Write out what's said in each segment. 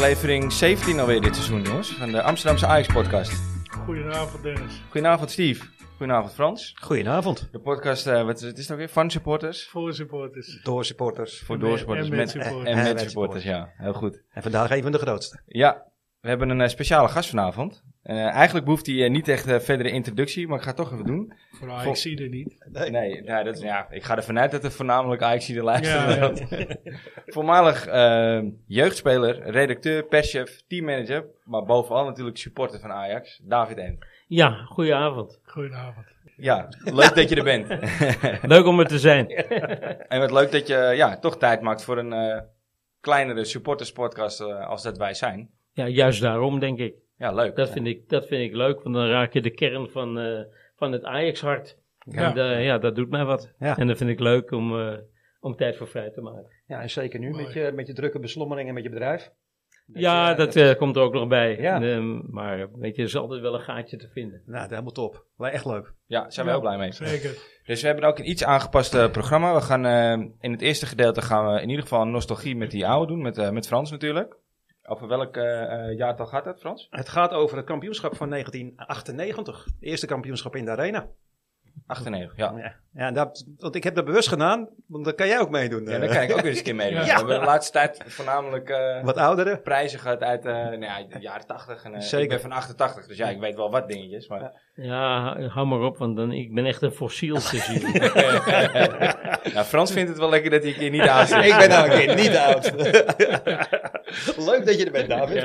Aflevering 17 alweer dit seizoen, jongens. Van de Amsterdamse Ajax-podcast. Goedenavond Dennis. Goedenavond, Steve. Goedenavond, Frans. Goedenavond. De podcast, eh, wat is het, is het ook weer? Van supporters? Voor supporters. Door supporters. Voor en met met- supporters. En met supporters, ja. Heel goed. En vandaag een van de grootste. Ja, we hebben een eh, speciale gast vanavond. Eh, eigenlijk behoeft hij eh, niet echt eh, verdere introductie, maar ik ga het toch even doen. Voor Ajax er niet. Nee, nou, dat, is- ja, ik ga ervan uit dat er voornamelijk ajax de luisteren. ja. Voormalig eh, jeugdspeler, redacteur, perschef, teammanager, maar bovenal natuurlijk supporter van Ajax, David N. Ja, goedenavond. Goedenavond. Ja, leuk dat je er bent. Leuk om er te zijn. en wat leuk dat je ja, toch tijd maakt voor een eh, kleinere supporterspodcast als dat wij zijn. Ja, juist daarom denk ik. Ja, leuk. Dat vind ik, dat vind ik leuk, want dan raak je de kern van, eh, van het Ajax-hart. Ja. En eh, ja, dat doet mij wat. Ja. En dat vind ik leuk om, eh, om tijd voor vrij te maken. Ja, en zeker nu Mooi. met je, met je drukke beslommering en met je bedrijf. ja, je- dat eh, komt er ook nog bij. Ja. Ehm, maar weet je, er is altijd wel een gaatje te vinden. Nou, helemaal top. Echt leuk. Ja, zijn we heel blij mee. Zeker. Dus we hebben ook een iets aangepast eh, programma. We gaan in het eerste gedeelte gaan we in ieder geval een nostalgie met die oude doen, met, eh, met Frans natuurlijk. Over welk eh, jaartal gaat dat, Frans? Het gaat over het kampioenschap van 1998. Het eerste kampioenschap in de arena. 98, ja. Ja, ja dat, want ik heb dat bewust gedaan, want dan kan jij ook meedoen. Ja, eh. daar kan ik ook weer eens een keer mee. Ja. We hebben de laatste tijd voornamelijk eh, Wat ouderen. prijzen gehad uit eh, nou ja, de jaren 80. En, eh, Zeker. Ik ben van 88, dus ja, ik weet wel wat dingetjes. Maar... Ja, hou maar op, want dan, ik ben echt een fossiel te zien. nou, Frans vindt het wel lekker dat hij een keer niet aan zit. ik ben nou een keer niet oud. leuk dat je er bent, David.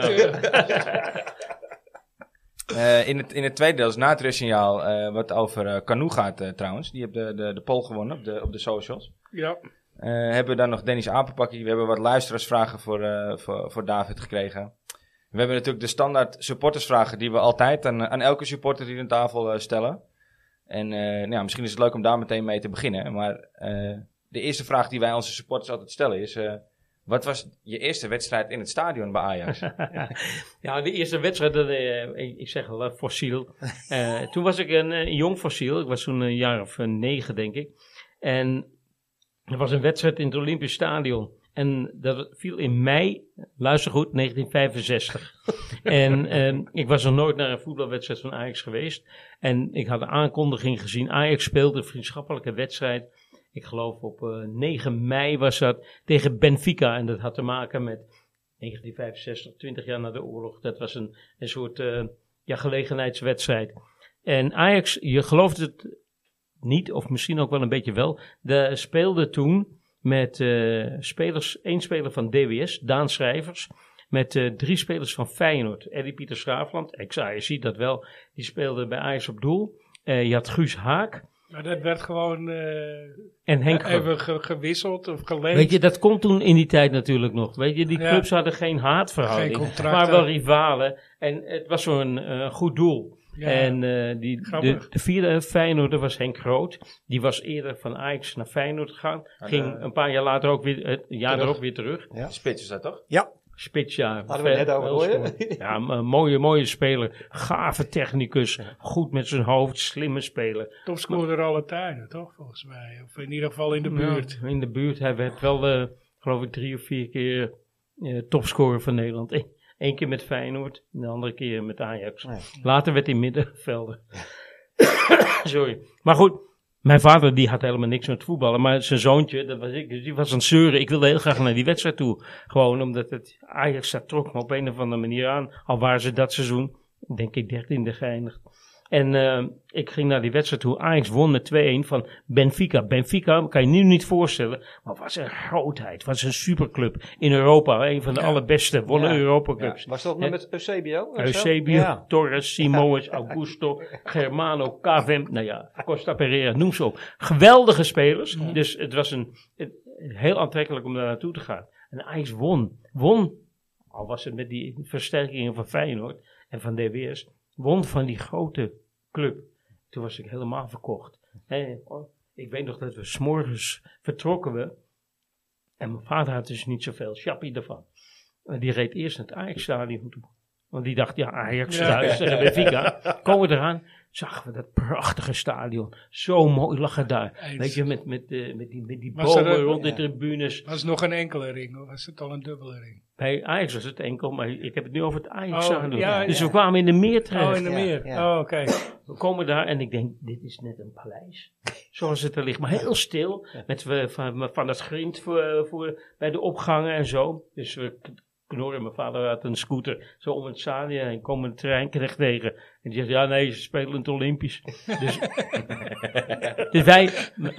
Eh, in, het, in het tweede deel is na het rustsignaal eh, wat over eh Canoe gaat trouwens. Die heeft de, de, de poll gewonnen op de, op de socials. Ja. Hebben we dan nog Dennis Apenpakkie. We hebben wat luisteraarsvragen voor, voor, voor David gekregen. We hebben natuurlijk de standaard supportersvragen die we altijd aan, aan elke supporter hier aan tafel stellen. En nou misschien is het leuk om daar meteen mee te beginnen. Maar de eerste vraag die wij onze supporters altijd stellen is... wat was je eerste wedstrijd in het stadion bij Ajax? Ja, de eerste wedstrijd, dat, eh, ik, ik zeg al, eh, fossiel. Eh, toen was ik een, jong fossiel. Ik was toen een jaar of negen, denk ik. En er was een wedstrijd in het Olympisch Stadion. En dat viel in mei, luister goed, 1965. en ehm, ik was nog nooit naar een voetbalwedstrijd van Ajax geweest. En ik had de aankondiging gezien. Ajax speelde een vriendschappelijke wedstrijd. Ik geloof op eh, 9 mei was dat tegen Benfica. En dat had te maken met 1965, 20 jaar na de oorlog. Dat was een, een soort eh, ja, gelegenheidswedstrijd. En Ajax, je gelooft het niet, of misschien ook wel een beetje wel, de, speelde toen met eh, spelers, één speler van DWS, Daan Schrijvers, met drie spelers van Feyenoord. Eddie Pieter Schraafland, ex-Ajax, dat wel, die speelde bij Ajax op doel. Je had Guus Haak Maar dat werd gewoon eh, en Henk even ge- gewisseld of geleend. Weet je, dat kon toen in die tijd natuurlijk nog. Weet je, die Ja. clubs hadden geen haatverhouding, Geen maar wel rivalen. En het was zo'n eh, goed doel. ja. En eh, die, de, Grappig. de vierde Feyenoorder was Henk Groot. Die was eerder van Ajax naar Feyenoord gegaan. Ah, Ging een paar jaar later ook weer, het jaar Terug. erop weer terug. Spits is dat toch? Spits, ja. Hadden we het net over. Ja, een mooie, mooie speler. Gave technicus. Goed met zijn hoofd. Slimme speler. Topscorer alle tijden, toch? Volgens mij. Of in ieder geval in de buurt. Ja, in de buurt. Hij werd wel, eh, geloof ik, drie of vier keer eh, topscorer van Nederland. Eén Eén keer met Feyenoord, en de andere keer met Ajax. Nee. Later werd hij middenvelder. Sorry. Maar goed, mijn vader die had helemaal niks met voetballen. Maar zijn zoontje, dat was ik, dus die was aan het zeuren. Ik wilde heel graag naar die wedstrijd toe. Gewoon omdat het Ajax dat trok me op een of andere manier aan. Al waren ze dat seizoen, denk ik, dertiende geëindigd. En eh, ik ging naar die wedstrijd toe. Ajax won met 2-1 van Benfica. Benfica kan je nu niet voorstellen, maar was een grootheid. Was een superclub in Europa. Een van de Ja. allerbeste. Wonnen Ja. Europa Cups. Was dat nog met Eusebio? Eusebio, Ja. Torres, Simoes, Augusto, Germano, Cavem, nou ja, Costa Pereira, noem ze op. Geweldige spelers. Dus het was een, het- heel aantrekkelijk om daar naartoe te gaan. En Ajax won. Won, al was het met die versterkingen van Feyenoord en van DWS, won van die grote club. Toen was ik helemaal verkocht. En, oh, ik weet nog dat we s'morgens vertrokken we. En mijn vader had dus niet zoveel chappie ervan. En die reed eerst naar het Ajax-stadion toe. Want die dacht, ja, Ajax Ja. thuis tegen Benfica. Komen we eraan. Zagen we dat prachtige stadion. Zo mooi lag het daar. Eens. Weet je, met, met, eh, met die, met die Was bomen rond de ja. tribunes. Was het nog een enkele ring of was het al een dubbele ring? Bij Ajax was het enkel, maar ik heb het nu over het Ajax Oh, stadion. ja, dus ja. we kwamen in de meer terecht. Oh, in de Ja, meer. ja. Oh, oké. We komen daar en ik denk, dit is net een paleis. Zoals het er ligt, maar heel stil. Met eh, van, van het grind voor, voor, bij de opgangen en zo. Dus we k- knorren, mijn vader had een scooter zo om het stadion heen. Komen een trein terecht tegen. En die zegt, ja nee, ze spelen in het Olympisch. Dus, dus wij,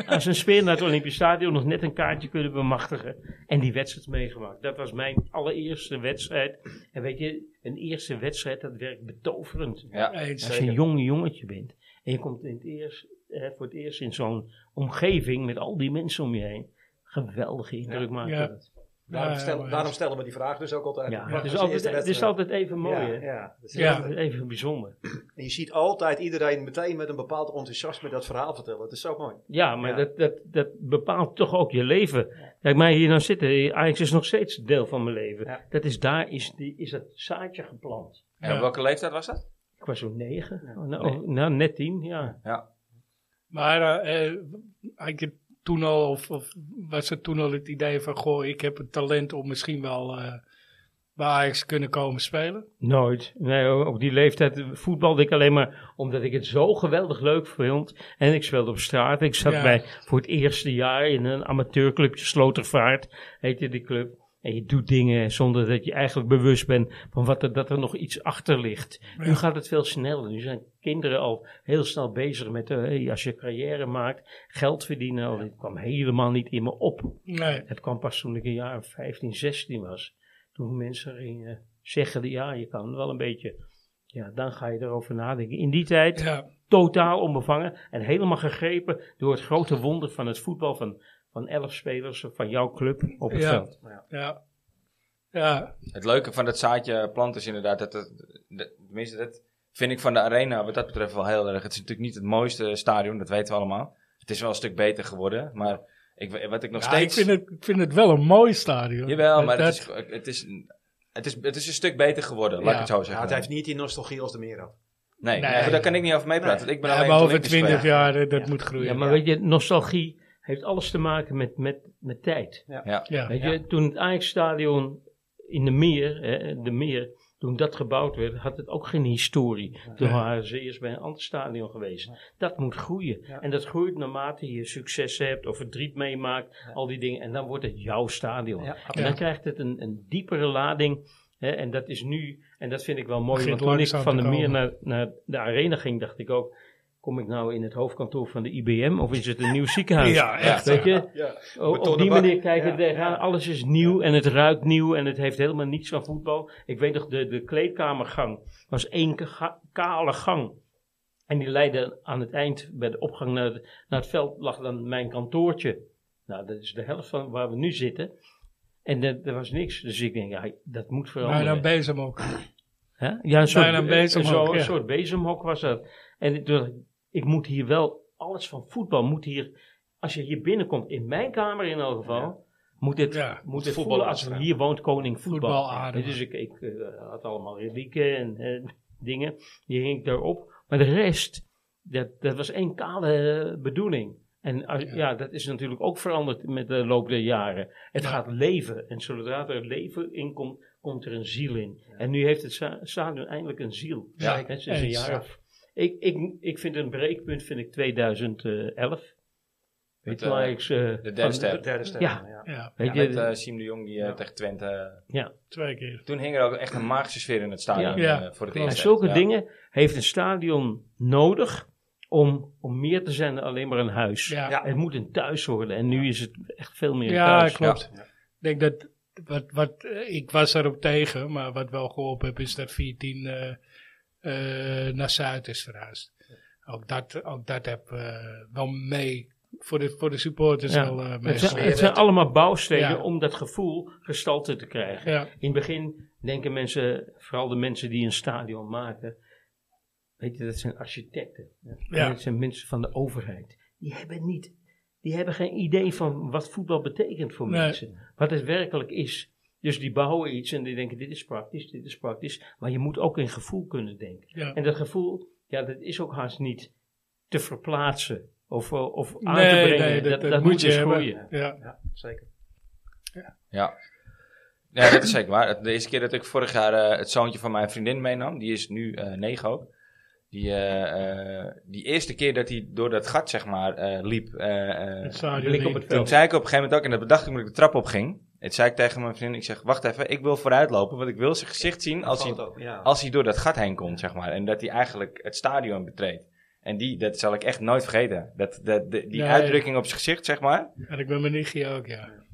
als een speler naar het Olympisch Stadion, nog net een kaartje kunnen bemachtigen. En die wedstrijd meegemaakt. Dat was mijn allereerste wedstrijd. En weet je, een eerste wedstrijd, dat werkt betoverend. Ja. Als je een jong jongetje bent en je komt in het eerst, eh, voor het eerst in zo'n omgeving met al die mensen om je heen. Geweldige indruk maakt Ja. dat. Daarom, Ja, stel- daarom stellen we die vraag dus ook altijd. Ja, het, is altijd, het is wedstrijd? altijd even mooi? Ja, ja. Dat is- Ja. Altijd even bijzonder. En je ziet altijd iedereen meteen met een bepaald enthousiasme dat verhaal vertellen. Het is zo mooi. Ja, maar Ja. Dat, dat, dat bepaalt toch ook je leven. Kijk, mij hier nou zitten, Ajax is nog steeds deel van mijn leven. Ja. Dat is daar, is, die, is dat zaadje geplant. En op welke leeftijd was dat? Ik was zo'n negen, nou, nou, net tien, ja. Maar eh, eh, had je toen al, of, of was het toen al het idee van, goh, ik heb het talent om misschien wel eh bij Ajax kunnen komen spelen? Nooit. Nee, op die leeftijd voetbalde ik alleen maar omdat ik het zo geweldig leuk vond. En ik speelde op straat. Ik zat Ja. bij voor het eerste jaar in een amateurclubje, Slotervaart heette die club. En je doet dingen zonder dat je eigenlijk bewust bent van wat er, dat er nog iets achter ligt. Nu gaat het veel sneller. Nu zijn kinderen al heel snel bezig met, eh, hey, als je carrière maakt, geld verdienen. Oh, dit kwam helemaal niet in me op. Nee. Het kwam pas toen ik een jaar of 15, 16 was. Toen mensen gingen zeggen, ja, je kan wel een beetje. Ja, dan ga je erover nadenken. In die tijd Ja, totaal onbevangen en helemaal gegrepen door het grote wonder van het voetbal van, van elf spelers van jouw club op het Ja. veld. ja. Ja, Het leuke van dat zaadje plant is inderdaad dat het, dat- tenminste dat vind ik van de arena wat dat betreft wel heel erg. Het is natuurlijk niet het mooiste stadion, dat weten we allemaal. Het is wel een stuk beter geworden, maar ik, wat ik nog Ja, steeds... ik, vind het, ik vind het wel een mooi stadion. Jawel, maar Dat- het, is, het, is, het, is, het is een stuk beter geworden, laat ik Ja. het zo Ja, zeggen. het heeft niet die nostalgie als de meer had. nee, Nee. daar kan ik niet over meepraten. Ik ben Ja, alleen over Olympisch 20 speler. jaar, eh, dat Ja. moet groeien. Ja, maar weet je, nostalgie heeft alles te maken met, met, met tijd. Ja. Ja, Weet je, toen het Ajax-stadion in de Meer, hè, de Meer, toen dat gebouwd werd, had het ook geen historie. Toen waren ze eerst bij een ander stadion geweest. Dat moet groeien. Ja. En dat groeit naarmate je succes hebt of verdriet meemaakt, al die dingen. En dan wordt het jouw stadion. Ja, En dan krijgt het een, een diepere lading. Hè, en dat is nu, en dat vind ik wel mooi. Want toen ik van de Meer naar, naar de arena ging, dacht ik ook. Kom ik nou in het hoofdkantoor van de IBM of is het een nieuw ziekenhuis? Ja, echt. Weet je, Ja. O- op die manier kijken Ja. Alles is nieuw en het ruikt nieuw en het heeft helemaal niets van voetbal. Ik weet nog, de, de kleedkamergang was één ka- kale gang. En die leidde aan het eind, bij de opgang naar het, naar het veld, lag dan mijn kantoortje. Nou, dat is de helft van waar we nu zitten. En er was niks. Dus ik denk, ja, dat moet veranderen. Bijna bezem ook. Hè? Ja, een soort, een bezemhok, zo- een ja. soort bezemhok was dat. En dacht, ik moet hier wel, alles van voetbal moet hier, als je hier binnenkomt, in mijn kamer in elk geval, moet het, Ja, moet het voetbal als hier woont koning voetbal. Voetbal. Dus ik, ik eh, had allemaal relieken en eh, dingen, die hing ik daarop. Maar de rest, dat, dat was één kale bedoeling. En als- Ja. dat is natuurlijk ook veranderd met de loop der jaren. Het gaat leven. En zodra er leven in komt, komt er een ziel in. En nu heeft het sta- stadion eindelijk een ziel. Ja, Net sinds een jaar of... Ik, ik, ik vind een breekpunt vind ik 2011. Weet je de derde ster. De derde. Ja. ja. Ja, Weet Ja, je, met eh Siem de Jong die eh, Ja. tegen Twente... eh, ja. twee keer. toen hing er ook echt een magische sfeer in het stadion Ja. voor het. En eerst. zulke Ja. dingen heeft een stadion nodig om, om meer te zijn dan alleen maar een huis. Ja, Ja. Het moet een thuis worden. En nu is het echt veel meer een ja thuis. klopt. Ja. Ik denk dat, wat, wat, ik was erop tegen, maar wat wel geholpen heb, is dat 14 eh, eh, naar Zuid is verhuisd. Ook dat, ook dat heb eh, wel mee, voor de, voor de supporters Ja. wel eh Het zijn, het zijn allemaal bouwstenen Ja. om dat gevoel gestalte te krijgen. Ja, In het begin denken mensen, vooral de mensen die een stadion maken, weet je, dat zijn architecten. Dat zijn mensen van de overheid. Die hebben niet, die hebben geen idee van wat voetbal betekent voor Nee. mensen. Wat het werkelijk is. Dus die bouwen iets en die denken, dit is praktisch, dit is praktisch. Maar je moet ook in gevoel kunnen denken. ja. En dat gevoel, ja, dat is ook haast niet te verplaatsen of, eh, of aan Nee, te brengen. nee, dat, dat, moet je dus groeien. Ja. Ja, zeker. Ja. Ja, dat is zeker waar. De eerste keer dat ik vorig jaar eh, het zoontje van mijn vriendin meenam, die is nu eh, negen ook. Die, eh, eh, die eerste keer dat hij door dat gat, zeg maar, eh, liep, Het stadion blik op het toen veld. zei ik op een gegeven moment ook, en dat bedacht ik toen ik de trap op ging. Het zei ik tegen mijn vriendin, ik zeg, wacht even, ik wil vooruit lopen, want ik wil zijn gezicht zien als hij, ja. als hij door dat gat heen komt, zeg maar. En dat hij eigenlijk het stadion betreedt. En die, dat zal ik echt nooit vergeten. Dat, dat, de- die Nee. uitdrukking op zijn gezicht, zeg maar. Had ik bij mijn nichtje ook, ja.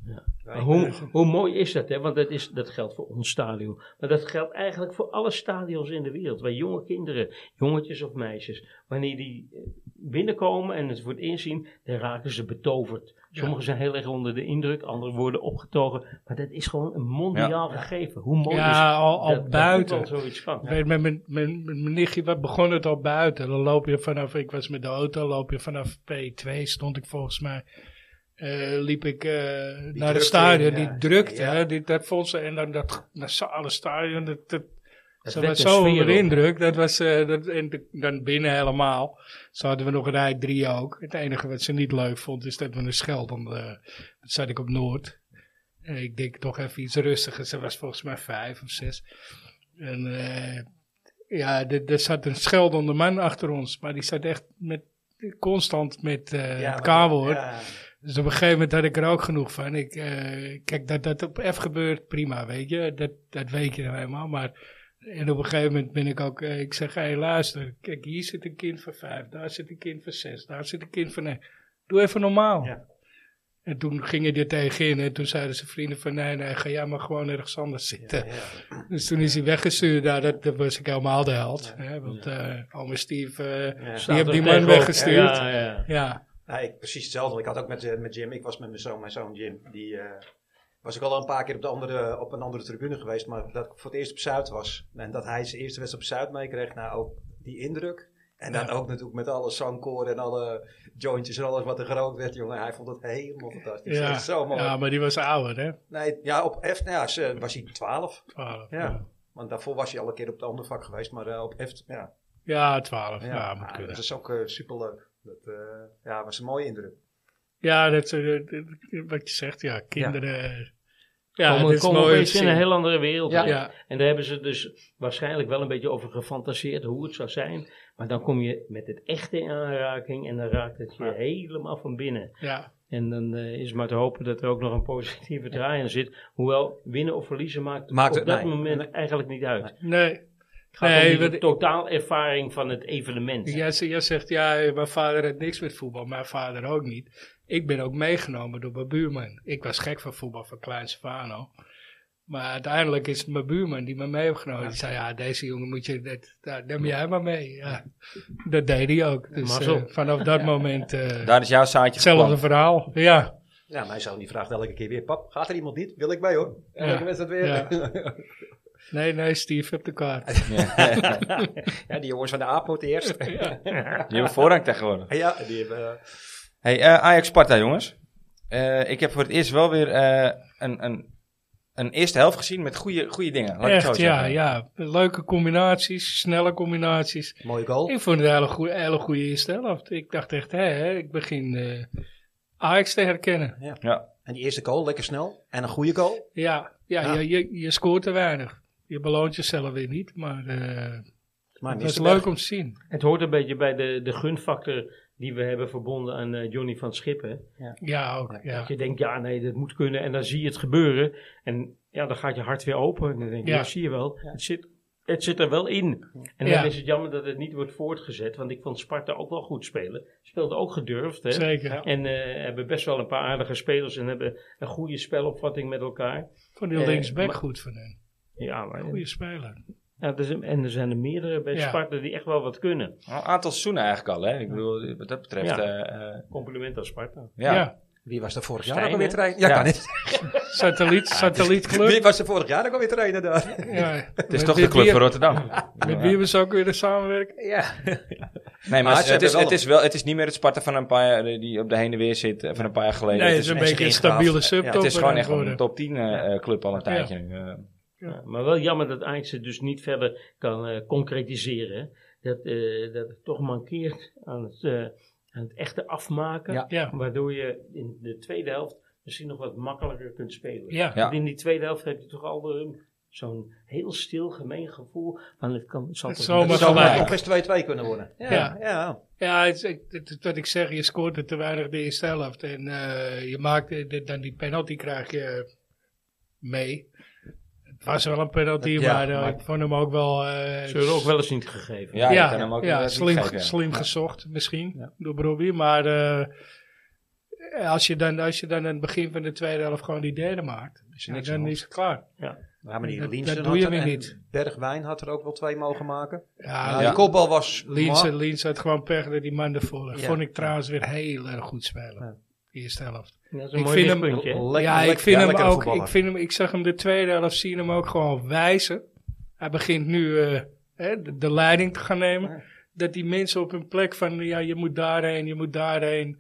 Maar hoe, hoe mooi is dat, hè? Want dat, is, dat geldt voor ons stadion. Maar dat geldt eigenlijk voor alle stadions in de wereld. Waar jonge kinderen, jongetjes of meisjes, wanneer die eh, binnenkomen en het wordt inzien, dan raken ze betoverd. Sommigen zijn heel erg onder de indruk, anderen worden opgetogen. Maar dat is gewoon een mondiaal gegeven. Hoe mooi is Ja, al, al dat, dat buiten. zoiets kan. Weet, met mijn, mijn, met mijn nichtje wat begon het al buiten. Dan loop je vanaf, ik was met de auto, loop je vanaf P2, stond ik volgens mij. eh, liep ik eh, naar het stadion, in, ja. die drukte, Ja. hè, die, dat vond ze, en dan dat nasale stadion, dat, dat, Dat ze was zo onder indruk, dat was, eh, dat, en dan binnen helemaal. Zo hadden we nog een rij drie ook. Het enige wat ze niet leuk vond, is dat we een Scheldon, eh dat zat ik op Noord. En ik denk toch even iets rustiger, ze was volgens mij vijf of zes. En eh, ja, er zat een scheldende man achter ons, maar die zat echt met, constant met eh Ja, het K-woord. ja. Dus op een gegeven moment had ik er ook genoeg van. Ik, eh, kijk, dat dat op F gebeurt, prima, weet je. Dat, dat weet je nou helemaal. Maar en op een gegeven moment ben ik ook, eh, ik zeg, hé, luister. Kijk, hier zit een kind van vijf, daar zit een kind van zes, daar zit een kind van negen. Doe even normaal. Ja. En toen gingen die er tegenin en toen zeiden zijn vrienden van, nee, nee, ga jij maar gewoon ergens anders zitten. Ja, ja. Dus toen is hij weggestuurd. Nou, dat, dat was ik helemaal de held. Hè, want eh ome Steve, eh, Ja. die heeft die man weggestuurd. Ja, ja. ja. Ja, ik, precies hetzelfde. Ik had ook met, met Jim, ik was met mijn zoon, mijn zoon Jim. Die eh, was ik al een paar keer op, de andere, op een andere tribune geweest. Maar dat ik voor het eerst op Zuid was. En dat hij zijn eerste wedstrijd op Zuid meekreeg. Nou, ook die indruk. En dan Ja. ook natuurlijk met alle zangkoren en alle jointjes en alles wat er gerookt werd, jongen. Hij vond het helemaal fantastisch. Ja. Zo mooi. ja, maar die was ouder, hè? Nee, ja, op F nou ja, was hij 12. 12. Ja. Ja, Want daarvoor was hij al een keer op het andere vak geweest. Maar eh, op F, ja. ja 12. Ja, moet ah, kunnen. dat is ook super superleuk. Dat eh, ja, was een mooie indruk. Ja, dat, eh, wat je zegt, ja, kinderen. Ja, komen dit is komen mooi opeens in een heel andere wereld. Ja, ja, En daar hebben ze dus waarschijnlijk wel een beetje over gefantaseerd hoe het zou zijn. Maar dan kom je met het echte in aanraking en dan raakt het je helemaal van binnen. ja. En dan eh, is maar te hopen dat er ook nog een positieve draai in zit. Hoewel winnen of verliezen maakt, Maakt op het- dat nee. moment Nee. eigenlijk niet uit. Nee. Gaat Nee, om die wat- totaalervaring van het evenement. Jij, jij zegt, ja, mijn vader had niks met voetbal. Mijn vader ook niet. Ik ben ook meegenomen door mijn buurman. Ik was gek van voetbal van aan al. Maar uiteindelijk is het mijn buurman die me mee heeft genomen. Die zei, ja, deze jongen moet je, dat, dat neem jij maar mee. Ja, dat deed hij ook. Dus eh, vanaf dat moment, eh, Daar is jouw zaadje hetzelfde geplant. verhaal. Ja, Ja, mijn zoon die vraagt elke keer weer, pap, gaat er iemand niet? Wil ik mee hoor. Elke Ja. wedstrijd weer. Ja. Nee, nee, Steve heeft de kaart. Ja. die jongens van de APO het eerst. Die hebben voorrang tegenwoordig. ja, die hebben... eh, Hey, eh, Ajax-Sparta, jongens. Eh, ik heb voor het eerst wel weer eh, een, een, een eerste helft gezien met goede, goede dingen. Laat Echt, ja, ja. Leuke combinaties, snelle combinaties. mooie goal. Ik vond het een hele goede, hele goede eerste helft. Ik dacht echt, hè, hè, ik begin eh Ajax te herkennen. Ja. En die eerste goal, lekker snel. En een goede goal. Ja, ja, Ja. Je, je, je scoort te weinig. Je beloont jezelf weer niet, maar eh Maar het is leuk om te zien. Het hoort een beetje bij de, de gunfactor die we hebben verbonden aan eh, Johnny van Schippen. Ja, ook. Ja. Dat je denkt, ja nee, dat moet kunnen. En dan zie je het gebeuren. En ja, dan gaat je hart weer open. En dan denk je, Ja. ja, zie je wel. Het, zit, het zit er wel in. En dan Ja. is het jammer dat het niet wordt voortgezet. Want ik vond Sparta ook wel goed spelen. Speelde ook gedurfd. Hè? Zeker. En eh, hebben best wel een paar aardige spelers. En hebben een goede spelopvatting met elkaar. Vond die Eh, linksback goed van hen. Ja, maar, Goeie speler. Ja, er zijn- en er zijn er meerdere bij Ja. Sparta die echt wel wat kunnen. Een aantal seizoenen eigenlijk al, hè. Ik bedoel, wat dat betreft... Ja. eh, eh, Compliment aan Sparta. ja. Ja. Wie was er vorig jaar ook alweer trainer? Ja, Ja. kan niet. Satelliet, satellietclub. Wie was er vorig jaar ook alweer trainer daar? Ja. Het is toch de club van Rotterdam. Met wie ze ook weer de samenwerking? Ja. Nee, Maar het, is, wel het, is wel, het is niet meer het Sparta van een paar jaar, die op de heen en weer zit, eh, van een paar jaar geleden. Nee, het is een beetje een stabiele Ja, subtop. het is gewoon echt een top 10 eh, eh, club al een tijdje nu. Eh. Ja, maar wel jammer dat Ajax het dus niet verder kan eh, concretiseren. dat, eh, dat het toch mankeert aan het, eh, aan het echte afmaken. Ja. Ja, Waardoor je in de tweede helft misschien nog wat makkelijker kunt spelen. ja. Ja. Want in die tweede helft heb je toch al eh, zo'n heel stil, gemeen gevoel. Van het kan, het zal Het toch eens 2-2 kunnen worden. Ja, Ja. ja. Ja, het, wat ik zeg, je scoort er te weinig de eerste helft. En eh, je maakt de- de- dan die penalty krijg je mee. Het was wel een penalty, Ja, maar, eh, maar- ik vond hem ook wel... eh, Ze hebben ook wel eens niet gegeven. Ja, ja, hem ook ja, niet slim, ja. slim gezocht misschien Ja. door Brobbey. Maar eh, als, je dan, als je dan aan het begin van de tweede helft gewoon die derde maakt, Is er ja, dan de is het klaar. Ja, maar die Dat- Liensen dat doe had je er- weer niet. Bergwijn had er ook wel twee mogen maken. Ja, Ja, Ja. Die kopbal was... Liens, ma- Liens had gewoon pech dat die man ervoor. Ja. Vond ik trouwens weer heel erg goed spelen. Ja. De eerste helft. Ja, dat is een Ik vind hem-? Lekker- ja, ik vind ja, hem ook. Ik, vind hem, ik zag hem de tweede helft zien hem ook gewoon wijzen. Hij begint nu eh, hè, de, de leiding te gaan nemen. Ja. Dat die mensen op hun plek van ja, je moet daarheen, je moet daarheen.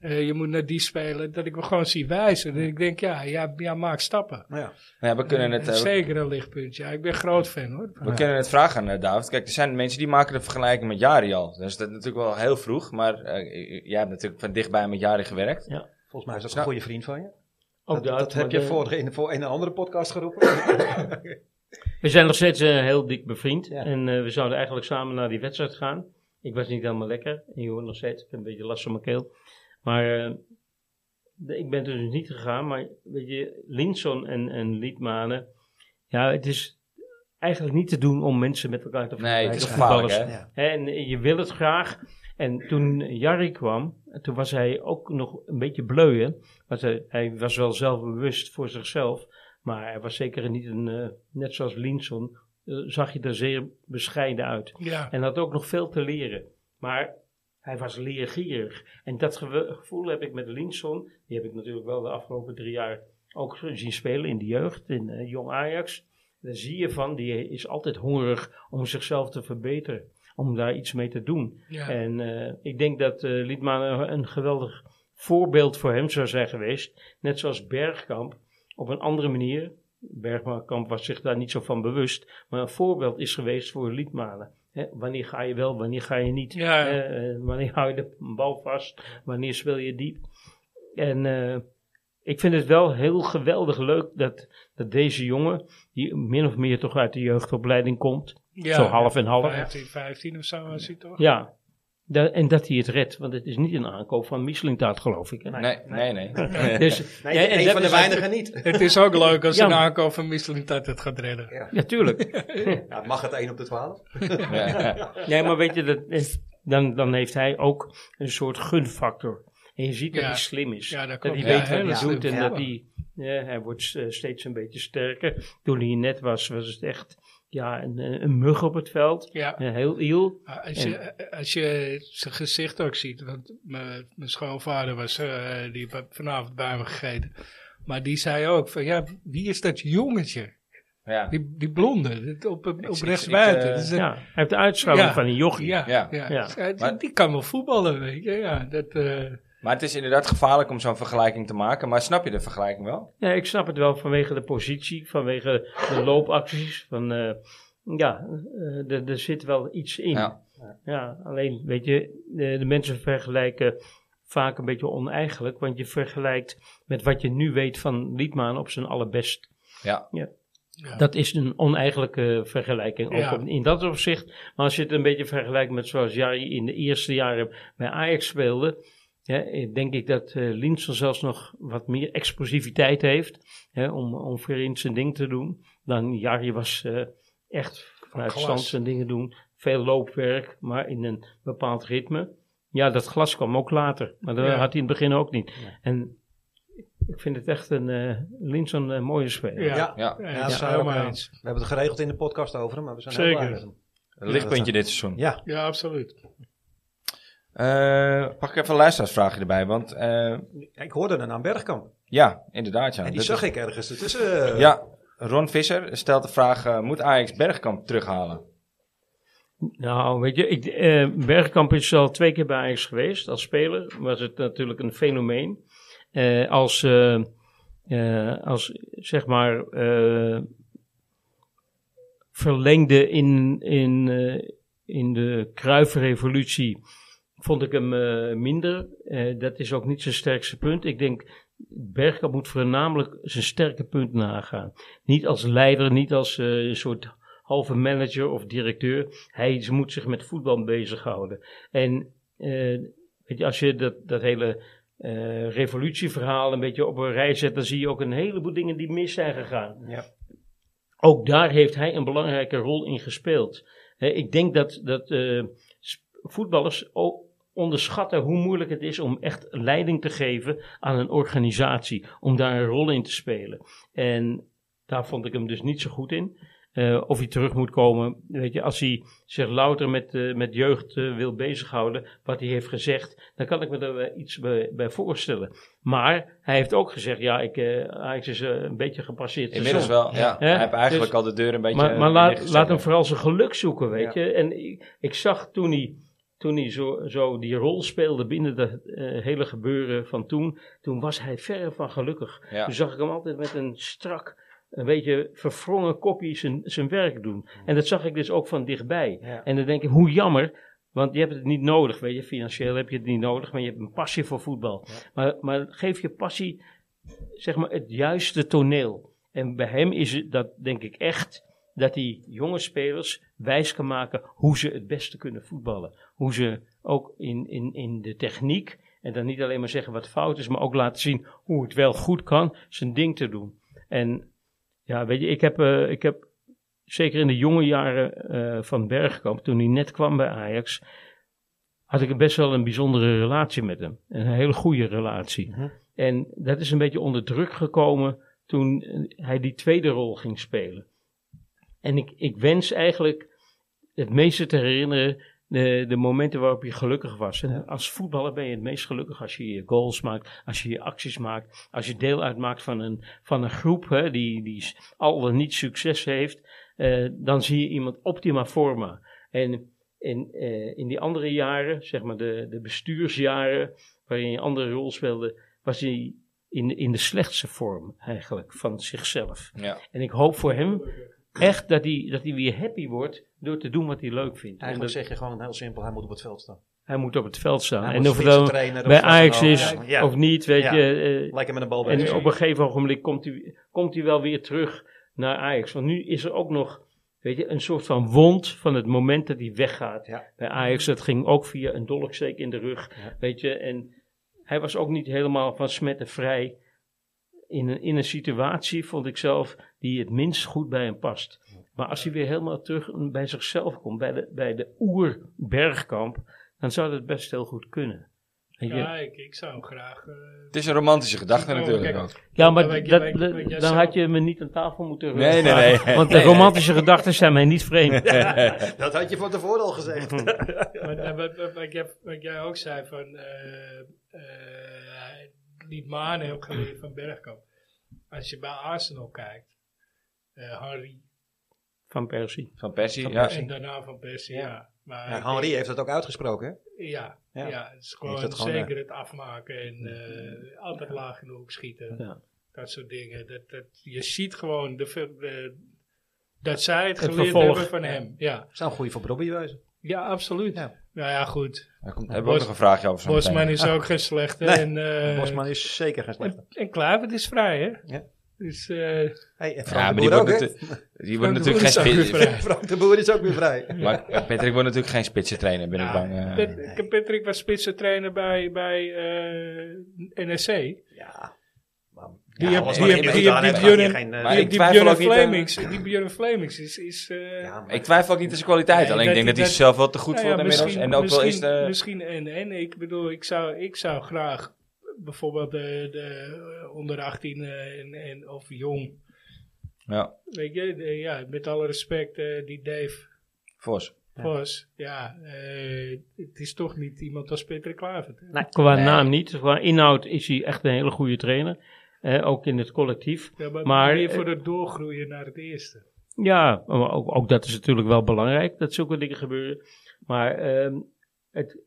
eh, je moet naar die spelen. Dat ik hem gewoon zie wijzen. Dat ik denk, ja, ja, ja maak stappen. Ja. Ja, we kunnen het, Eh, we, Zeker een lichtpunt. Ja, ik ben groot fan hoor. we kunnen het vragen aan David. Kijk, er zijn mensen die maken de vergelijking met Jari al. Dus dat is natuurlijk wel heel vroeg. Maar jij hebt natuurlijk van dichtbij met Jari gewerkt. Volgens mij is dat Ja. een goede vriend van je. Ook dat dat, dat maar heb je de- voor, in, voor een andere podcast geroepen. We zijn nog steeds eh, heel dik bevriend. Ja. En eh, we zouden eigenlijk samen naar die wedstrijd gaan. Ik was niet helemaal lekker. En je hoort nog steeds. Ik heb een beetje last van mijn keel. Maar eh, de- ik ben dus niet gegaan. Maar weet je, Linson en, en Liedmanen. Ja, het is eigenlijk niet te doen om mensen met elkaar te Nee, het is vergelijken. gevaarlijk, hè? ja. En je wil het graag. En toen Jarry kwam, toen was hij ook nog een beetje bleu. Hè? Want hij, hij was wel zelfbewust voor zichzelf. Maar hij was zeker niet een, eh, net zoals Linson, eh, zag je er zeer bescheiden uit. Ja, En had ook nog veel te leren. Maar hij was leergierig. En dat gevoel heb ik met Linson. Die heb ik natuurlijk wel de afgelopen drie jaar ook zien spelen in de jeugd, in eh, Jong Ajax. Daar zie je van, die is altijd hongerig om zichzelf te verbeteren. Om daar iets mee te doen. ja. En eh, ik denk dat eh Liedman een, een geweldig voorbeeld voor hem zou zijn geweest. Net zoals Bergkamp, op een andere manier. Bergkamp was zich daar niet zo van bewust. Maar een voorbeeld is geweest voor Liedmanen. Wanneer ga je wel, wanneer ga je niet? Ja, ja. Eh, wanneer hou je de bal vast? Wanneer speel je diep? En ik vind het wel heel geweldig leuk dat, dat deze jongen, die min of meer toch uit de jeugdopleiding komt, ja. zo half en half, 15, 15 of zo was hij toch? ja. Da- en dat hij het redt, want het is niet een aankoop van Mislintat, geloof ik. Hè? Nee, nee, nee. Dus, Nee, ja, en een dat van de weinigen niet. Het is ook leuk als Ja. een aankoop van Michelin dat het gaat redden. Ja, tuurlijk. Ja, mag het 1 op de 12? Ja. nee, maar weet je, dat, is- dan, dan heeft hij ook een soort gunfactor. En je ziet dat Ja. hij slim is. Ja, dat hij Ja, weet wat hij doet en dat hij, ja, hij wordt eh, steeds een beetje sterker. Toen hij hier net was, was het echt ja, een, een mug op het veld. Ja. Eh, heel iel. Als je, als je zijn gezicht ook ziet, want mijn, mijn schoonvader was, eh, die vanavond bij me gegeten. Maar die zei ook van, ja, wie is dat jongetje? Ja. Die, die blonde, op, op, ik- ik, buiten. eh, Dat is een- Ja, hij heeft de uitstraling Ja. van een jochie. ja, Ja. ja. Ja. Die- Maar- die kan wel voetballen, weet je. Ja, dat, eh, Maar het is inderdaad gevaarlijk om zo'n vergelijking te maken. Maar snap je de vergelijking wel? Ja, ik snap het wel vanwege de positie, vanwege de loopacties. Van, eh, ja, eh, er- zit wel iets in. Ja. Ja, alleen, weet je, de, de mensen vergelijken vaak een beetje oneigenlijk. Want je vergelijkt met wat je nu weet van Liedman op zijn allerbest. Ja. ja. Dat is een oneigenlijke vergelijking, ook Ja. in dat opzicht. Maar als je het een beetje vergelijkt met zoals Jari in de eerste jaren bij Ajax speelde, ja, eh, denk ik dat eh Linson zelfs nog wat meer explosiviteit heeft hè, om, om voorin zijn ding te doen. Dan Jari was eh, echt vanuit stand zijn dingen doen. Veel loopwerk, maar in een bepaald ritme. Ja, dat glas kwam ook later, maar dat Ja. had hij in het begin ook niet. Ja. En ik vind het echt een uh, een mooie speler. Ja. Ja. Helemaal ook, eens. We hebben het geregeld in de podcast over hem, maar we zijn Zeker. heel blij met hem. Een lichtpuntje dit seizoen. Ja, Ja, absoluut. Eh, pak ik even een luisteraarsvraagje erbij. Want eh, ik hoorde een naam Bergkamp. ja, inderdaad. Ja. en die zag is- ik ergens ertussen. Ja, Ron Visser stelt de vraag: eh, moet Ajax Bergkamp terughalen? Nou, weet je, ik, eh, Bergkamp is al twee keer bij Ajax geweest. Als speler was het natuurlijk een fenomeen. Eh, als, eh, eh, als, zeg maar, eh, verlengde in, in, eh, in de Kruifrevolutie vond ik hem eh, minder. Eh, dat is ook niet zijn sterkste punt. Ik denk, Bergkamp moet voornamelijk zijn sterke punt nagaan. Niet als leider, niet als eh, een soort halve manager of directeur. Hij moet zich met voetbal bezighouden. En weet je, als je dat, dat hele revolutieverhaal een beetje op een rij zet, dan zie je ook een heleboel dingen die mis zijn gegaan. Ja. Ook daar heeft hij een belangrijke rol in gespeeld. Ik denk dat, dat voetballers ook onderschatten hoe moeilijk het is om echt leiding te geven aan een organisatie. Om daar een rol in te spelen. En daar vond ik hem dus niet zo goed in. Eh, of hij terug moet komen. Weet je, als hij zich louter met, eh, met jeugd eh, wil bezighouden, wat hij heeft gezegd, dan kan ik me wel iets bij, bij voorstellen. Maar hij heeft ook gezegd, ja, ik, Ajax is een beetje gepasseerd. Inmiddels wel, ja. Hij heeft eigenlijk Dus- al de deur een beetje... Maar, maar laat, hem vooral zijn geluk zoeken, weet Ja. je. En ik, ik zag toen hij, toen hij zo, zo die rol speelde binnen dat eh, hele gebeuren van toen, toen was hij verre van gelukkig. Ja. Toen zag ik hem altijd met een strak, een beetje verwrongen kopje zijn, zijn werk doen. En dat zag ik dus ook van dichtbij. Ja. En dan denk ik, hoe jammer, want je hebt het niet nodig, weet je. Financieel heb je het niet nodig, maar je hebt een passie voor voetbal. Maar, maar geef je passie, zeg maar, het juiste toneel. En bij hem is het dat, denk ik, echt dat hij jonge spelers wijs kan maken hoe ze het beste kunnen voetballen. Hoe ze ook in, in, in de techniek, en dan niet alleen maar zeggen wat fout is, maar ook laten zien hoe het wel goed kan, zijn ding te doen. En ja, weet je, ik heb, eh, ik heb zeker in de jonge jaren eh, van Bergkamp, toen hij net kwam bij Ajax, had ik best wel een bijzondere relatie met hem. Een hele goede relatie. Mhm. En dat is een beetje onder druk gekomen toen eh, hij die tweede rol ging spelen. En ik, ik wens eigenlijk het meeste te herinneren de, de momenten waarop je gelukkig was. En als voetballer ben je het meest gelukkig als je je goals maakt, als je je acties maakt, als je deel uitmaakt van een, van een groep hè, die, die al dan niet succes heeft. eh, dan zie je iemand optima forma. En in, eh, in die andere jaren, zeg maar de, de bestuursjaren, waarin je een andere rol speelde, was hij in, in de slechtste vorm eigenlijk van zichzelf. Ja. En ik hoop voor hem echt dat hij, dat hij weer happy wordt door te doen wat hij leuk vindt. En Eigenlijk dat, zeg je gewoon heel simpel, hij moet op het veld staan. hij moet op het veld staan. Hij en moet of het dan bij Ajax ook. is Ja, ja. of niet, weet Ja. je. Lekker met een bal bij en op een gegeven ogenblik komt hij, komt hij wel weer terug naar Ajax. Want nu is er ook nog weet je, een soort van wond van het moment dat hij weggaat. Ja. Bij Ajax, dat ging ook via een dolksteek in de rug. Ja. Weet je, en hij was ook niet helemaal van smetten vrij. In een, in een situatie, vond ik zelf, die het minst goed bij hem past. Maar als hij weer helemaal terug bij zichzelf komt, bij de, bij de oer-bergkamp, dan zou dat best heel goed kunnen. Ja, ik, ik zou hem graag... eh, Het is een romantische gedachte Oh, natuurlijk kijk. ook. Ja, maar dat, dat- dan had je me niet aan tafel moeten Nee, nee, nee. Want de romantische gedachten zijn mij niet vreemd. Dat had je van tevoren al gezegd. Maar eh, wat, wat, wat, jij, wat jij ook zei van eh eh, liet Mane heb geleerd van Bergkamp. Als je bij Arsenal kijkt, Harry Van Persie. Van Persie, Van ja. Persie. en daarna van Persie, Ja. ja. Maar Ja, Henri heeft dat ook uitgesproken, hè? Ja, Ja. ja. het is gewoon, dat gewoon, zeker het afmaken en eh, altijd laag in de hoek schieten. Ja. Dat soort dingen. Dat, dat, je ziet gewoon de, dat zij het, Het geleerd vervolg. hebben van hem. Ja, Zou een goede voor Robbie wezen. ja absoluut. Ja. Nou ja, goed. Daar komt- hebben we ook nog een vraagje over Bosman is ook geen slechte. Nee, en, eh, Bosman is zeker geen slechte. en, en Kluivert is vrij, hè? Ja. Dus, eh, Hey, en Ja, Frank maar de Boer ook, hè? die wordt natuurlijk geen is ook weer spits. vrij. Frank de Boer is ook weer vrij. Maar eh, Patrick wordt natuurlijk geen spitsen trainer, ben ik Ja, bang. eh. Pat- Pat- Patrick was spitsentrainer bij, bij eh, NSC. Ja. Maar, Die ja, heb- die heb- die heb- die Björn- ik Flemings, die Björn Flemings is... is eh, ja, maar- Ik twijfel ook niet aan zijn kwaliteit, Nee, alleen ik denk dat hij zichzelf wel te goed nou voelt ja, inmiddels. misschien- En ook wel de... Misschien en en. Ik bedoel, ik zou, ik zou graag bijvoorbeeld de, de eh, onder 18 eh, en, en, of jong... Ja, Weet je, de- ja, met alle respect, eh, die Dave Vos. Vos. Ja, eh, het is toch niet iemand als Kluivert. hè? Qua Nee. naam niet. Qua inhoud is hij echt een hele goede trainer. Ook in het collectief. Ja, maar, Maar, meer voor het doorgroeien naar het eerste. Ja, maar ook, ook dat is natuurlijk wel belangrijk, dat zulke dingen gebeuren. Maar ehm, het,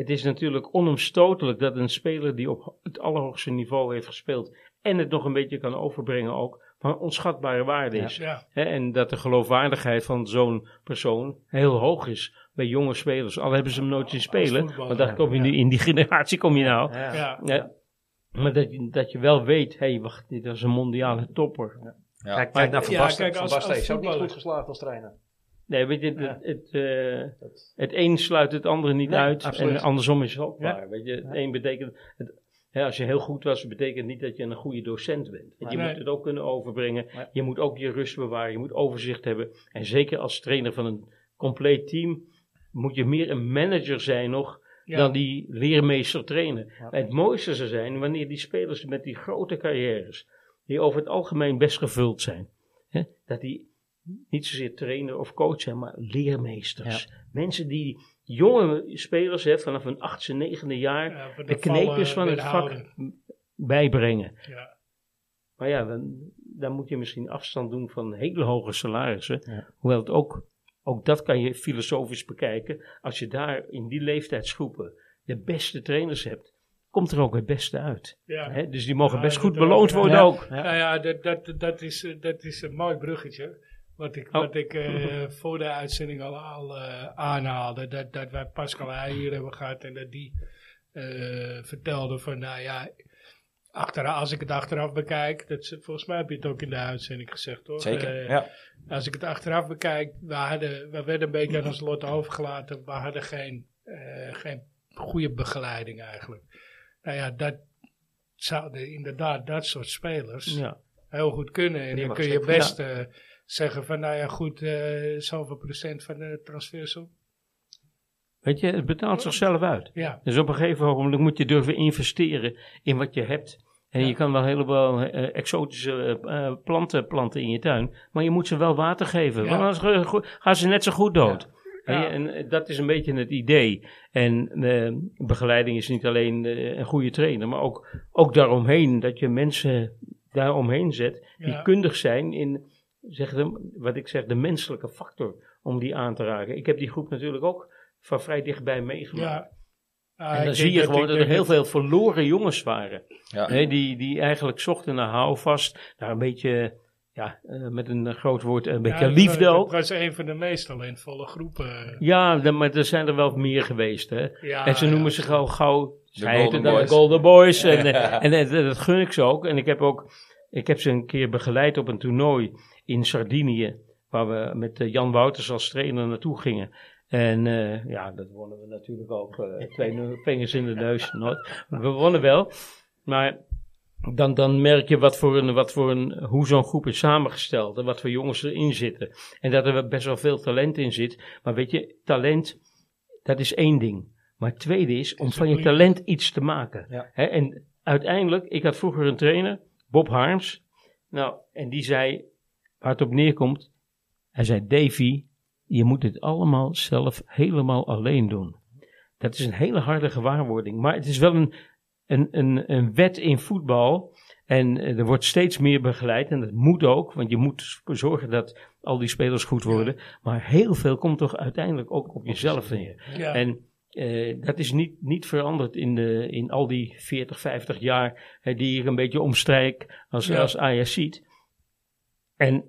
het is natuurlijk onomstotelijk dat een speler die op het allerhoogste niveau heeft gespeeld en het nog een beetje kan overbrengen ook, van onschatbare waarde is. Ja, Hè, en dat de geloofwaardigheid van zo'n persoon heel hoog is bij jonge spelers. Al hebben ze hem nooit zien spelen, want daar kom je nu in die generatie kom je nou. Ja. ja. Ja. Maar dat je, dat je wel weet, hé, hey, wacht, dit is een mondiale topper. Ja. Kijk, kijk naar Van Ja, Basten. kijk, Van Basten ook niet goed geslaagd als trainer. Nee, weet je, Ja. het, het, eh, het een sluit het andere niet Nee, uit. absoluut. En andersom is het ook Ja. waar. Weet je, het een betekent, het, hè, als je heel goed was, betekent niet dat je een goede docent bent. Je Nee. moet het ook kunnen overbrengen. Je moet ook je rust bewaren. Je moet overzicht hebben. En zeker als trainer van een compleet team moet je meer een manager zijn nog Ja. dan die leermeester trainen. Ja. Het mooiste zou zijn wanneer die spelers met die grote carrières, die over het algemeen best gevuld zijn, hè, dat die niet zozeer trainer of coach zijn, maar leermeesters. Mensen die jonge spelers hè, vanaf hun achtste, negende jaar Ja, de vallen kneepjes van het vak bijbrengen. Ja. Maar ja, dan, dan moet je misschien afstand doen van hele hoge salarissen. Ja. Hoewel het ook, ook dat kan je filosofisch bekijken. Als je daar in die leeftijdsgroepen de beste trainers hebt, komt er ook het beste uit. Ja. Hè? Dus die mogen Ja, best goed beloond ja. worden Ja. ook. Nou ja, dat, dat, dat, is, eh, dat is een mooi bruggetje. Wat ik, Oh. wat ik eh, voor de uitzending al, al eh, aanhaalde. Dat, dat wij Pascal Heij hier hebben gehad. En dat die eh, vertelde van, nou ja, achteraf, als ik het achteraf bekijk. Dat, volgens mij heb je het ook in de uitzending gezegd hoor. Zeker, ja. Als ik het achteraf bekijk, we, hadden, we werden een beetje aan ons lot overgelaten. We hadden geen, geen goede begeleiding eigenlijk. Nou ja, dat zouden inderdaad dat soort spelers Ja. heel goed kunnen. En dan kun je best eh, zeggen van, nou ja goed, eh zoveel procent van de transfersom. Weet je, het betaalt zichzelf uit. Ja, Dus op een gegeven moment moet je durven investeren in wat je hebt. En Ja. je kan wel helemaal eh, exotische eh, planten planten in je tuin. Maar je moet ze wel water geven. Ja. Want anders gaan ze net zo goed dood. Ja. En dat is een beetje het idee. En begeleiding is niet alleen een goede trainer, maar ook, ook daaromheen. Dat je mensen daaromheen zet die Ja. kundig zijn in, zeg de, wat ik zeg, de menselijke factor om die aan te raken. Ik heb die groep natuurlijk ook van vrij dichtbij meegemaakt. ja. Ah, En dan zie je gewoon dat er heel veel verloren jongens waren. Ja. Hè, die, die eigenlijk zochten naar houvast. Naar een beetje, ja, eh, met een groot woord, een beetje Ja, liefde ook. was een van de meest talentvolle groepen. Ja, dan- maar er zijn er wel meer geweest. Hè. Ja, en ze noemen ja. zich al gauw, zij dan Boys. de Golden Boys. En, en eh, dat gun ik ze ook. En ik heb ook, ik heb ze een keer begeleid op een toernooi in Sardinië. Waar we met eh, Jan Wouters als trainer naartoe gingen. En eh, ja, dat wonnen we natuurlijk ook. eh, twee vingers in de neus. Nooit. We wonnen wel. Maar dan, dan merk je wat voor een, wat voor een, hoe zo'n groep is samengesteld. En wat voor jongens erin zitten. En dat er best wel veel talent in zit. Maar weet je, talent, dat is één ding. Maar het tweede is om van je talent iets te maken. Ja. En uiteindelijk, ik had vroeger een trainer, Bob Harms. Nou, en die zei, waar het op neerkomt, hij zei, Davy, je moet dit allemaal zelf helemaal alleen doen. Dat is een hele harde gewaarwording. Maar het is wel een, een, een, een wet in voetbal. En eh, er wordt steeds meer begeleid. En dat moet ook, want je moet zorgen dat al die spelers goed worden. Maar heel veel komt toch uiteindelijk ook op jezelf neer. Ja. En eh, dat is niet, niet veranderd in, de, in al die 40, 50 jaar hè, die ik een beetje omstrijk als, Ja. als Ajax ziet. En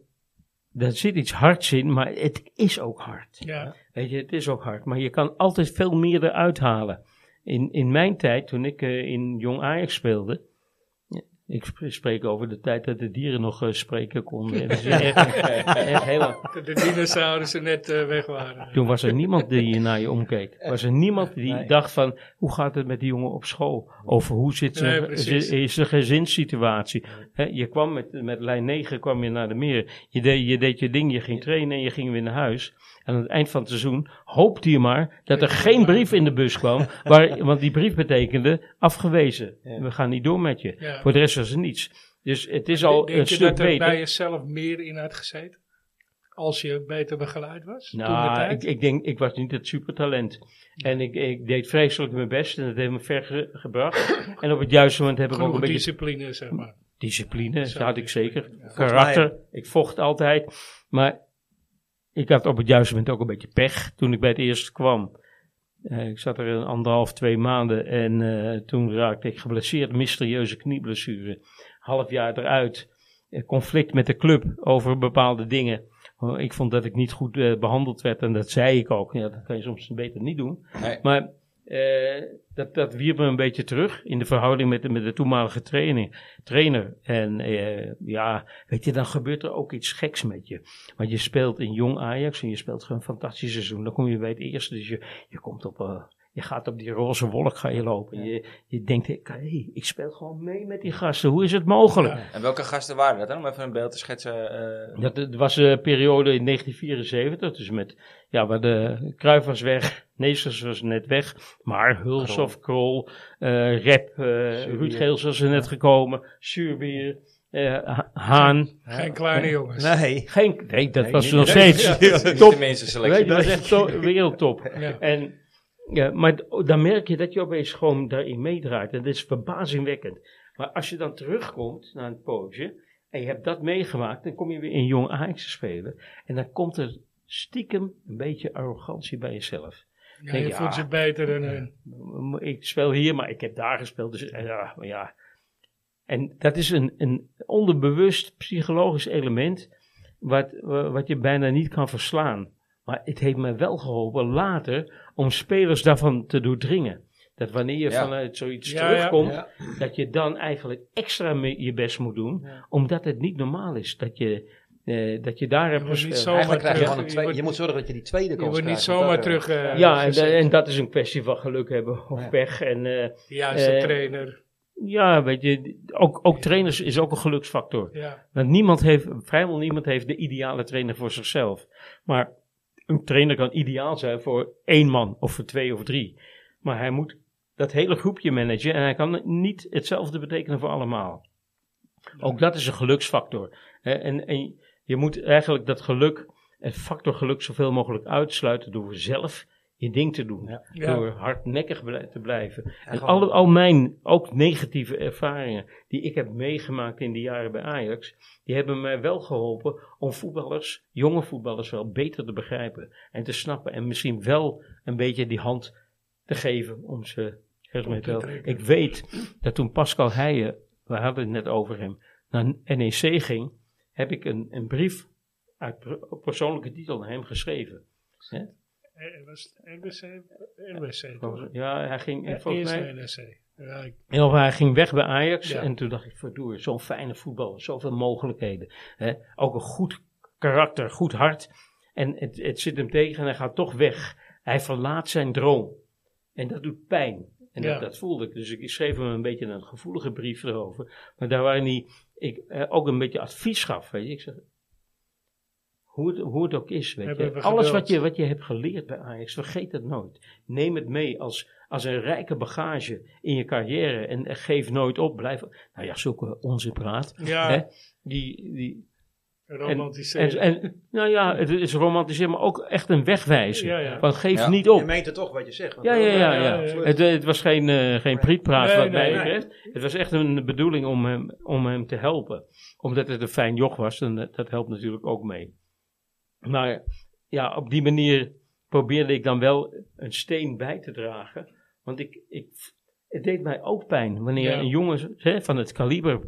daar zit iets hards in, maar het is ook hard. ja. Weet je, het is ook hard. Maar je kan altijd veel meer eruit halen. In, in mijn tijd, toen ik eh, in Jong Ajax speelde. Ik sp- spreek over de tijd dat de dieren nog eh, spreken konden. Echt, lang. De, dinosaurussen net eh, weg waren. Toen was er niemand die naar je omkeek. Was er niemand die Nee. dacht van, hoe gaat het met die jongen op school? Of hoe zit ze, Nee, is de gezinssituatie? Hè, je kwam met, met lijn 9 kwam je naar de meer. Je deed, je deed je ding, je ging trainen en je ging weer naar huis. Aan het eind van het seizoen hoopte je maar dat er geen brief in de bus kwam. Waar, want die brief betekende afgewezen. Ja. We gaan niet door met je. Ja. Voor de rest was er niets. Dus het is al Denk een je stuk dat er beter. bij jezelf meer in had gezeten? Als je beter begeleid was? Nou, ik, ik denk, ik was niet het supertalent. En ik, ik deed vreselijk mijn best en dat heeft me ver ge- gebracht. en op het juiste moment heb ik ook een beetje discipline, zeg maar. discipline, dat had ik zeker. ja. Karakter, ik vocht altijd. Maar ik had op het juiste moment ook een beetje pech toen ik bij het eerst kwam. Eh, ik zat er een anderhalf, twee maanden en eh, toen raakte ik geblesseerd, mysterieuze knieblessure. half jaar eruit. Eh, conflict met de club over bepaalde dingen. Oh, Ik vond dat ik niet goed eh, behandeld werd en dat zei ik ook. Ja, dat kan je soms beter niet doen. Nee. Maar dat, dat wierp me een beetje terug in de verhouding met de, met de toenmalige trainer. trainer. En eh, ja, weet je, dan gebeurt er ook iets geks met je. Want je speelt in jong Ajax en je speelt gewoon een fantastisch seizoen. Dan kom je bij het eerste, dus je, je komt op... eh, je gaat op die roze wolk ga je lopen. Je, je denkt, hé, hey, ik speel gewoon mee met die gasten. Hoe is het mogelijk? Ja. En welke gasten waren dat dan? Om even een beeld te schetsen. eh, Dat, was een periode in 1974, dus met, ja, waar de Kruif was weg, Neeskens was net weg, maar Hulshoff, Krol, eh Rep, eh Ruud Geels was er net gekomen, Suurbier, eh, Ha- Haan. Geen kleine jongens. Nee. Geen, nee, dat Nee, was niet- nog nee. steeds top. dat was echt to- wereldtop. Ja. En, ja, maar d- dan merk je dat je opeens gewoon daarin meedraait. En dat is verbazingwekkend. Maar als je dan terugkomt na een poosje en je hebt dat meegemaakt, dan kom je weer in jong Ajax te spelen. En dan komt er stiekem een beetje arrogantie bij jezelf. Ja, denk je je, voelt ah, je beter dan hun. Ik speel hier, maar ik heb daar gespeeld. Dus eh, ja, maar ja. En dat is een, een onderbewust psychologisch element wat, wat je bijna niet kan verslaan. Maar het heeft me wel geholpen later om spelers daarvan te doordringen. Dat wanneer je Ja. vanuit zoiets Ja, terugkomt, Ja. dat je dan eigenlijk extra je best moet doen. Omdat het niet normaal is dat je, eh, dat je daar hebt wordt niet gespeeld. zo- Eigenlijk krijg je terug- gewoon een je tweede. wordt- Je moet zorgen dat je die tweede Je kans wordt niet krijgt. want zomaar dat, terug. eh, ja, en, gezet. en dat is een kwestie van geluk hebben of Ja. pech. En, eh, De juiste trainer. Ja, weet je, ook, ook trainers is ook een geluksfactor. Ja. Want niemand heeft, vrijwel niemand heeft de ideale trainer voor zichzelf. Maar een trainer kan ideaal zijn voor één man of voor twee of drie. Maar hij moet dat hele groepje managen en hij kan niet hetzelfde betekenen voor allemaal. Ook dat is een geluksfactor. Hè, En, en je moet eigenlijk dat geluk, het factor geluk, zoveel mogelijk uitsluiten door zelf je ding te doen. Ja. Ja. Door hardnekkig blij- te blijven. En alle, al mijn, ook negatieve ervaringen die ik heb meegemaakt in de jaren bij Ajax, die hebben mij wel geholpen om voetballers, jonge voetballers wel beter te begrijpen en te snappen. En misschien wel een beetje die hand te geven om ze ergens te helpen. Ik weet dat toen Pascal Heijen, we hadden het net over hem, naar NEC ging, heb ik een, een brief uit persoonlijke titel naar hem geschreven. Eh, Was NBC? NBC toch? Ja, hij ging, Ja, volgens mij, NBC. Ja, ik- hij ging weg bij Ajax Ja. en toen dacht ik, verdorie, zo'n fijne voetballer, zoveel mogelijkheden. Hè? Ook een goed karakter, goed hart. En het, het zit hem tegen en hij gaat toch weg. Hij verlaat zijn droom. En dat doet pijn. En Ja. dat, dat voelde ik. Dus ik schreef hem een beetje een gevoelige brief erover. Maar daar waarin hij ik, eh, ook een beetje advies gaf. Weet je. Ik zeg, hoe het, hoe het ook is. Weet je. Alles wat je, wat je hebt geleerd bij Ajax, vergeet het nooit. Neem het mee als, als een rijke bagage in je carrière. En geef nooit op. Blijf, nou ja, zulke onzin praat. Ja, Hè? Die, die, romantiseren. en, nou ja, het is romantiseren, maar ook echt een wegwijzer. Ja, ja. Want geef Ja. niet Je op. meent het toch wat je zegt. want Ja, ja, ja. Ja, ja. ja, ja. Het, het was geen, eh geen prietpraat Nee, wat nee, mij nee. betreft. Het was echt een bedoeling om hem, om hem te helpen. Omdat het een fijn joch was en dat, dat helpt natuurlijk ook mee. Maar ja, op die manier probeerde ik dan wel een steen bij te dragen. Want ik, ik, het deed mij ook pijn wanneer Ja. een jongen hè, van het kaliber,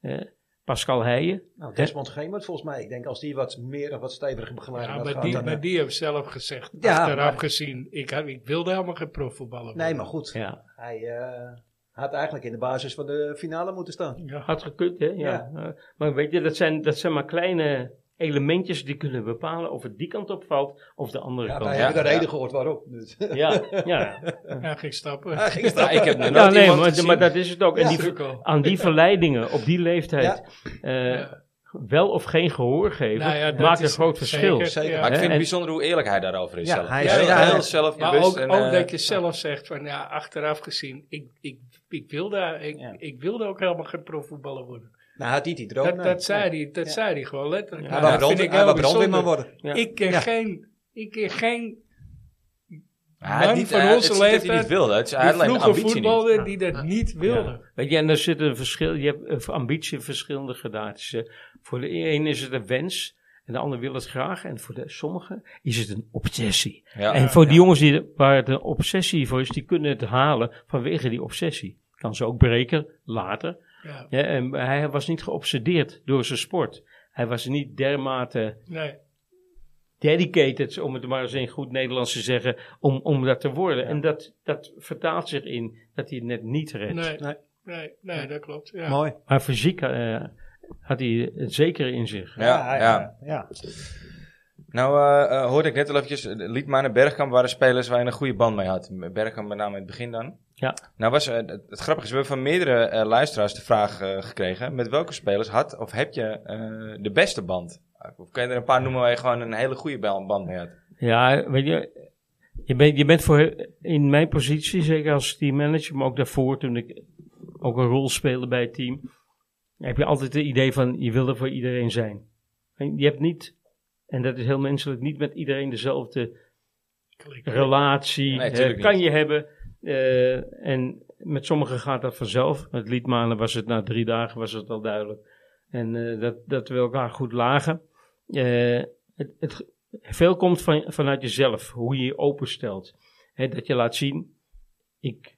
eh, Pascal Heijen, Nou, Desmond Gemert volgens mij. Ik denk als die wat meer en wat steviger begeleiding Ja, had maar gehad, die, dan, maar die heeft zelf gezegd, Ja, achteraf maar- gezien, ik, had- ik wilde helemaal geen profvoetballer worden. Nee, maar goed. ja, Hij eh, had eigenlijk in de basis van de finale moeten staan. Ja. Had gekund, hè? Ja. Eh, maar weet je, dat zijn, dat zijn maar kleine elementjes die kunnen bepalen of het die kant op valt of de andere Ja, kant. wij Ja, hebben de ja. reden gehoord waarop. Dus. Ja, ja. Hij ging stappen. Hij ging Ja, staan. ik heb ja nooit nee, maar, maar dat is het ook. En Ja. die, aan die verleidingen op die leeftijd eh, wel of geen gehoor geven, Nou ja, maakt een groot verschil. zeker, Zeker. ja. Maar ik vind het bijzonder hoe eerlijk hij daarover is Ja, zelf. hij is- heel, ja, heel ja. zelfbewust. Maar ook, en, ook eh, dat je zelf zegt van ja, achteraf gezien, ik, ik, ik, wilde, ik, Ja. ik wilde ook helemaal geen profvoetballer worden. Nou, had hij die droom. Dat, nee. dat, zei, hij, dat zei hij gewoon letterlijk. Hij Nou, brand- ik hij brandweerman worden. Ja. Ik ken Ja. geen, ik ken geen hij man niet, van hij- onze het is niet dat hij leeftijd niet wilde. Het is, hij die vroeger ambitie niet. die dat niet wilde. Weet je, en er zit een verschil. Je hebt eh, ambitie verschillende gradaties. Voor de een is het een wens. En de ander wil het graag. En voor de sommigen is het een obsessie. Ja. en voor die jongens die, waar het een obsessie voor is, die kunnen het halen vanwege die obsessie. Kan ze ook breken later. Ja. Ja, en hij was niet geobsedeerd door zijn sport. Hij was niet dermate Nee. dedicated, om het maar eens in goed Nederlands te zeggen, om, om dat te worden. En dat, dat vertaalt zich in dat hij het net niet redt. Nee. Nee. Nee. Nee, dat klopt. Ja. Mooi. Maar fysiek eh, had hij het zeker in zich. Ja, ja. ja. Nou, eh, hoorde ik net al eventjes, eh, Liedman en Bergkamp waren spelers waar je een goede band mee had. Bergkamp met name in het begin dan. Ja. Nou was, het, het grappige is, we hebben van meerdere luisteraars de vraag gekregen. Met welke spelers had of heb je de beste band? Of kan je er een paar noemen waar je gewoon een hele goede band mee had? Ja, weet je, je bent, je bent voor, in mijn positie, zeker als teammanager, maar ook daarvoor toen ik ook een rol speelde bij het team, heb je altijd het idee van je wil er voor iedereen zijn. Je hebt niet, en dat is heel menselijk, niet met iedereen dezelfde relatie Nee, kan niet. je hebben. eh, en met sommigen gaat dat vanzelf. Met Liedmanen was het na drie dagen was het al duidelijk. En eh, dat, dat we elkaar goed lagen. Eh, het, het, veel komt van, vanuit jezelf, hoe je je openstelt. Hè, dat je laat zien, ik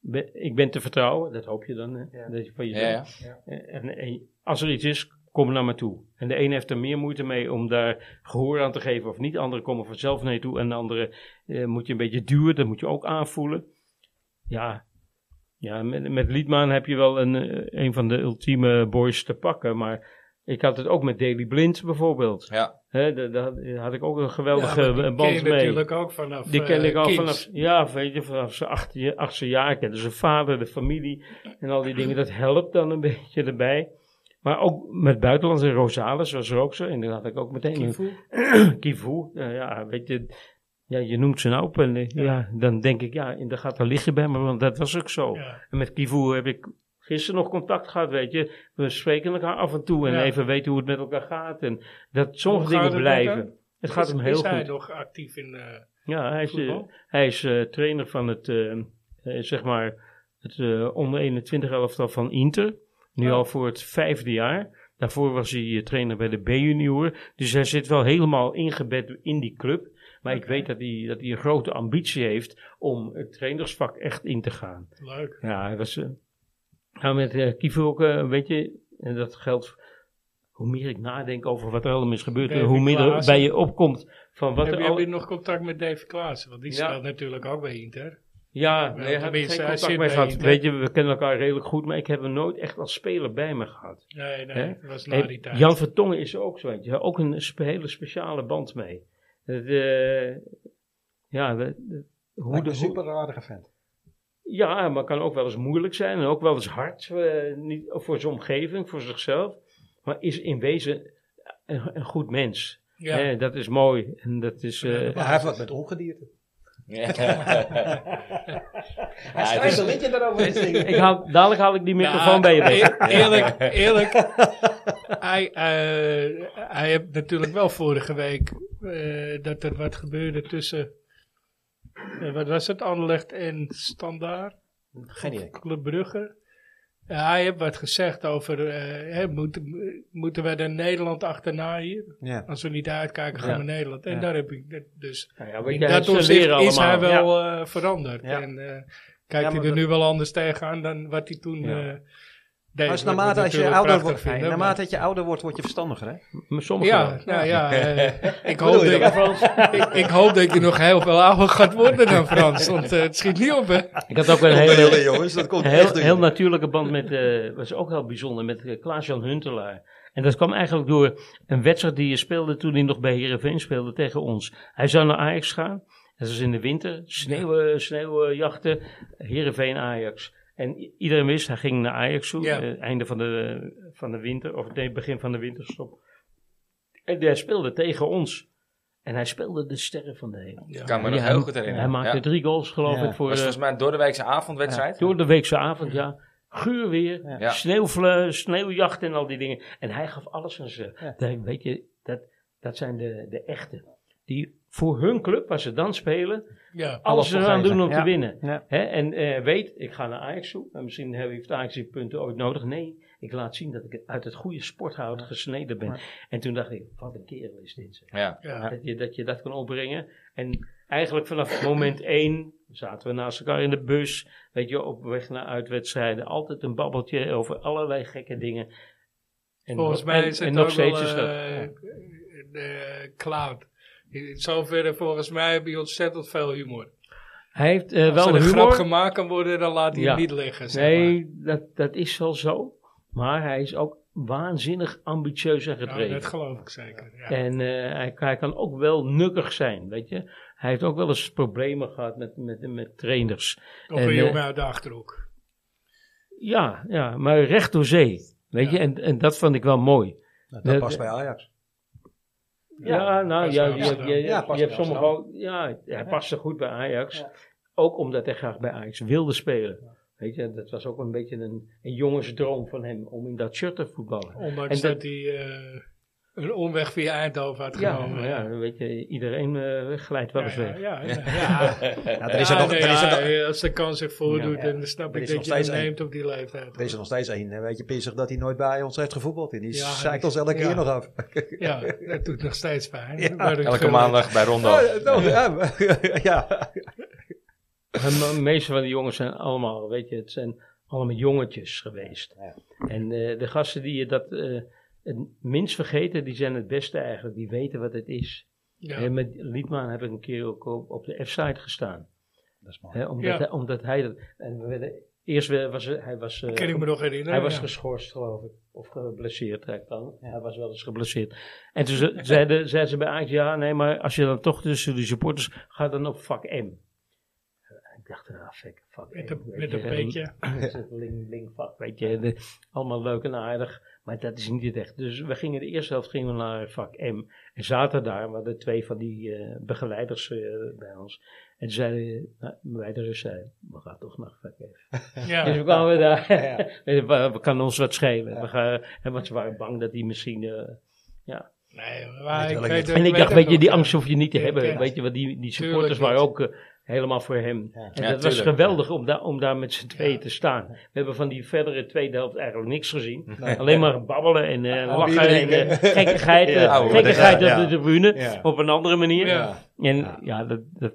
ben, ik ben te vertrouwen, dat hoop je dan, hè, dat je van jezelf. Ja, ja. En, en als er iets is, kom naar me toe. En de ene heeft er meer moeite mee om daar gehoor aan te geven of niet. De andere komen vanzelf naar je toe. En de andere eh, moet je een beetje duwen. Dat moet je ook aanvoelen. Ja, ja met, met Liedman heb je wel een, eh, een van de ultieme boys te pakken. Maar ik had het ook met Daily Blind bijvoorbeeld. Ja. Hè, daar daar had ik ook een Ja, geweldige maar die ken je band mee. natuurlijk ook vanaf Die ken eh, ik al vanaf, ja, weet je, vanaf zijn achtste, achtste jaar. Ik kende zijn vader, de familie en al die dingen. Dat helpt dan een beetje erbij. Maar ook met buitenlands en Rosales was er ook zo. En dan had ik ook meteen Kivu. Kivu. Ja, ja, weet je, ja, je noemt ze nou op. En eh, ja. dan denk ik, ja, en dan gaat er liggen bij me, want dat was ook zo. Ja. En met Kivu heb ik gisteren nog contact gehad, weet je. We spreken elkaar af en toe en Ja. even weten hoe het met elkaar gaat. En dat sommige dingen blijven. Het gaat Is- hem heel is hij goed. nog actief in eh Ja, hij is, eh, hij is trainer van het, zeg maar, het onder 21 elftal van Inter. Nu Ja. al voor het vijfde jaar. Daarvoor was hij eh, trainer bij de B-junior. Dus hij zit wel helemaal ingebed in die club. Maar ik weet dat hij, dat hij een grote ambitie heeft om het trainersvak echt in te gaan. Leuk. Ja, hij was... eh, nou, met eh Kivu ook, eh, weet je, en dat geldt... Hoe meer ik nadenk over wat er allemaal is gebeurd, David hoe meer er bij je opkomt van wat heb, er je, al... heb je nog contact met Dave Klaassen? Want die Ja. speelt natuurlijk ook bij Inter. Ja, nee, tenminste, geen contact mee gehad. Weet je, we kennen elkaar redelijk goed, maar ik heb hem nooit echt als speler bij me gehad. Nee, nee, dat was na die tijd. Jan Vertongen is er ook zo eentje. Ook een spe- hele speciale band mee. Eh, ja, de, de- hoe Lijkt de, een super aardige vent. ja, maar kan ook wel eens moeilijk zijn en ook wel eens hard eh, niet, voor zijn omgeving, voor zichzelf. Maar is in wezen een, een goed mens. ja. Hè, dat is mooi. En dat is, eh, Ja, Ja, hij heeft wat met ongedierte. Ja. Hij het schrijft een liedje daarover te zingen. ik haal, dadelijk haal ik die microfoon Nou, bij je weg. Eerlijk, eerlijk. hij, eh, hij heeft natuurlijk wel vorige week eh, dat er wat gebeurde tussen, eh, wat was het, Anderlecht en Standaard, Geen idee. Club Brugge. Ja, hij heeft wat gezegd over, eh, hè, moeten, moeten we er Nederland achterna hier? Ja. Als we niet uitkijken, gaan Ja. we Nederland. En Ja. daar heb ik dus... Nou In dat opzicht is hij wel eh, veranderd. Ja. En eh, kijkt Ja, hij er dat- nu wel anders tegenaan dan wat hij toen Ja. Als naarmate als je ouder wordt, vinden, maar- naarmate dat je ouder wordt, word je verstandiger, hè? Maar sommige Ja, wel. nou ja, eh, ik, hoop dat, ik, ik hoop dat je nog heel veel ouder gaat worden dan Frans, want eh, het schiet niet op, hè. Ik had ook een Hele hele, jongens, dat komt heel, heel natuurlijke band met, eh was ook heel bijzonder, met Klaas-Jan Huntelaar. En dat kwam eigenlijk door een wedstrijd die je speelde toen hij nog bij Heerenveen speelde tegen ons. Hij zou naar Ajax gaan. Dat was in de winter, sneeuw, sneeuwjachten, Heerenveen-Ajax. En iedereen wist, hij ging naar Ajax toe, Ja. eh, einde van de, van de winter, of nee, begin van de winterstop. En hij speelde tegen ons. En hij speelde de sterren van de hemel. Ja. kan me nog hij- heel goed herinneren. Hij maakte ja. drie goals, geloof Ja. ik, voor, was eh, volgens mij een doordeweekse avondwedstrijd. door de weekse avond, ja. Guur weer, Ja. sneeuwvle- sneeuwjacht en al die dingen. En hij gaf alles aan ze. Ja. Dat- weet je, dat, dat zijn de, de echte. Die voor hun club, waar ze dan spelen, Ja, alles eraan doen om Ja. te winnen. Ja. Hè? En eh, weet, ik ga naar Ajax toe. En misschien heeft Ajax die punten ooit nodig. Nee, ik laat zien dat ik uit het goede sporthout gesneden ben. Ja. En toen dacht ik, wat een kerel is dit. Ja. ja. Dat, je, dat je dat kan opbrengen. En eigenlijk vanaf moment één zaten we naast elkaar in de bus. Weet je, op weg naar uitwedstrijden. Altijd een babbeltje over allerlei gekke dingen. En, Volgens en- mij is en het nog ook steeds wel is dat. eh, de cloud. In zoverre, volgens mij heb je ontzettend veel humor. Hij heeft eh, Als wel er een grap humor. gemaakt kan worden, dan laat hij Ja. hem niet liggen. Zeg maar. Nee, dat, dat is wel zo. Maar hij is ook waanzinnig ambitieus en gedreven. dat geloof ik zeker. Ja. En eh, hij, hij kan ook wel nukkig zijn, weet je. Hij heeft ook wel eens problemen gehad met, met, met trainers. Of en, een eh, jongen uit de Achterhoek. Ja, ja, maar recht door zee. Weet je, en, en dat vond ik wel mooi. Nou, dat de- past bij Ajax. Ja, nou, ja, je, je, je, Ja, past je hebt sommige ook, ja, hij paste goed bij Ajax. Ja. Ook omdat hij graag bij Ajax wilde spelen. Weet je, dat was ook een beetje een, een jongensdroom van hem om in dat shirt te voetballen. Ondanks en dat, hij eh, een omweg via Eindhoven had Ja, genomen. maar ja, weet je, iedereen eh, glijdt wel eens ja, weg. ja, ja, ja. Ja, er is er Ja, nog, nee, er is er ja, nog, als de kans zich voordoet, Ja. dan snap Er ik dat je hem neemt op die leeftijd. er is er nog steeds één. Weet je, pissig dat hij nooit bij ons heeft gevoetbald. En die Ja, zeikt ons elke ja. keer nog af. Ja, dat doet nog steeds pijn. Ja, Elke maandag bij Rondo. Oh, ja, nou, ja, ja. De meeste van die jongens zijn allemaal, weet je, het zijn allemaal jongetjes geweest. Ja. En eh, de gasten die je dat eh, het minst vergeten, die zijn het beste eigenlijk. Die weten wat het is. Ja. En met Liedman heb ik een keer ook op, op de F-site gestaan. Dat is mooi. Hè, omdat, Ja. hij, omdat hij dat... En we werden, eerst was hij was... eh, Kan ik me nog herinneren. hij was ja. geschorst, geloof ik. Of geblesseerd, hè, dan. Hij was wel eens geblesseerd. En toen ze- zeiden, ze bij Ajax, ja, nee, maar als je dan toch tussen die supporters, ga dan op vak M. Ik dacht, ah, fuck, vak Met M, met je, een beetje. ling, ling vak, weet je. De- allemaal leuk en aardig, maar dat is niet het echt. Dus we gingen de eerste helft gingen we naar vak M. En zaten daar, we hadden twee van die eh, begeleiders eh, bij ons. En zeiden nou, wij de Rus zeiden, we gaan toch naar vak F. Ja. Dus we kwamen daar. we, we kan ons wat schelen. We gaan, want ze waren bang dat die misschien. eh, Nee, maar Weet ik weet ik en ik dacht, weet je, die ja. angst hoef je niet te Ja, hebben. ja. Weet je, want die, die Tuurlijk supporters waren niet. ook helemaal voor hem. Ja. En Ja, dat was geweldig om, daar om daar met z'n tweeën te staan. We hebben van die verdere tweede helft eigenlijk niks gezien. Alleen maar babbelen en eh, Oh, lachen en eh, gekkigheid, eh, gekkigheid ja, op de tribune. Ja. Op een andere manier. Ja. En Ja. ja, dat, dat,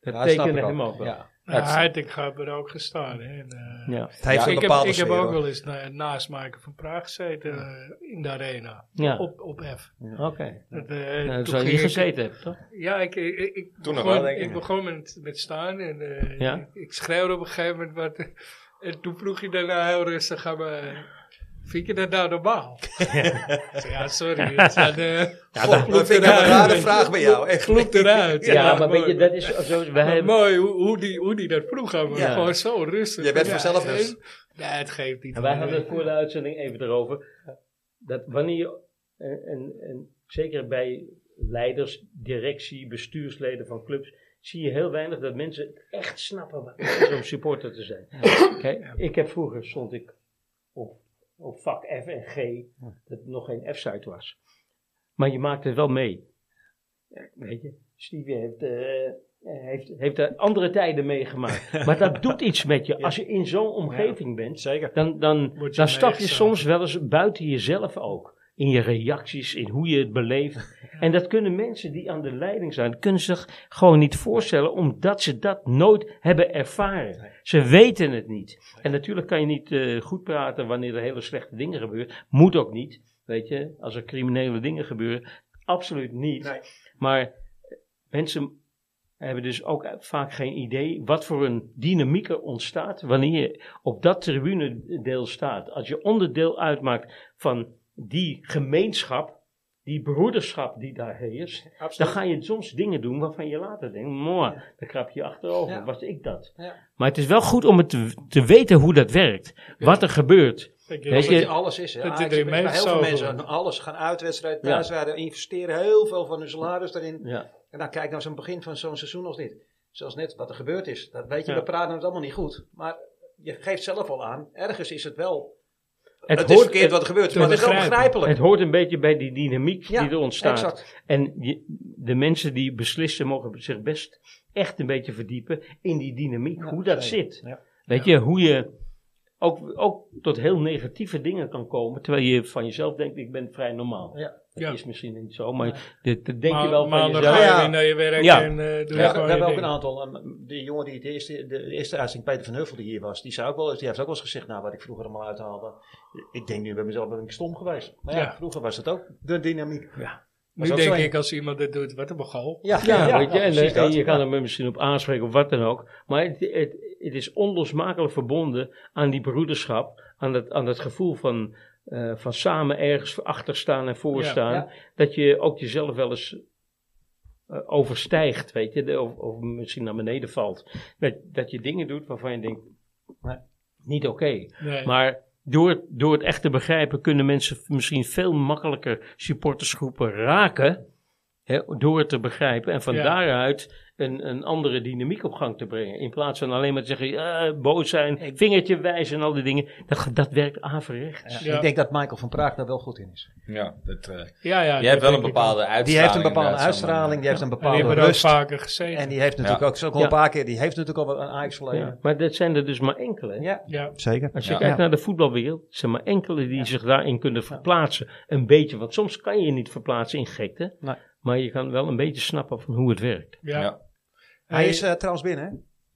dat tekende hem ook. ook wel. Ja. Heiting gaat er ook gestaan. Hè. En, eh, Ja. Het heeft Ja, een ik, heb, ik heb ook wel eens na, naast Maaike van Praag gezeten eh, in de arena. Ja. Op, op F. Oké. Dat, eh, Nou, toen je ik- gezeten hebben, toch? Ja, ik, ik, ik, Toen nog begon, wel, denk ik. ik begon met, met staan en Ja? ik, ik schreeuwde op een gegeven moment wat. En toen vroeg je daarna heel rustig aan me, vind je dat nou normaal? Ja, sorry. Het zijn, eh, God, dat vind ik een rare vraag bij jou. Echt. Klopt eruit. Ja, maar weet mooi. je, dat is zo. Wij mooi hoe, hoe, die, hoe die dat vroeg aan. Ja. Gewoon zo rustig. Jij bent Ja, vanzelf dus. Nee, het geeft niet. en wij hadden het voor de uitzending even erover. Dat wanneer je, en, en, en zeker bij leiders, directie, bestuursleden van clubs, zie je heel weinig dat mensen het echt snappen wat het is om supporter te zijn. Kijk, ik heb vroeger stond ik op, op vak F en G, dat het nog geen F-site was. Maar je maakt het wel mee. Ja, weet je, Stevie heeft, eh, heeft, heeft er andere tijden meegemaakt. maar dat doet iets met je. Als je in zo'n omgeving bent, Zeker. dan, dan, dan stap je meegezogen. soms wel eens buiten jezelf ook. In je reacties, in hoe je het beleeft. En dat kunnen mensen die aan de leiding zijn, kunnen zich gewoon niet voorstellen, omdat ze dat nooit hebben ervaren. Ze weten het niet. En natuurlijk kan je niet eh, goed praten wanneer er hele slechte dingen gebeuren. Moet ook niet, weet je, als er criminele dingen gebeuren. Absoluut niet. Nee. Maar eh, mensen hebben dus ook vaak geen idee wat voor een dynamiek er ontstaat wanneer je op dat tribunedeel staat. Als je onderdeel uitmaakt van die gemeenschap, die broederschap die daar heerst, dan ga je soms dingen doen waarvan je later denkt, mooi, dan krap je achterover, Ja. was ik dat. Ja. Maar het is wel goed om het te, te weten hoe dat werkt, wat er gebeurt. Ik, Weet je- je, alles is. Hè. Dat Ajax, je erin bij heel veel mensen, alles gaan uitwedstrijden, Ja. thuisrijden, investeren heel veel van hun salaris erin. Ja. En dan kijk naar zo'n begin van zo'n seizoen als dit. Zoals net wat er gebeurd is. Dat weet je, Ja. we praten het allemaal niet goed. Maar je geeft zelf al aan, ergens is het wel. Het, Het, is hoort, verkeerd het, wat er gebeurt, maar het is wel begrijpelijk. het hoort een beetje bij die dynamiek Ja, die er ontstaat. Exact. En je- de mensen die beslissen mogen zich best echt een beetje verdiepen in die dynamiek, Ja, hoe dat zeker. zit. Ja. Weet je, hoe je ook, ook tot heel negatieve dingen kan komen. Terwijl je van jezelf denkt, ik ben vrij normaal. Ja. Dat Ja. is misschien niet zo, maar dat denk je wel maar van dan jezelf. ga je Ja. weer naar je werk Ja. en eh doe We je hebben, gewoon we je hebben ook ding. een aantal. um, Die jongen die het eerste, de eerste uitzending, Peter van Huffel, die hier was, die, zei ook wel, die heeft ook wel eens gezegd: Nou, wat ik vroeger allemaal uithaalde. Ik denk nu bij mezelf ben ik stom geweest. Maar ja, Ja. vroeger was het ook de dynamiek. Nu Was ook denk ik, als iemand dit doet, wat een begal. Ja, Ja, weet je, en, dat. je kan Ja. er me misschien op aanspreken of wat dan ook. Maar het, het, het is onlosmakelijk verbonden aan die broederschap, aan het, aan het gevoel van, eh, van samen ergens achter staan en voor staan. Ja. Dat je ook jezelf wel eens eh, overstijgt, weet je, of, of misschien naar beneden valt. Dat, dat je dingen doet waarvan je denkt, Nee. niet oké. Nee. Maar door, door het echt te begrijpen kunnen mensen misschien veel makkelijker supportersgroepen raken. Hè, door het te begrijpen en van Ja. daaruit een, een andere dynamiek op gang te brengen. In plaats van alleen maar te zeggen, ja, boos zijn, vingertje wijzen en al die dingen. Dat, dat werkt averechts. Ja, Ja. Ik denk dat Michael van Praag daar wel goed in is. Ja, dat, eh, ja, ja, jij dat hebt wel een bepaalde uitstraling. Die heeft een bepaalde uitstraling, die heeft een. En die bepaalde ook rust. vaker gezeten. En die heeft natuurlijk Ja. ook, ook al Ja. een paar keer, die heeft natuurlijk al wel een Ajax verleden. Ja, maar dat zijn er dus maar enkele. Ja, ja. zeker. Als je Ja. kijkt naar de voetbalwereld, zijn maar enkele die zich daarin kunnen verplaatsen. Een beetje, want soms kan je je niet verplaatsen in gekte. Nee. Maar je kan wel een beetje snappen van hoe het werkt. Ja. Hij Hey, is eh, trouwens binnen, hè?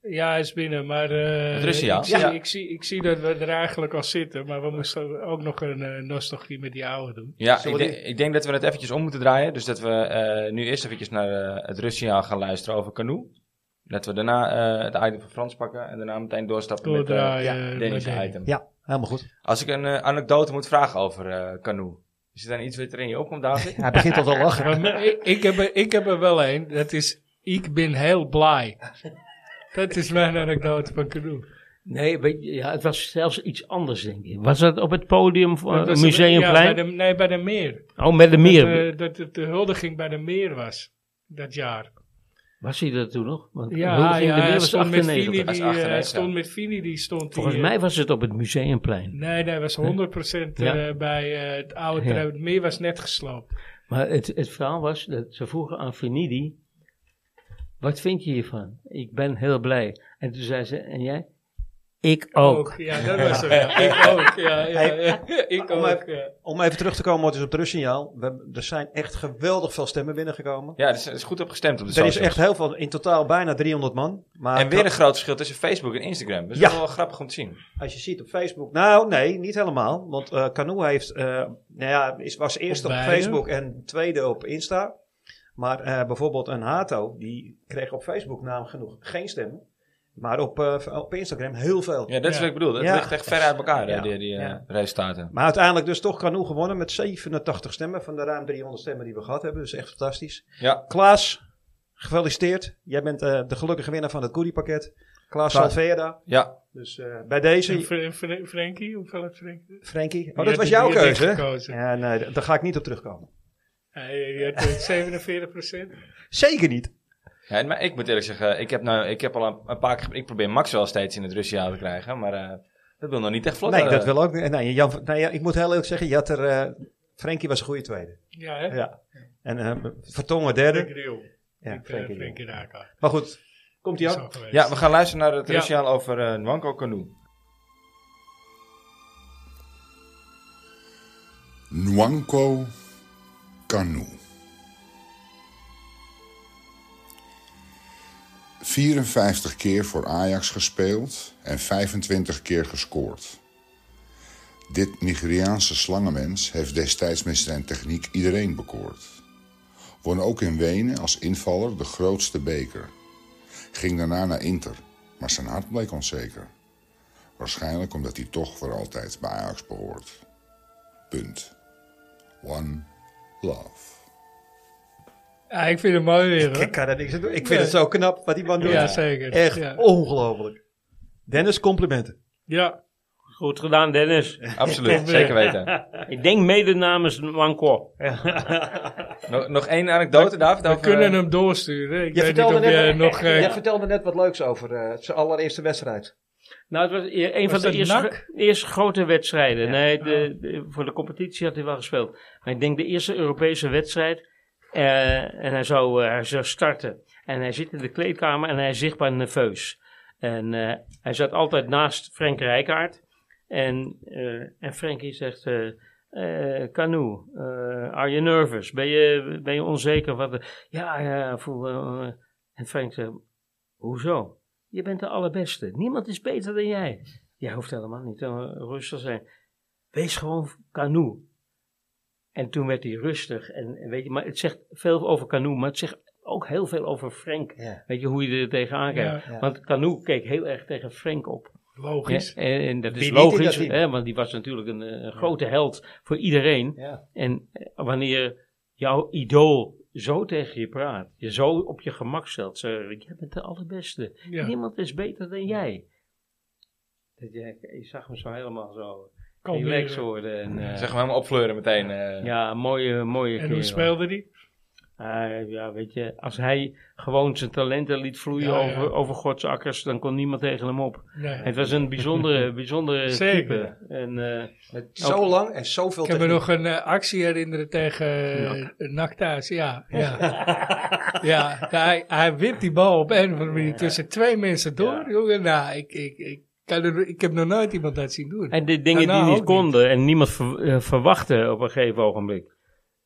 Ja, hij is binnen, maar eh, Het Russiaal. ik, zie, Ja. ik, zie, ik zie dat we er eigenlijk al zitten, maar we moesten ook nog een eh, nostalgie met die oude doen. Ja, ik, ik denk dat we het eventjes om moeten draaien. Dus dat we eh, nu eerst eventjes naar het Russiaal gaan luisteren over Canoe. Dat we daarna eh, het item van Frans pakken en daarna meteen doorstappen met uh, eh, met Danny. item. Ja, helemaal goed. Als ik een anekdote moet vragen over eh Canoe. Is er dan iets wat er in je opkomt, David? Hij begint al te lachen. Ik, heb er, ik heb er wel een, dat is, ik ben heel blij. Dat is mijn anekdote van Canoe. Nee, weet je, ja, het was zelfs iets anders, denk ik. Was dat op het podium van het Museumplein? Ja, bij de, nee, bij de meer. oh, met de meer. Dat, eh, dat het de huldiging bij de meer was, dat jaar. was hij dat toen nog? Want Ja, de Meer hij was stond met 98. Fini, die, eh, 98, stond met Fini, die stond Volgens die, eh, mij was het op het Museumplein. Nee, nee, was 100% Ja. eh, bij eh, het oude Ja. Het meer was net gesloopt. Maar het, het verhaal was dat ze vroegen aan Venidi: Wat vind je hiervan? Ik ben heel blij. En toen zei ze: En jij? Ik ook. Ja, dat was. Ja. Ik ook. Ja, ja, ja. Ik om ook. even- Ja. Om even terug te komen dus op het rustsignaal. We hebben- Er zijn echt geweldig veel stemmen binnengekomen. Ja, er is, er is goed op gestemd op de Er is echt heel veel, in totaal bijna 300 man. Maar En weer een groot verschil tussen Facebook en Instagram. Dat is Ja. wel, grappig om te zien. als je ziet op Facebook. Nou, nee, niet helemaal. Want eh Canoe heeft, eh, nou ja, is, was eerst Op? Facebook en tweede op Insta. Maar eh, bijvoorbeeld een Hato, die kreeg op Facebook naam genoeg geen stemmen. Maar op, eh, op Instagram heel veel. Ja, dat is Ja. wat ik bedoel. Het Ja. ligt echt ver uit elkaar, Ja. die, die eh, Ja. resultaten. Maar uiteindelijk dus toch Canoe gewonnen met 87 stemmen van de ruim 300 stemmen die we gehad hebben. Dus echt fantastisch. Ja, Klaas, gefeliciteerd. Jij bent eh, de gelukkige winnaar van het goodiepakket. Klaas Klaas. Salvera. ja. Dus eh, bij deze, En hoeveel heeft Frenkie? Frankie. Die Oh, dat was jouw keuze. Ja, nee, daar ga ik niet op terugkomen. Hij je had eh, 47 procent. Zeker niet. ja maar ik moet eerlijk zeggen, ik heb, nou, ik heb al een, een paar keer... Ik probeer Max wel steeds in het Russiaal te krijgen, maar eh, dat wil nog niet echt vlot. Nee, dat wil ook. Nee, Jan, nee, ja, ik moet heel eerlijk zeggen, je had er, eh Frankie was een goede tweede. Ja, hè? Ja. En eh Vertongen derde. Frenkie. Ja, Frenkie. Frenkie Raka. Maar goed, komt hij ook? Ja, we gaan luisteren naar het Ja. Russiaal over eh Nwanko Canoe. Nwanko Kanu. 54 keer voor Ajax gespeeld en 25 keer gescoord. Dit Nigeriaanse slangenmens heeft destijds met zijn techniek iedereen bekoord. Won ook in Wenen als invaller de grootste beker. Ging daarna naar Inter, maar zijn hart bleek onzeker. Waarschijnlijk omdat hij toch voor altijd bij Ajax behoort. Punt. One love. Ja, ik vind het mooi weer, hoor. Ik kan er niks aan doen. Ik vind Nee. het zo knap wat die man doet. Ja, zeker. Echt Ja. ongelooflijk. Dennis, complimenten. Ja, Goed gedaan, Dennis. Absoluut, zeker weten. Ik denk mede namens Wanko. Nog, nog één anekdote, David? we over, kunnen eh, hem doorsturen. Ik Je vertelde, net, nog... eh, jij vertelde net wat leuks over eh, zijn allereerste wedstrijd. Nou, het was een Was van de eerste, eerste grote wedstrijden. Ja. Nee, de, de- voor de competitie had hij wel gespeeld. Maar ik denk de eerste Europese wedstrijd. eh, en hij zou, eh, hij zou starten. En hij zit in de kleedkamer en hij is zichtbaar nerveus. En eh, hij zat altijd naast Frank Rijkaard. En, en Frankie zegt, Canoe, are you nervous? Ben je, ben je onzeker? Wat, ja, ja, voel, en Frank zegt, hoezo? Je bent de allerbeste. Niemand is beter dan jij. Jij hoeft helemaal niet eh, rustig te zijn. Wees gewoon Canoe. En toen werd hij rustig. En, en weet je, maar het zegt veel over Canoe, maar het zegt ook heel veel over Frank. Ja. Weet je, hoe je er tegenaan kijkt. Ja, Ja. Want Canoe keek heel erg tegen Frank op. logisch. Ja, en, en dat is Wie logisch, dat hè, want die was natuurlijk een, eh, een grote held voor iedereen. Ja. En eh, wanneer jouw idool zo tegen je praat, je zo op je gemak stelt, ik, jij bent de allerbeste. Ja. Niemand is beter dan jij. Dat je, je zag me zo helemaal zo relaxed worden. En, eh, Zeg maar helemaal opfleuren meteen. eh. ja, een mooie, mooie En hoe speelde die? Ah, ja, weet je, als hij gewoon zijn talenten liet vloeien Ja, ja. over, over Gods akkers, dan kon niemand tegen hem op. Nee. Het was een bijzondere, bijzondere Zeker. type. En, eh, Met zo lang en zoveel Ik kan me nog een eh, actie herinneren tegen thuis. Ja, ja. ja hij, hij wint die bal op een of andere manier tussen twee mensen door. Ja. Jongen, nou, ik, ik, ik, kan er, ik heb nog nooit iemand dat zien doen. en de dingen Daarna die niet konden en niemand ver- eh, verwachtte op een gegeven ogenblik.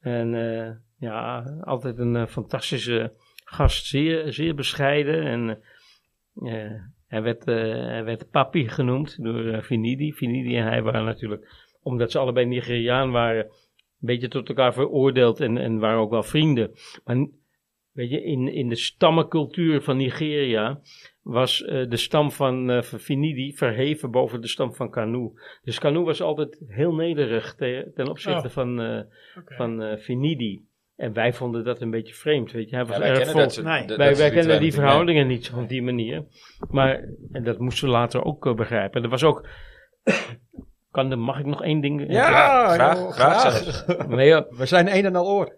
En eh, ja, altijd een eh, fantastische gast, zeer, zeer bescheiden. En eh, hij, werd, eh, hij werd papi genoemd door eh, Finidi. Finidi en hij waren natuurlijk, omdat ze allebei Nigeriaan waren, een beetje tot elkaar veroordeeld en, en waren ook wel vrienden. Maar weet je, in, in de stammencultuur van Nigeria was eh, de stam van eh, van Finidi verheven boven de stam van Kanu. Dus Kanu was altijd heel nederig te- ten opzichte Oh. van, eh, Oké. van eh, Finidi. En wij vonden dat een beetje vreemd, weet je. Hij was Ja, wij erg kennen vol. dat soort- Nee. dat- wij kennen die verhoudingen niet zo op die manier. Maar, en dat moesten we later ook eh, begrijpen. Er was ook... kan, mag ik nog één ding... Ja, graag, joh, graag zelfs. Nee, ja, We zijn een en al oor.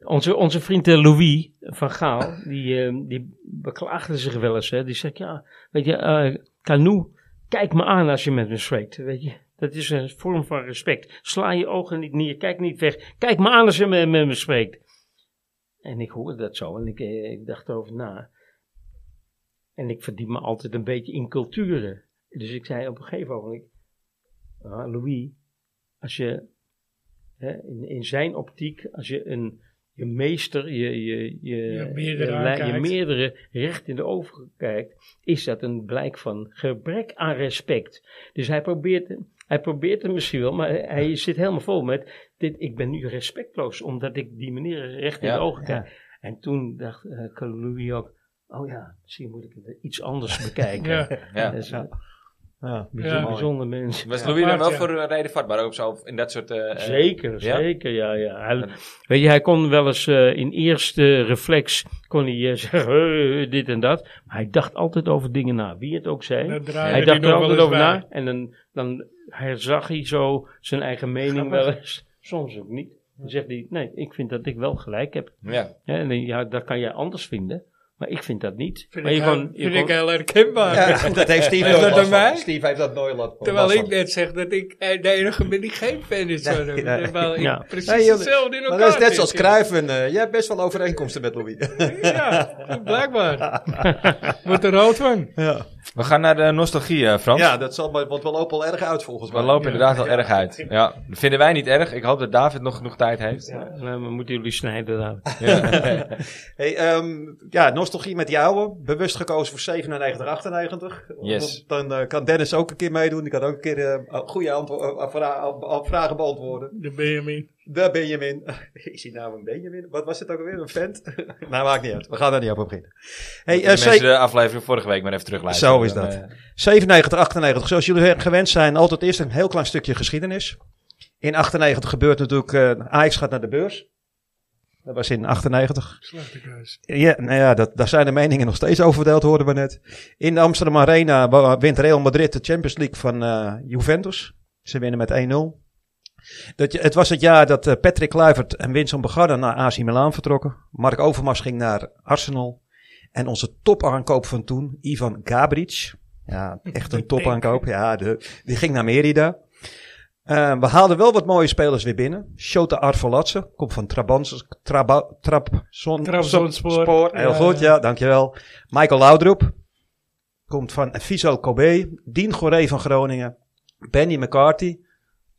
Onze, onze vriend eh, Louis van Gaal, die, eh, die beklaagde zich wel eens. Hè. Die zegt, ja, weet je, eh Canoe, kijk me aan als je met me spreekt. Weet je, dat is een vorm van respect. Sla je ogen niet neer, kijk niet weg. Kijk me aan als je met, met me spreekt. En ik hoorde dat zo en ik, eh, ik dacht erover na. En ik verdien me altijd een beetje in culturen. Dus ik zei op een gegeven moment, ah, Louis, als je hè, in, in zijn optiek, als je een je meester, je, je, je, Je meerdere je, li- je meerdere recht in de ogen kijkt, is dat een blijk van gebrek aan respect. Dus hij probeert, hij probeert het misschien wel, maar hij zit helemaal vol met, dit, ik ben nu respectloos, omdat ik die meneer recht in Ja, de ogen ja. kijk. En toen dacht uh, Louis ook, oh ja, misschien moet ik het iets anders bekijken. Ja. Een Ja. bijzonder, Ja. bijzonder mens. Was Louis dan wel ja. voor een reden vatbaar ook zo in dat soort... eh, eh, Zeker, ja? zeker, ja, ja. Hij, weet je, hij kon wel eens eh, in eerste reflex, kon hij eh, zeggen, "Eh, dit en dat. Maar hij dacht altijd over dingen na, wie het ook zei. Hij dacht er altijd over na. En dan, dan herzag hij zo zijn eigen mening wel eens. Soms ook niet. Dan zegt hij, nee, ik vind dat ik wel gelijk heb. Ja. Ja, en dan, ja, dat kan jij anders vinden. Maar ik vind dat niet. Vind, maar ik, je heel- kon, je vind kon- ik heel herkenbaar. Ja, dat heeft Steve nooit dat aan mij? Steve heeft dat nooit last van. Terwijl ik net zeg dat ik eh, de enige ben die geen fan is van hem. nee. Terwijl ik Ja. precies Nee, joh, hetzelfde in elkaar Maar dat is net zoals joh. Cruijff en eh, jij hebt best wel overeenkomsten met Louis. Ja, blijkbaar. Wordt er rood van. ja. We gaan naar de nostalgie, eh, Frans. ja, dat zal, want we lopen al erg uit volgens We mij. lopen inderdaad wel erg uit. Ja, dat vinden wij niet erg. Ik hoop dat David nog genoeg tijd heeft. Ja, dan moeten jullie snijden daar. Hey, ehm, ja, nostalgie met jou. Bewust gekozen voor 97, 98. Yes. Want Dan eh, kan Dennis ook een keer meedoen. Die kan ook een keer eh, goede antwo- vra- eh, vragen beantwoorden. De Benjamin. De Benjamin. Is hij nou een Benjamin? Wat was het ook alweer? Een vent? nou, maakt niet uit. We gaan daar niet op beginnen. Hey, De eh, mensen de aflevering vorige week maar even terugluisteren. Zo is dat. eh, 97, 98. Zoals jullie gewend zijn, altijd eerst een heel klein stukje geschiedenis. In 98 gebeurt natuurlijk, eh Ajax gaat naar de beurs. Dat was in 98. Slechte keus. Ja, nou ja, dat, daar zijn de meningen nog steeds over verdeeld, hoorden we net. In de Amsterdam Arena wint Real Madrid de Champions League van eh, Juventus. Ze winnen met 1-0. Dat, je- het was het jaar dat eh, Patrick Kluivert en Vincent Bogarde naar AC Milan vertrokken. Mark Overmars ging naar Arsenal. En onze topaankoop van toen, Ivan Gabric. Ja, echt een topaankoop. Ja, de, die ging naar Merida. Eh, we haalden wel wat mooie spelers weer binnen. Shota Arvelatse, komt van Trabans, Traba, Trabzon, Trabzonspor. Spoor, heel Ja, goed, ja. ja, dankjewel. Michael Laudrup, komt van Viso Kobe. Dien Goré van Groningen. Benny McCarthy.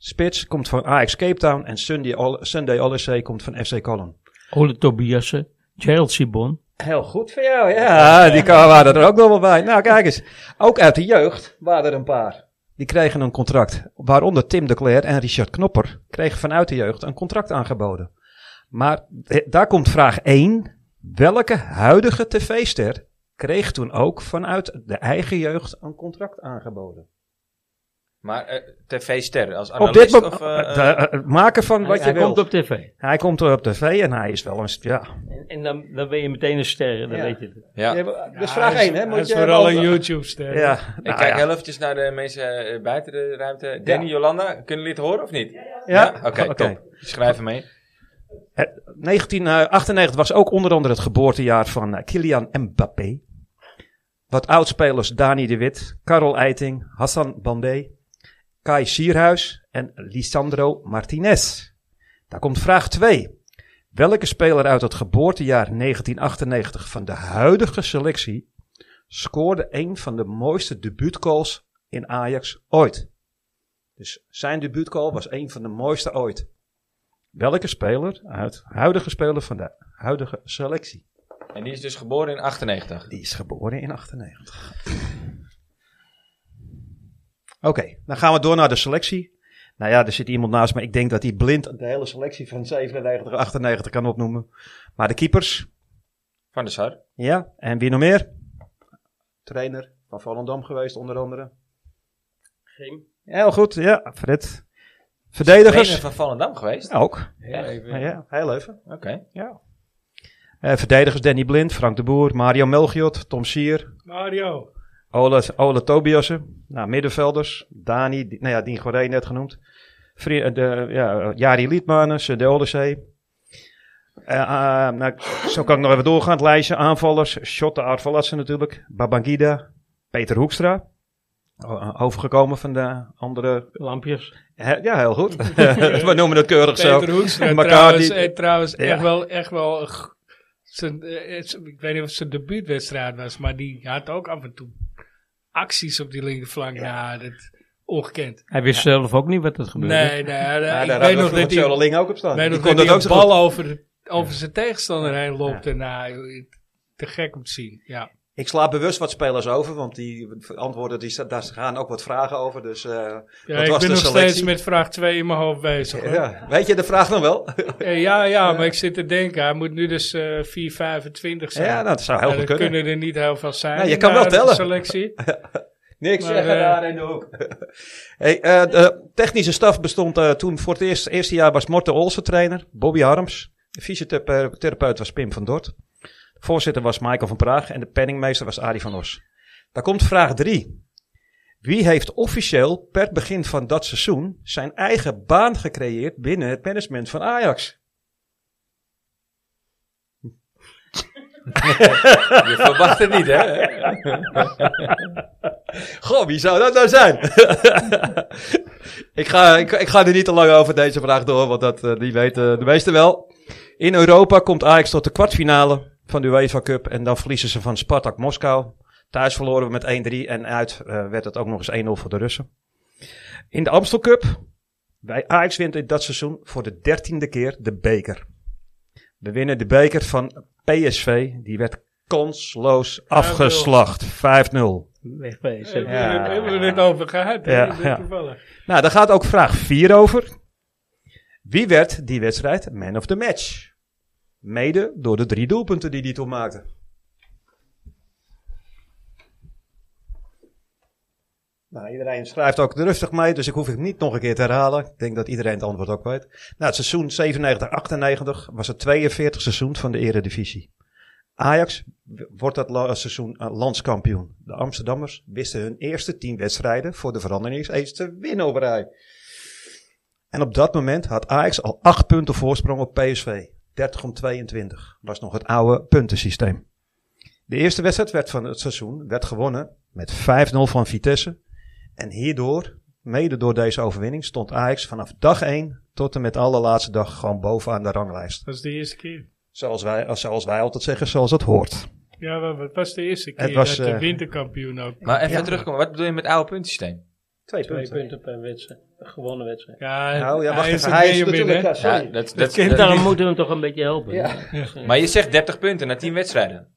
Spits komt van Ajax Cape Town. En Sunday, Sunday komt van FC Colon. Ole Tobiasen, Gerald Sibon. Heel goed voor jou, ja. Die waren er ook nog wel bij. Nou, kijk eens. Ook uit de jeugd waren er een paar. Die kregen een contract. Waaronder Tim de Cler en Richard Knopper kregen vanuit de jeugd een contract aangeboden. Maar eh, daar komt vraag 1. Welke huidige tv-ster kreeg toen ook vanuit de eigen jeugd een contract aangeboden? Maar eh, tv-ster als Op dit moment, of... eh, de, eh, eh, maken van Hij, wat je hij wil. komt op tv. Hij komt op tv en hij is wel een, ja. En, en dan, dan ben je meteen een ster, dan Ja. weet je het. ja. Dus vraag 1, hè? Hij Moet is je vooral een YouTube-ster. Ja, Ik nou kijk ja. heel eventjes naar de mensen buiten de ruimte. Danny, Jolanda, kunnen jullie het horen of niet? Ja? Oké, Oké. top. Schrijven mee. Eh, 1998 was ook onder andere het geboortejaar van Kylian Mbappé. Wat oudspelers Dani de Wit, Karel Eiting, Hassan Bandé, Kai Sierhuis en Lisandro Martinez. Daar komt vraag 2. Welke speler uit het geboortejaar 1998 van de huidige selectie scoorde een van de mooiste debuutgoals in Ajax ooit? Dus zijn debuutgoal was een van de mooiste ooit. Welke speler uit huidige speler van de huidige selectie? En die is dus geboren in 98. Die is geboren in 98. Oké, dan gaan we door naar de selectie. Nou ja, er zit iemand naast me. Ik denk dat hij blind de hele selectie van 97, 98 kan opnoemen. Maar de keepers, Van de Sar. ja. En wie nog meer? Trainer van Volendam geweest, onder andere. Geen. Heel goed, ja. Fred. Trainer Verdedigers. van Volendam geweest. Ook. Ja, even- Ja, heel even. Oké. Ja. Eh, verdedigers Danny Blind, Frank de Boer, Mario Melchiot, Tom Sier, Mario. Ole, Ole Tobiasen. Nou, middenvelders. Dani, die- nou ja, Dien Goré net genoemd. Vri- eh, de, ja, Jari Liedmanen, Sunday Odyssey. Eh, eh, nou, zo kan ik nog even doorgaan. Het lijstje aanvallers. Shotte Arvalassen natuurlijk. Babangida. Peter Hoekstra. Eh, Overgekomen van de andere... Lampjes. He- ja, heel goed. We noemen het keurig zo. Peter Hoekstra trouwens, eh, trouwens Ja. echt wel, echt wel zijn, eh, ik weet niet of het zijn debuutwedstrijd was, maar die had ook af en toe acties op die linkerflank. Ja, dat ongekend. Hij wist zelf ook niet wat er gebeurde. Nee, nee, Ja, ik daar weet nog dat hij, ook op staan. weet nog dat hij ook een bal over, de, over zijn tegenstander heen loopt. En nou, te gek om te zien. Ja. Ik sla bewust wat spelers over, want die antwoorden, die, daar gaan ook wat vragen over. Dus, eh, Ja, ik was ben nog selectie? steeds met vraag 2 in mijn hoofd bezig. hoor. ja. Weet je de vraag dan wel? Eh, ja, ja, maar ik zit te denken, hij moet nu dus eh 4,25 zijn. ja, nou, dat zou heel Ja, goed er kunnen. kunnen er niet heel veel zijn. Ja, je kan de wel tellen. selectie. Niks Maar, zeggen eh, daar in de hoek. hey, eh, de technische staf bestond eh, toen voor het eerst, eerste jaar was Morten Olsen trainer. Bobby Harms. De fysiotherapeut was Pim van Dort. Voorzitter was Michael van Praag. En de penningmeester was Arie van Os. Daar komt vraag 3. Wie heeft officieel per begin van dat seizoen zijn eigen baan gecreëerd binnen het management van Ajax? Je verwacht het niet, hè? Goh, wie zou dat nou zijn? ik, ga, ik, ik ga er niet te lang over deze vraag door, want dat, eh, die weten de meesten wel. In Europa komt Ajax tot de kwartfinale van de UEFA Cup en dan verliezen ze van Spartak Moskou. Thuis verloren we met 1-3 en uit eh, werd het ook nog eens 1-0 voor de Russen. In de Amstel Cup, bij Ajax wint in dat seizoen voor de dertiende keer de beker. We winnen de beker van PSV, die werd kansloos afgeslacht. 5-0. Wegwezen. Hebben we het- hebben we het over gehad? Ja, ja. Nou, daar gaat ook vraag 4 over. Wie werd die wedstrijd man of the match? Mede door de drie doelpunten die hij toen maakte. Nou, iedereen schrijft ook rustig mee, dus ik hoef het niet nog een keer te herhalen. Ik denk dat iedereen het antwoord ook weet. Nou, het seizoen 97-98 was het 42 seizoen van de Eredivisie. Ajax wordt dat seizoen eh, landskampioen. De Amsterdammers wisten hun eerste 10 wedstrijden voor de verandering eens te winnen op rij. En op dat moment had Ajax al 8 punten voorsprong op PSV. 30 om 22 was nog het oude puntensysteem. De eerste wedstrijd werd van het seizoen werd gewonnen met 5-0 van Vitesse. En hierdoor, mede door deze overwinning, stond Ajax vanaf dag 1 tot en met de allerlaatste dag gewoon bovenaan de ranglijst. Dat is de eerste keer. Zoals wij, zoals wij altijd zeggen, zoals het hoort. Ja, maar het was de eerste Het keer was, dat de eh, winterkampioen ook. Maar even Ja. terugkomen, wat bedoel je met oude puntensysteem? Twee Twee punten. punten per wedstrijd. Een gewone wedstrijd. Ja, Nou, ja, wacht hij is even. een Hij is natuurlijk... ja, sorry. Ja, dat, dat, dat- Daarom moeten we hem toch een beetje helpen. Ja. maar je zegt 30 punten na 10 wedstrijden.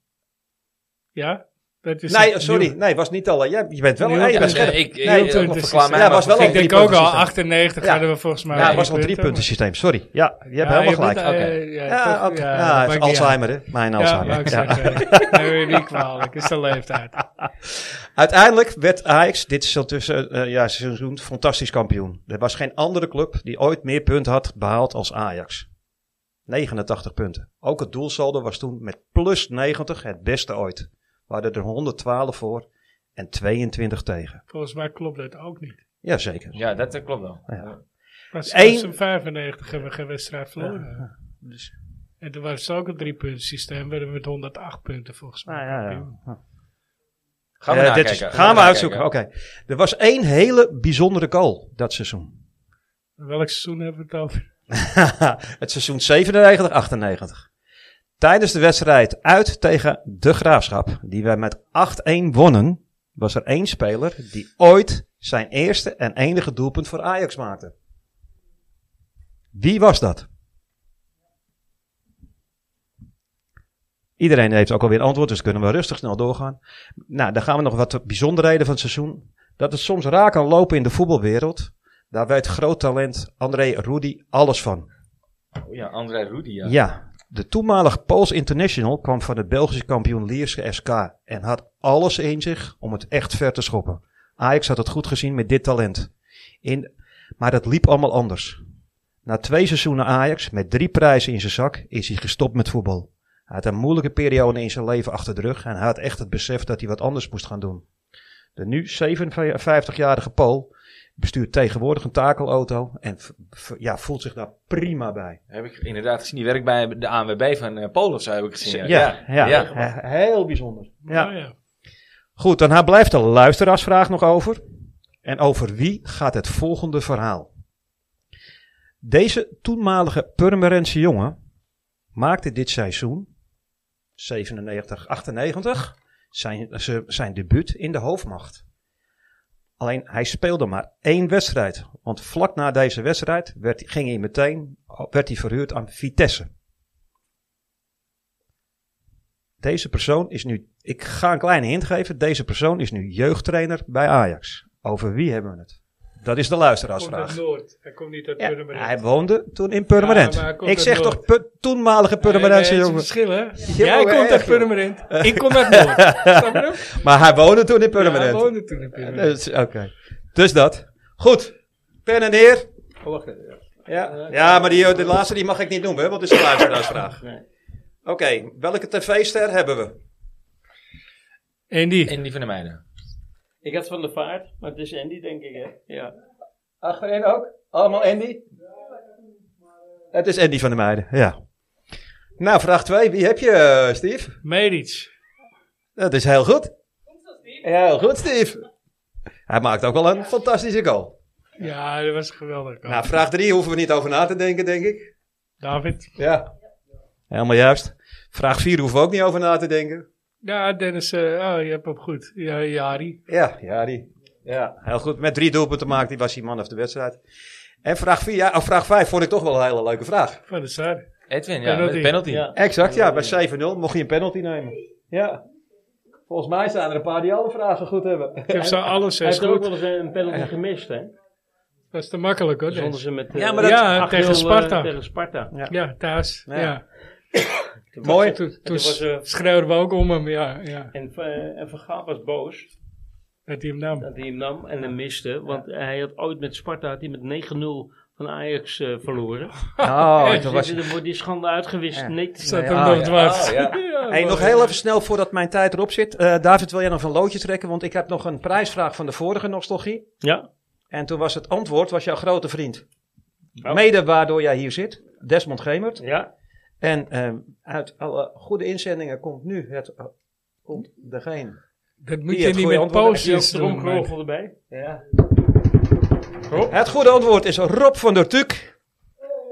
Ja, dat is Nee, een sorry. Nee, het was niet al. Ja, je bent wel Nieuw hey, je Ja, bent ik, ik, Nee, ik, ik is- verklaar mij ja, was wel Ik een denk ook al, puntensysteem. 98 Ja. hadden we volgens mij. Ja, het was nog drie punten, systeem. Sorry. Ja, je hebt Ja, helemaal je gelijk. bent, Oké. eh, ja, Ja, toch, ja, Ja, is Alzheimer, hè? Mijn. Ja, Alzheimer. Ja. zeggen. Nee, niet kwalijk. is de leeftijd. Uiteindelijk werd Ajax dit seizoen tussen, eh, ja, seizoen fantastisch kampioen. Er was geen andere club die ooit meer punten had behaald als Ajax. 89 punten. Ook het doelsaldo was toen met plus 90 het beste ooit. We hadden er 112 voor en 22 tegen. Volgens mij klopt dat ook niet. Jazeker. Ja, dat klopt wel. Ja. Maar Eén- sinds 95 hebben we geen wedstrijd verloren. Dus, En toen was het ook een drie punten systeem. werden we met 108 punten volgens mij. nou, ja. Gaan we nakijken. dit is- Gaan gaan we nakijken. uitzoeken. Oké. Er was één hele bijzondere goal dat seizoen. Welk seizoen hebben we het over? het seizoen 97, 98. Tijdens de wedstrijd uit tegen de Graafschap, die wij met 8-1 wonnen, was er één speler die ooit zijn eerste en enige doelpunt voor Ajax maakte. Wie was dat? Iedereen heeft ook alweer antwoord, dus kunnen we rustig snel doorgaan. Nou, dan gaan we nog wat bijzonderheden van het seizoen. Dat het soms raar kan lopen in de voetbalwereld. Daar weet groot talent André Rudy alles van. Oh ja, André Rudy, ja. Ja, de toenmalige Pools International kwam van het Belgische kampioen Lierse SK en had alles in zich om het echt ver te schoppen. Ajax had het goed gezien met dit talent. In, maar het liep allemaal anders. Na twee seizoenen Ajax met drie prijzen in zijn zak is hij gestopt met voetbal. Hij had een moeilijke periode in zijn leven achter de rug en hij had echt het besef dat hij wat anders moest gaan doen. De nu 57-jarige Pool bestuurt tegenwoordig een takelauto en ja, voelt zich daar prima bij. Heb ik inderdaad gezien. Die werkt bij de ANWB van eh Polen of zo, heb ik gezien. Ja, ja, ja. he- heel bijzonder. Ja. Oh, ja. Goed, dan blijft de luisteraarsvraag nog over. En over wie gaat het volgende verhaal? Deze toenmalige Purmerense jongen maakte dit seizoen, 97-98, zijn, zijn debuut in de hoofdmacht. Alleen hij speelde maar één wedstrijd. Want vlak na deze wedstrijd werd, ging hij meteen werd hij verhuurd aan Vitesse. Deze persoon is nu, ik ga een kleine hint geven. Deze persoon is nu jeugdtrainer bij Ajax. Over wie hebben we het? Dat is de Komt uit luisteraarsvraag. Noord. Hij komt niet uit Ja, Purmerend. hij woonde toen in Purmerend. Ja, hij ik zeg toch pu- toenmalige Purmerendse Nee, nee, jongen. het is een verschil, hè? Ja, Jij komt echt, uit. Purmerend. Ik kom uit Noord. Maar hij woonde toen in Ja, hij Purmerend. woonde toen in Purmerend. Dus, Oké. Dus dat. Goed. Pen en neer. Ja, ja maar die, de laatste die mag ik niet noemen, hè, want het is een luisteraarsvraag. Nee. Oké, welke tv-ster hebben we? En die van de meiden. Ik had van de vaart, maar het is Andy, denk ik, hè? Ja. Achterin ook? Allemaal Andy? Het is Andy van der Meijden, ja. Nou, vraag 2. Wie heb je, eh, Steve? Medic. Dat is heel goed. Ja, heel goed, Steve. Hij maakt ook wel een fantastische goal. Ja, dat was geweldig. Nou, vraag 3 hoeven we niet over na te denken, denk ik. David. Ja. Helemaal juist. Vraag 4 hoeven we ook niet over na te denken. Ja, Dennis. eh, oh, je hebt hem goed. Ja, Jari. Ja, ja, die. Ja, heel goed. Met drie doelpunten maakt hij, was hij man of de wedstrijd. En vraag 4, ja, of vraag 5 vond ik toch wel een hele leuke vraag. Van de Sar. Edwin, ja, Penalty. met penalty. Ja. Exact, ja. Bij 7-0 mocht je een penalty nemen. Ja. Volgens mij zijn er een paar die alle vragen goed hebben. Ik heb zo alles Hij zes heeft ook wel eens een penalty gemist, hè? Dat is te makkelijk hoor. Zonder ze met, eh, Ja, maar dat- Ja, 8-0, tegen eh, Sparta. tegen Sparta. Ja, thuis. Ja. Mooi. Toen, toen Toen was, eh, schreeuwden we ook om hem. Ja, ja. En, eh, en Van Gaal was boos Dat hij hem nam. dat hij hem nam en hem miste. Want hij had ooit met Sparta had hij met 9-0 van Ajax eh, verloren. Oh, Dus toen was dan wordt die schande uitgewist. Ja. Nee, hem ah, nog ja. dwars. Oh, ja. Ja, Hey, nog heel even snel voordat mijn tijd erop zit. Eh, David, wil jij nog een loodje trekken? Want ik heb nog een prijsvraag van de vorige nostalgie. Ja, En toen was het antwoord, was jouw grote vriend. Oh. Mede waardoor jij hier zit, Desmond Gemert. ja. En ehm, uit alle goede inzendingen komt nu het, eh, komt degene. Dat moet je niet met postjes doen. erbij? Ja. Het goede antwoord is Rob van der Tuk.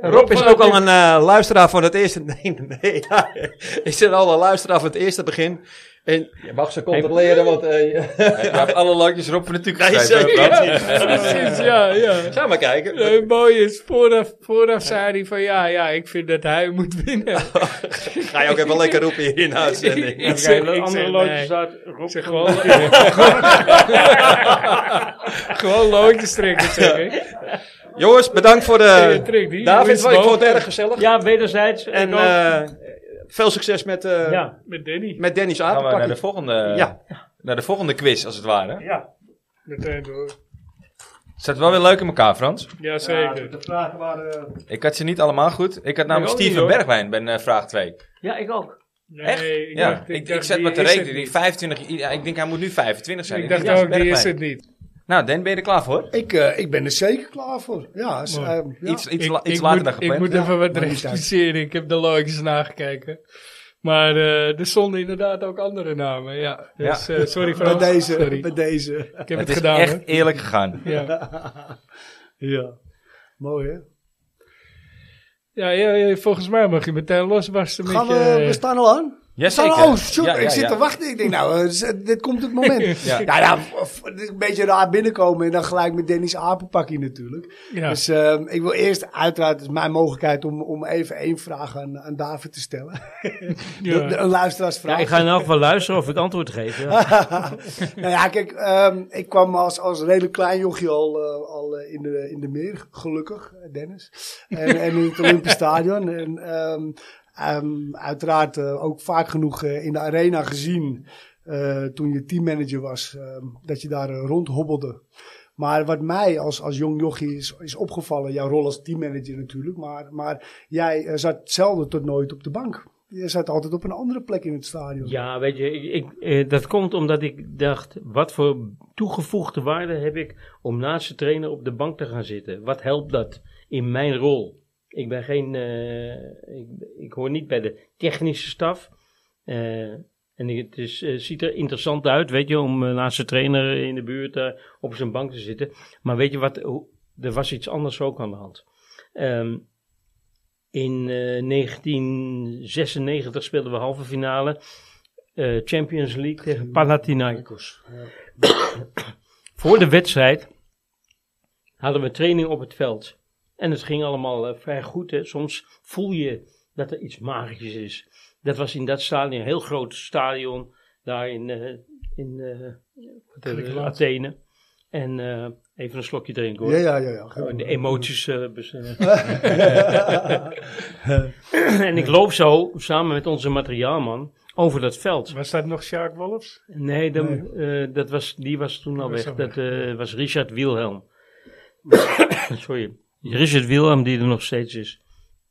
Rob is ook al een eh, luisteraar van het eerste. Nee, nee. ja, is er al een luisteraar van het eerste begin. En je mag ze controleren, want. eh, Hij heeft alle landjes Rob van natuurlijk Nee, geschreven. zeker. Frans. Ja, precies, ja, ja. Ga maar kijken. Nee, het mooie is, vooraf, vooraf zei hij van ja, ja, ik vind dat hij moet winnen. Ga je ook even lekker roepen hier in de uitzending. Ik zeg- ik andere zeg loodje nee. staat Rob zeg gewoon, gewoon loodjes trekken, zeg ik. Jongens, bedankt voor de. David, ik vond het erg gezellig. Ja, wederzijds. En eh, veel succes met, eh ja. Met Danny. met Dennis Gaan we naar de, volgende, Ja. naar de volgende quiz, als het ware. ja. Meteen door. Zat wel weer leuk in elkaar, Frans. Jazeker. de vragen waren... Ik had ze niet allemaal goed. Ik had namelijk Steven. Bergwijn bij eh, vraag 2. Ja, ik ook. Nee, Echt? ik ja, dacht- ik, ik, dacht, zet me te rekenen. Die niet. 25, ja, ik denk hij moet nu 25 zijn. Ik dacht denk, ja, ook, die is het niet. Nou, Dan, ben je er klaar voor? Ik, eh, ik ben er zeker klaar voor. Ja, s- Mooi. eh, ja. Iets, iets, Ik- la- iets ik later moet, dan Ik gepland. moet Ja, even wat rectificeren. Ik heb de loodjes nagekeken. Maar eh, er stonden inderdaad ook andere namen. Ja. Dus eh, sorry bij Frans. deze. Sorry. Bij deze. Ik heb het het, is gedaan. echt eerlijk gegaan. Ja. Ja. Mooi hè? Ja, ja, ja, volgens mij mag je meteen losbarsten met Gaan we, je... we staan al aan? We- zeker. oh, shoot, Ja, ik ja, zit ja. te wachten. Ik denk, nou, eh, z- dit komt het moment. Ja. het is een beetje raar binnenkomen en dan gelijk met Dennis apenpakkie natuurlijk. Ja. Dus ehm, ik wil eerst, uiteraard, het is mijn mogelijkheid om, om even één vraag aan, aan David te stellen. Ja. De- de- een luisteraarsvraag. Ja, ik ga in elk geval luisteren of ik antwoord geef. Ja. nou ja, kijk, ehm, ik kwam als, als redelijk klein jochie al, eh, al eh, in, de, in de meer, gelukkig, eh, Dennis. En, en in het Olympisch Stadion. En ehm, ehm, uiteraard eh, ook vaak genoeg eh, in de arena gezien, eh, toen je teammanager was, ehm, dat je daar rondhobbelde. Maar wat mij als, als jong jochie is, is opgevallen, jouw rol als teammanager natuurlijk, maar, maar jij zat zelden tot nooit op de bank. Je zat altijd op een andere plek in het stadion. Ja, weet je, ik, dat komt omdat ik dacht, wat voor toegevoegde waarde heb ik om naast de trainer op de bank te gaan zitten? Wat helpt dat in mijn rol? Ik ben geen, eh, ik, ik hoor niet bij de technische staf. Eh, en het is, eh, ziet er interessant uit, weet je, om naast de trainer in de buurt op zijn bank te zitten. Maar weet je wat, er was iets anders ook aan de hand. Ehm, in eh, 1996 speelden we halve finale. Champions League tegen Panathinaikos. Voor de wedstrijd hadden we training op het veld. En het ging allemaal eh, vrij goed. Hè. Soms voel je dat er iets magisch is. Dat was in dat stadion, een heel groot stadion. Daar in, eh, in eh. Athene. En eh, even een slokje drinken hoor. Ja, ja, ja. ja. Gewoon De emoties. en ik loop zo samen met onze materiaalman over dat veld. Was dat nog Sjaak Wolfs? Nee, dan, eh, dat was, die was toen al weg. al Dat eh, was Richard Wilhelm. Sorry. Richard Wilhelm die er nog steeds is.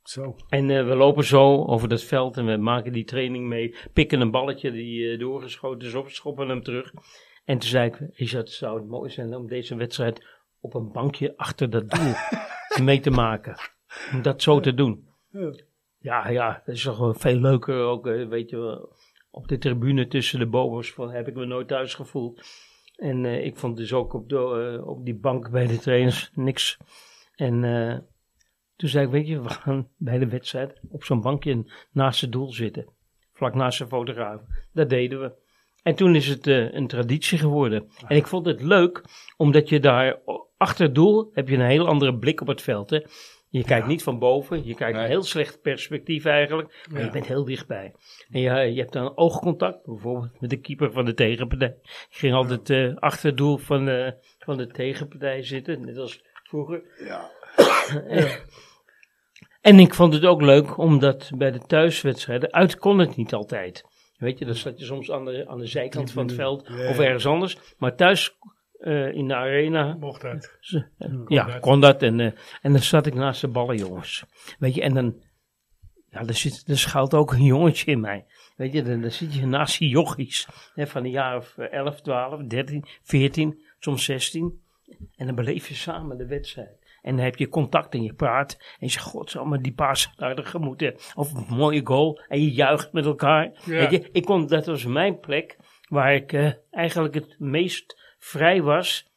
Zo. En eh, we lopen zo over dat veld en we maken die training mee. Pikken een balletje die eh, doorgeschoten is op, schoppen hem terug. En toen zei ik, Richard, zou het mooi zijn om deze wedstrijd op een bankje achter dat doel mee te maken. Om dat zo te doen. Ja. Ja, ja, dat is toch wel veel leuker ook, eh, weet je wel. Op de tribune tussen de bobers van, heb ik me nooit thuis gevoeld. En ik vond dus ook op, de, op die bank bij de trainers niks. En eh, toen zei ik, weet je, we gaan bij de wedstrijd op zo'n bankje naast het doel zitten. Vlak naast de fotograaf. Dat deden we. En toen is het eh, een traditie geworden. En ik vond het leuk, omdat je daar achter het doel heb je een heel andere blik op het veld. Hè. Je kijkt niet van boven, je kijkt Nee. een heel slecht perspectief eigenlijk. Maar je bent heel dichtbij. En je, je hebt dan oogcontact, bijvoorbeeld met de keeper van de tegenpartij. Ik ging altijd eh, achter het doel van, van de tegenpartij zitten, net als vroeger. Ja. En ik vond het ook leuk, omdat bij de thuiswedstrijden, uit kon het niet altijd. Weet je, dan zat je soms aan de, aan de zijkant van het veld Ja, of ergens anders. Maar thuis eh, in de arena Mocht dat. ze- Kon ja, dat. kon dat. En, eh, en dan zat ik naast de ballen, jongens. Weet je, en dan, ja, er, zit, er schuilt ook een jongetje in mij. Weet je, dan, dan zit je naast die jochies. Hè, van een jaar of eh, 11, 12, 13, 14, soms 16. En dan beleef je samen de wedstrijd. En dan heb je contact en je praat. En je zegt, godsamme, die paas naar de gemoeten. Of een mooie goal. En je juicht met elkaar. Ja. Weet je, ik kon, dat was mijn plek waar ik eh, eigenlijk het meest vrij was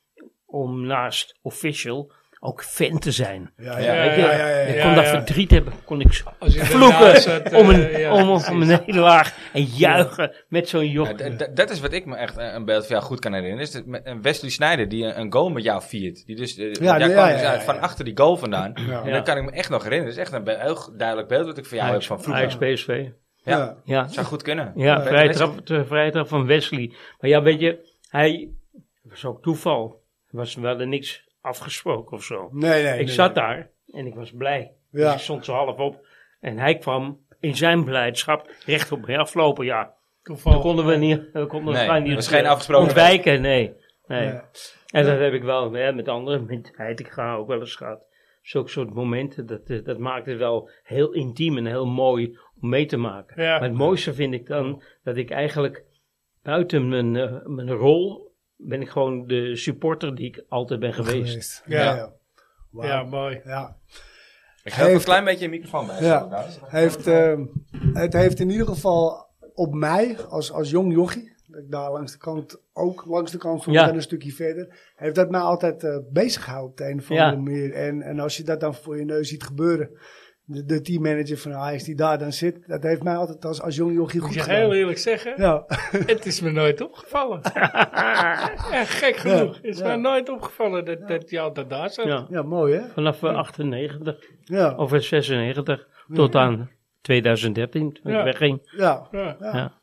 om naast official ook fan te zijn. Ja, Ja, ja, ja, ja, ja, ik ja. kon Ja, dat ja. verdriet hebben, kon ik vloeken zat, eh, om, een, ja, om, om een nederlaag en juichen met zo'n Ja, d- dat is wat ik me echt eh, een beeld van jou goed kan herinneren. Is dat met een Wesley Sneijder die een, een goal met jou viert. Die dus, eh, nee, kwam ja, dus ja, uit ja, van ja. achter die goal vandaan. Ja. En dat kan ik me echt nog herinneren. Dat is echt een heel duidelijk beeld wat ik van jou heb van vroeger. Ajax PSV. Ja, Ja. Ja, zou goed kunnen. ja vrije Wesley. trap, de vrije trap van Wesley. Maar ja, weet je, hij het was ook toeval. Er was wel er niks afgesproken of zo. Nee, nee. ik nee, zat nee. daar en ik was blij. Ja. Dus ik stond zo half op. En hij kwam in zijn blijdschap recht op mij aflopen. Ja, dat konden we niet, we konden Nee, dat niet was geen afgesproken ontwijken. Nee, nee. Ja. En dat heb ik wel hè, met anderen, met Heitinga ook wel eens gehad. Zulke soort momenten, dat, eh, dat maakt het wel heel intiem en heel mooi om mee te maken. Ja. Maar het mooiste vind ik dan dat ik eigenlijk buiten mijn, eh, mijn rol ben ik gewoon de supporter die ik altijd ben geweest. Ja, Ja. ja. Wauw. Ja, mooi. Ja. Ik Heeft- een klein beetje je microfoon bij. Ja. Heeft, eh, het heeft in ieder geval op mij, als, als jong jochie, dat ik daar langs de kant, ook langs de kant van Ja. een stukje verder, heeft dat mij altijd eh bezig gehouden op de een of Ja. andere manier. En, en als je dat dan voor je neus ziet gebeuren, de, de teammanager van Ajax die daar dan zit, dat heeft mij altijd als, als jong jochie Moet goed je gedaan. heel eerlijk zeggen, Ja, het is me nooit opgevallen. ja, gek genoeg. Het is Ja. mij nooit opgevallen dat, dat je altijd daar zat. Ja. ja, mooi hè? Vanaf eh, 98 Ja, of eh, 96 tot aan 2013, toen Ja. ik wegging. ja, Ja. ja. Ja.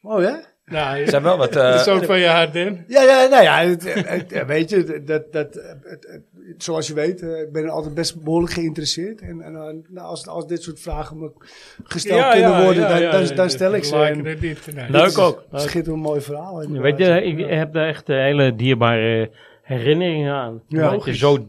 mooi hè? Nou, Er zijn wel wat... eh, dat is ook van je hart, in. Ja, ja, nou ja, het, het- het- weet je, dat, dat, het, het- zoals je weet, eh, ik ben altijd best behoorlijk geïnteresseerd. En, en eh, nou, als, als dit soort vragen me gesteld kunnen worden, dan, dan, dan stel ik ze. Lijken En het niet. Nee. Leuk ook. een mooi verhaal. Weet je, ik heb daar echt hele dierbare herinneringen aan. Ja, dat je zo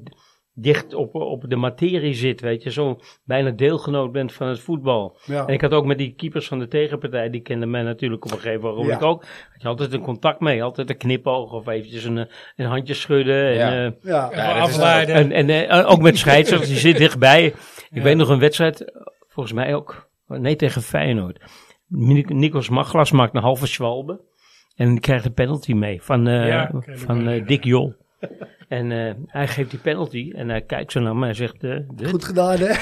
dicht op, op de materie zit, weet je. Zo bijna deelgenoot bent van het voetbal. Ja. En ik had ook met die keepers van de tegenpartij, die kenden mij natuurlijk op een gegeven moment Ja. ook. Had je altijd een contact mee, altijd een knipoog of eventjes een, eh, een handje schudden. En, Ja. eh, is afleiden. en, en eh, ook met scheidsrechters, die zit dichtbij. Ik Ja. weet nog een wedstrijd, eh, volgens mij ook, nee tegen Feyenoord. Ni- Nikos Maglas maakt een halve zwalbe. En krijgt een penalty mee van, eh, van eh. Dick Jol. En eh, hij geeft die penalty en hij kijkt zo naar me en zegt, eh, dit? Goed gedaan, hè?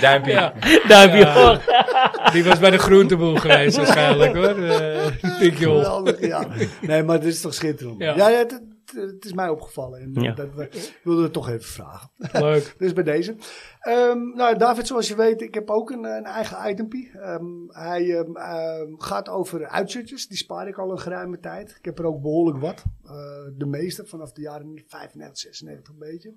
Duimpje. Ja, duimpje Ja. voor. die was bij de groenteboer geweest waarschijnlijk hoor. Uh. Geweldig, ja. Nee, maar dit is toch schitterend. Ja, Ja. ja, het, is mij opgevallen. En Ja. dat, ik wilde het toch even vragen. Leuk. Dus bij deze. Ehm, nou, David, zoals je weet, ik heb ook een, een eigen itempie. Ehm, hij ehm, gaat over uitzutjes. Die spaar ik al een geruime tijd. Ik heb er ook behoorlijk wat. Eh, de meeste, vanaf de jaren 95, 96 een beetje.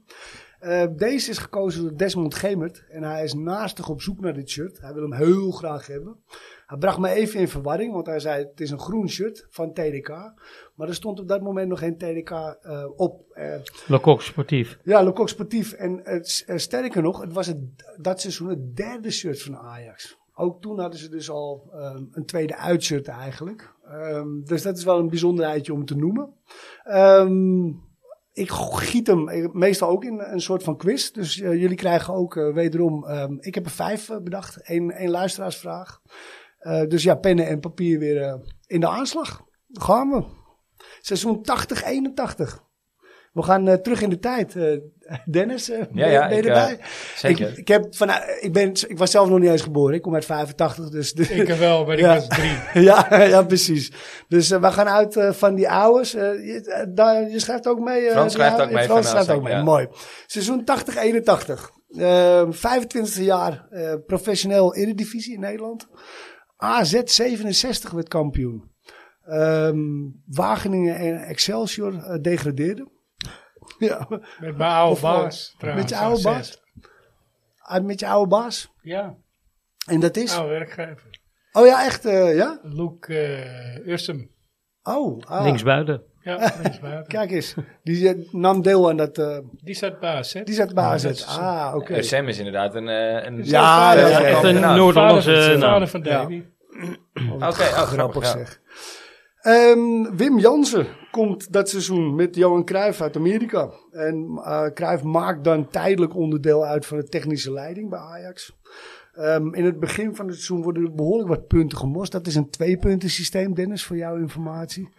Eh, deze is gekozen door Desmond Gemert. En hij is naastig op zoek naar dit shirt. Hij wil hem heel graag hebben. Hij bracht me even in verwarring, want hij zei het is een groen shirt van TDK. Maar er stond op dat moment nog geen TDK eh, op. Eh, Lecoq sportief. ja, Coq Sportief. En het, eh, sterker nog, het was het, dat seizoen het derde shirt van Ajax. Ook toen hadden ze dus al ehm, een tweede uitshirt eigenlijk. Ehm, dus dat is wel een bijzonderheidje om te noemen. Ehm, ik giet hem meestal ook in een soort van quiz. Dus jullie krijgen ook wederom... ik heb er vijf bedacht. Eén één luisteraarsvraag. Eh, dus ja, pennen en papier weer eh, in de aanslag. Daar gaan we. Seizoen 80-81. We gaan eh, terug in de tijd. Eh, Dennis, eh, ben, ja, ben je ik, erbij? Zeker. Ik, ik, heb van, ik, ben, ik was zelf nog niet eens geboren. Ik kom uit 85. Dus, dus- Ik wel, maar ik Ja. was drie. ja, ja, precies. Dus we gaan uit van die oudes. Eh, je, daar, je schrijft ook mee. eh, Frans schrijft ook mee Frans schrijft ook mee. ja. Mooi. Seizoen 80-81. Eh 25e jaar eh, professioneel Eredivisie in Nederland. AZ 67 werd kampioen. Ehm, Wageningen en Excelsior eh, degradeerden. Ja, Met mijn oude Of wel. baas. trouwens, met je oude baas. Ah, met je oude baas. Ja, En dat is. oude werkgever. Oh ja, echt, eh, ja? Luke eh Ursum. Oh, ah, Linksbuiten. Ja, linksbuiten. Kijk eens. Die nam deel aan dat. eh, Die zat baas, hè? die zat is zo. Ah, oké. Eh, Sam is inderdaad een... eh, een Ja, Echt een. Noord-Hollandse Vader van- naam. vader van Ja. Davy. Oké, oh, grappig. ja. zeg. Ehm, Wim Jansen komt dat seizoen met Johan Cruijff uit Amerika. En eh Cruijff maakt dan tijdelijk onderdeel uit van de technische leiding bij Ajax. Ehm, in het begin van het seizoen worden er behoorlijk wat punten gemost. Dat is een tweepunten systeem, Dennis, voor jouw informatie.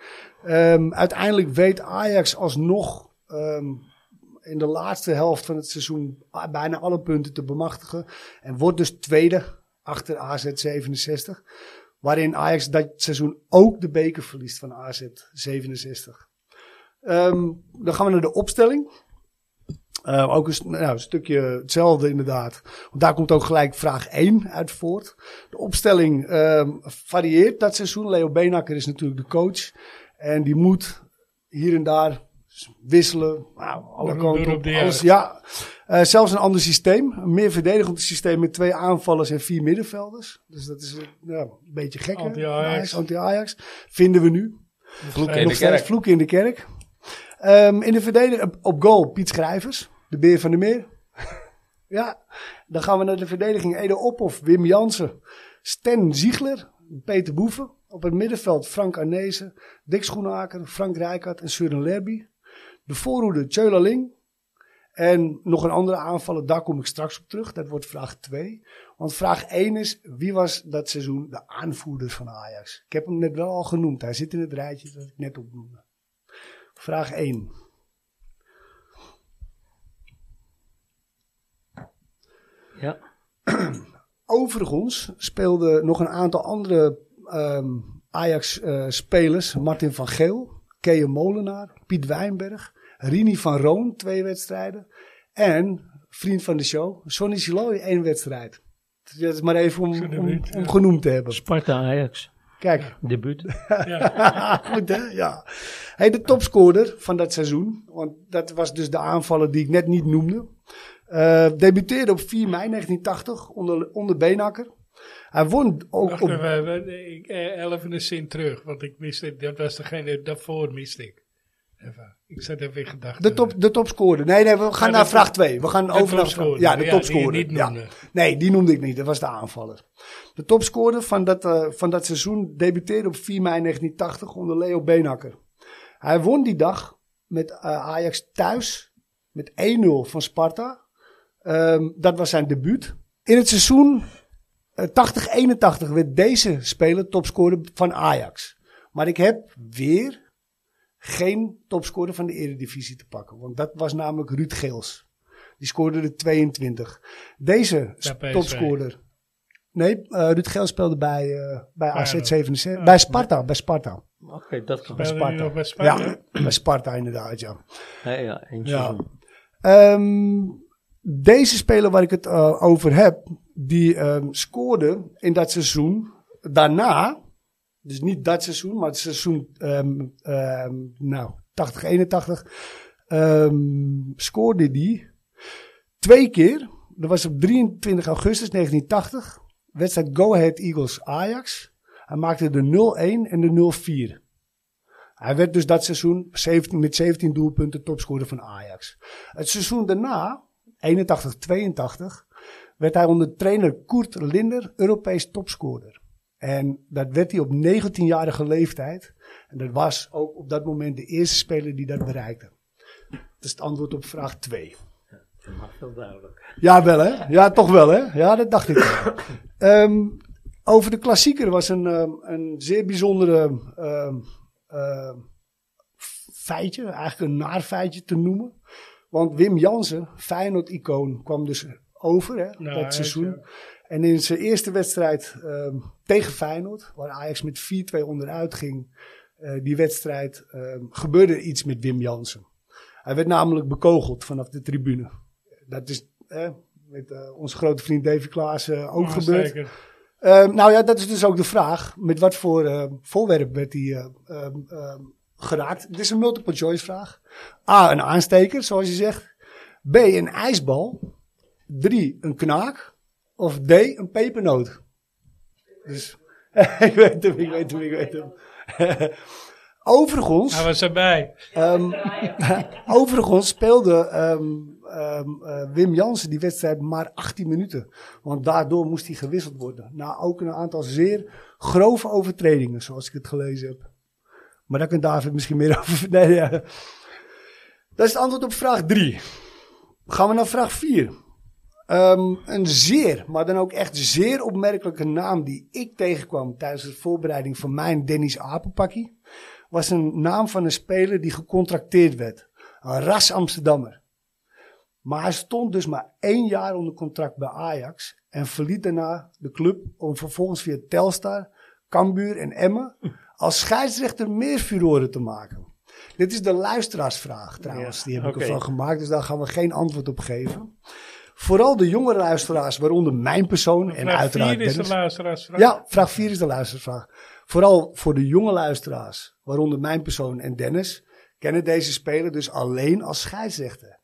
Ehm, uiteindelijk weet Ajax alsnog ehm, in de laatste helft van het seizoen bijna alle punten te bemachtigen. En wordt dus tweede achter AZ 67. Waarin Ajax dat seizoen ook de beker verliest van AZ 67. Ehm, dan gaan we naar de opstelling. Eh, ook een, nou, een stukje hetzelfde inderdaad. Want daar komt ook gelijk vraag 1 uit voort. De opstelling ehm, varieert dat seizoen. Leo Beenakker is natuurlijk de coach. En die moet hier en daar wisselen. Nou, alle kanten op. Alles, ja, Eh, zelfs een ander systeem. Een meer verdedigend systeem met twee aanvallers en vier middenvelders. Dus dat is eh, ja, een beetje gek. hè? Anti-Ajax. Anti-Ajax. Vinden we nu. Vloeken Eh, in Nog de steeds kerk. vloeken in de kerk. Ehm, in de verdediging op- goal Piet Schrijvers, de beer van de meer. ja, dan gaan we naar de verdediging Edo Ophoff, Wim Jansen, Sten Ziegler, Peter Boeven. Op het middenveld Frank Arnezen, Dick Schoenaker, Frank Rijkaard en Søren Lerby. De voorhoede Tjöla Ling. En nog een andere aanvaller, daar kom ik straks op terug. Dat wordt vraag 2. Want vraag 1 is, wie was dat seizoen de aanvoerder van Ajax? Ik heb hem net wel al genoemd. Hij zit in het rijtje dat ik net opnoemde. Vraag 1. Ja. Overigens speelden nog een aantal andere ehm, Ajax-spelers. Martin van Geel, Kees Molenaar, Piet Wijnberg, Rini van Roon, twee wedstrijden. En vriend van de show, Sonny Siloy, één wedstrijd. Dat is maar even om, om, genoemd te hebben. Sparta Ajax. Kijk, Debuut. Goed hè? Ja. Hey, de topscorer van dat seizoen, want dat was dus de aanvaller die ik net niet noemde. eh, debuteerde op 4 mei 1980 onder, onder Beenakker. Hij won ook Wacht op... even, we- ik, eh, een zin terug, want ik miste, dat was degene, daarvoor miste ik. Even, ik zat even in gedachten. De, top, de topscorer. Nee, nee, we gaan Ja, naar vraag top- 2. We gaan over naar. Ja, de Ja, topscorer. ja. Nee, die noemde ik niet. Dat was de aanvaller. De topscorer van dat, eh, van dat seizoen debuteerde op 4 mei 1980 onder Leo Beenakker. Hij won die dag met eh, Ajax thuis met 1-0 van Sparta. Ehm, dat was zijn debuut. In het seizoen eh, 80-81 werd deze speler topscorer van Ajax. Maar ik heb weer geen topscorer van de Eredivisie te pakken. Want dat was namelijk Ruud Geels. Die scoorde er 22. Deze topscorer. Nee, eh, Ruud Geels speelde bij, eh bij AZ Feyenoord. 77. Ja. Bij Sparta, bij Sparta. Oké, dat kan. Bij Sparta. nog bij Sparta? Ja, bij Sparta inderdaad, ja. Ja, ja. Ehm, deze speler waar ik het eh, over heb, die ehm, scoorde in dat seizoen daarna, dus niet dat seizoen, maar het seizoen ehm, nou, 80, 81, ehm, scoorde die twee keer. Dat was op 23 augustus 1980, wedstrijd Go Ahead Eagles Ajax. Hij maakte de 0-1 en de 0-4. Hij werd dus dat seizoen 17, met 17 doelpunten topscorer van Ajax. Het seizoen daarna, 81-82, werd hij onder trainer Koert Linder Europees topscorer. En dat werd hij op 19-jarige leeftijd. En dat was ook op dat moment de eerste speler die dat bereikte. Dat is het antwoord op vraag 2. Maar veel duidelijk. Ja, wel hè? Ja, toch wel hè? Ja, dat dacht ik. Ehm, over de klassieker was een, ehm, een zeer bijzondere ehm, ehm, feitje, eigenlijk een naar feitje te noemen. Want Wim Jansen, Feyenoord-icoon, kwam dus over hè, Nou, dat seizoen. ja. En in zijn eerste wedstrijd ehm, tegen Feyenoord, waar Ajax met 4-2 onderuit ging, eh, die wedstrijd, ehm, gebeurde iets met Wim Jansen. Hij werd namelijk bekogeld vanaf de tribune. Dat is eh, met eh, onze grote vriend Davy Klaas eh, ook gebeurd. zeker. Ehm, nou ja, dat is dus ook de vraag. Met wat voor eh, voorwerp werd hij geraakt? Dit is een multiple choice vraag. A, een aansteker, zoals je zegt. B, een ijsbal. Drie, een knaak. Of D, een pepernoot. Dus, ik weet hem, ik weet hem, ik weet hem. Overigens... Hij was erbij. Ehm, overigens speelde ehm, ehm, eh, Wim Jansen die wedstrijd maar 18 minuten. Want daardoor moest hij gewisseld worden. Na ook een aantal zeer grove overtredingen, zoals ik het gelezen heb. Maar daar kan David misschien meer over vertellen. ja. Dat is het antwoord op vraag 3. Gaan we naar vraag 4. Ehm, een zeer, maar dan ook echt zeer opmerkelijke naam die ik tegenkwam tijdens de voorbereiding van mijn Dennis Apenpakkie was een naam van een speler die gecontracteerd werd. Een ras Amsterdammer. Maar hij stond dus maar één jaar onder contract bij Ajax. En verliet daarna de club om vervolgens via Telstar, Cambuur en Emmen als scheidsrechter meer furoren te maken. Dit is de luisteraarsvraag trouwens, die heb ik ervan gemaakt, dus daar gaan we geen antwoord op geven. Vooral de jonge luisteraars, waaronder mijn persoon en Vraag uiteraard 4 is de Dennis. luisteraarsvraag. Ja, vraag 4 is de luistervraag. Vooral voor de jonge luisteraars, waaronder mijn persoon en Dennis, kennen deze speler dus alleen als scheidsrechter.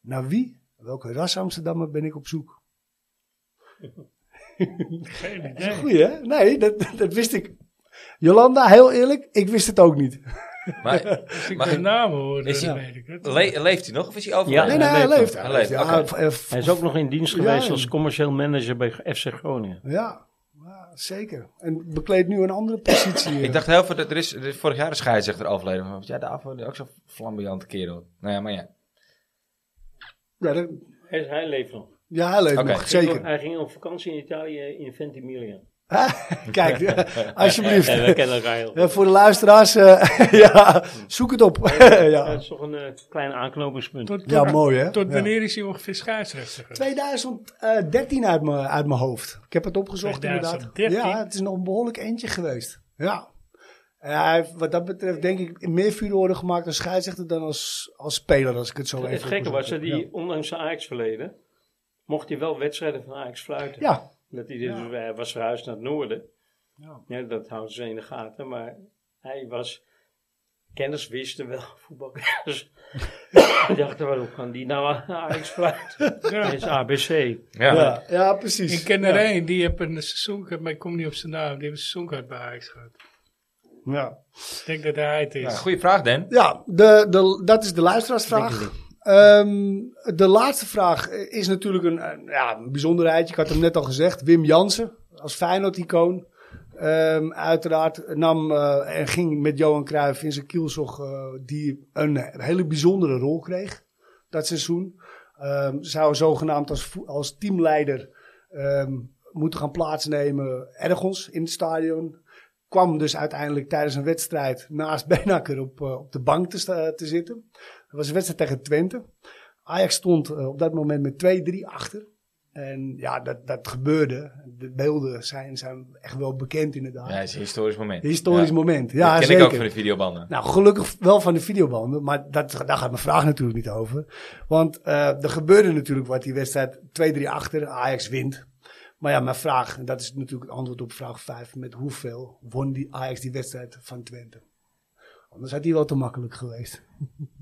Naar wie, welke ras Amsterdammer ben ik op zoek? Geen idee. goeie, hè? Nee, dat, dat wist ik. Jolanda, heel eerlijk, ik wist het ook niet. Maar Als ik Mag de ik- namen hoor, Is hij- weet ik het. le- leeft hij nog of is hij Ja, overleden? Nee, nee, hij leeft leeft. nog. Hij leeft, ja, is ook nog in dienst Ja, geweest als commercieel manager bij FC Groningen. Ja, ja, zeker. En bekleedt nu een andere positie. Ik dacht heel veel, dat er is, er is vorig jaar een scheidsrechter overleden. Maar Ja, daarvoor ook zo'n flamboyante kerel. Nou ja, maar ja. ja, dat- Hij, hij leeft nog. ja, hij leeft nog, zeker. Hij ging op vakantie in Italië in Ventimiglia. Kijk, alsjeblieft. We kennen elkaar heel goed. Ja, voor de luisteraars, eh, ja, zoek het op. Ja, ja. het is toch een eh, klein aanknopingspunt. Tot, tot, ja, mooi hè. tot Ja. wanneer is hij ongeveer scheidsrechter? geweest? 2013 uit mijn uit mijn hoofd. Ik heb het opgezocht 2013? inderdaad. Ja, het is nog een behoorlijk eentje geweest. Ja. En hij heeft wat dat betreft denk ik meer furoren gemaakt als scheidsrechter dan als, als speler, als ik het zo even Het gekke was dat hij, ondanks zijn Ajax-verleden, mocht hij wel wedstrijden van Ajax fluiten. Ja, Dat hij dus, was verhuisd naar het noorden. Ja. dat houden ze in de gaten. Maar hij was... Kenners wisten wel, voetbalkenners. Die dachten, waarom kan die nou aan Ajax fluiten? Ja. Dat is ABC. Ja. ja, ja, precies. Ik ken er ja. één, die heeft een seizoenkaart, maar ik kom niet op zijn naam. Die heeft een seizoenkaart bij Ajax gehad. Ja, Ik denk dat hij het is. Ja, goeie vraag, Dan. ja de, de, dat is de luisteraarsvraag. Ehm, de laatste vraag is natuurlijk een, ja, een bijzonderheid. Ik had hem net al gezegd. Wim Jansen, als Feyenoord-icoon. Ehm, uiteraard nam eh, en ging met Johan Cruijff in zijn kielzog, eh, die een hele bijzondere rol kreeg dat seizoen. Ehm zou zogenaamd als, als teamleider moeten gaan plaatsnemen ergens in het stadion. Kwam dus uiteindelijk tijdens een wedstrijd naast Benakker op, eh, op de bank te, te zitten. Dat was een wedstrijd tegen Twente. Ajax stond eh, op dat moment met 2-3 achter. En ja, dat, dat gebeurde. De beelden zijn, zijn echt wel bekend inderdaad. Ja, het is een historisch moment. Historisch Ja. moment. Ja, dat ken zeker. ik ook van de videobanden. Nou, gelukkig wel van de videobanden, maar dat, daar gaat mijn vraag natuurlijk niet over. Want eh, er gebeurde natuurlijk wat die wedstrijd 2-3 achter, Ajax wint. Maar ja, mijn vraag, en dat is natuurlijk het antwoord op vraag 5, met hoeveel won die Ajax die wedstrijd van Twente? Anders had die wel te makkelijk geweest.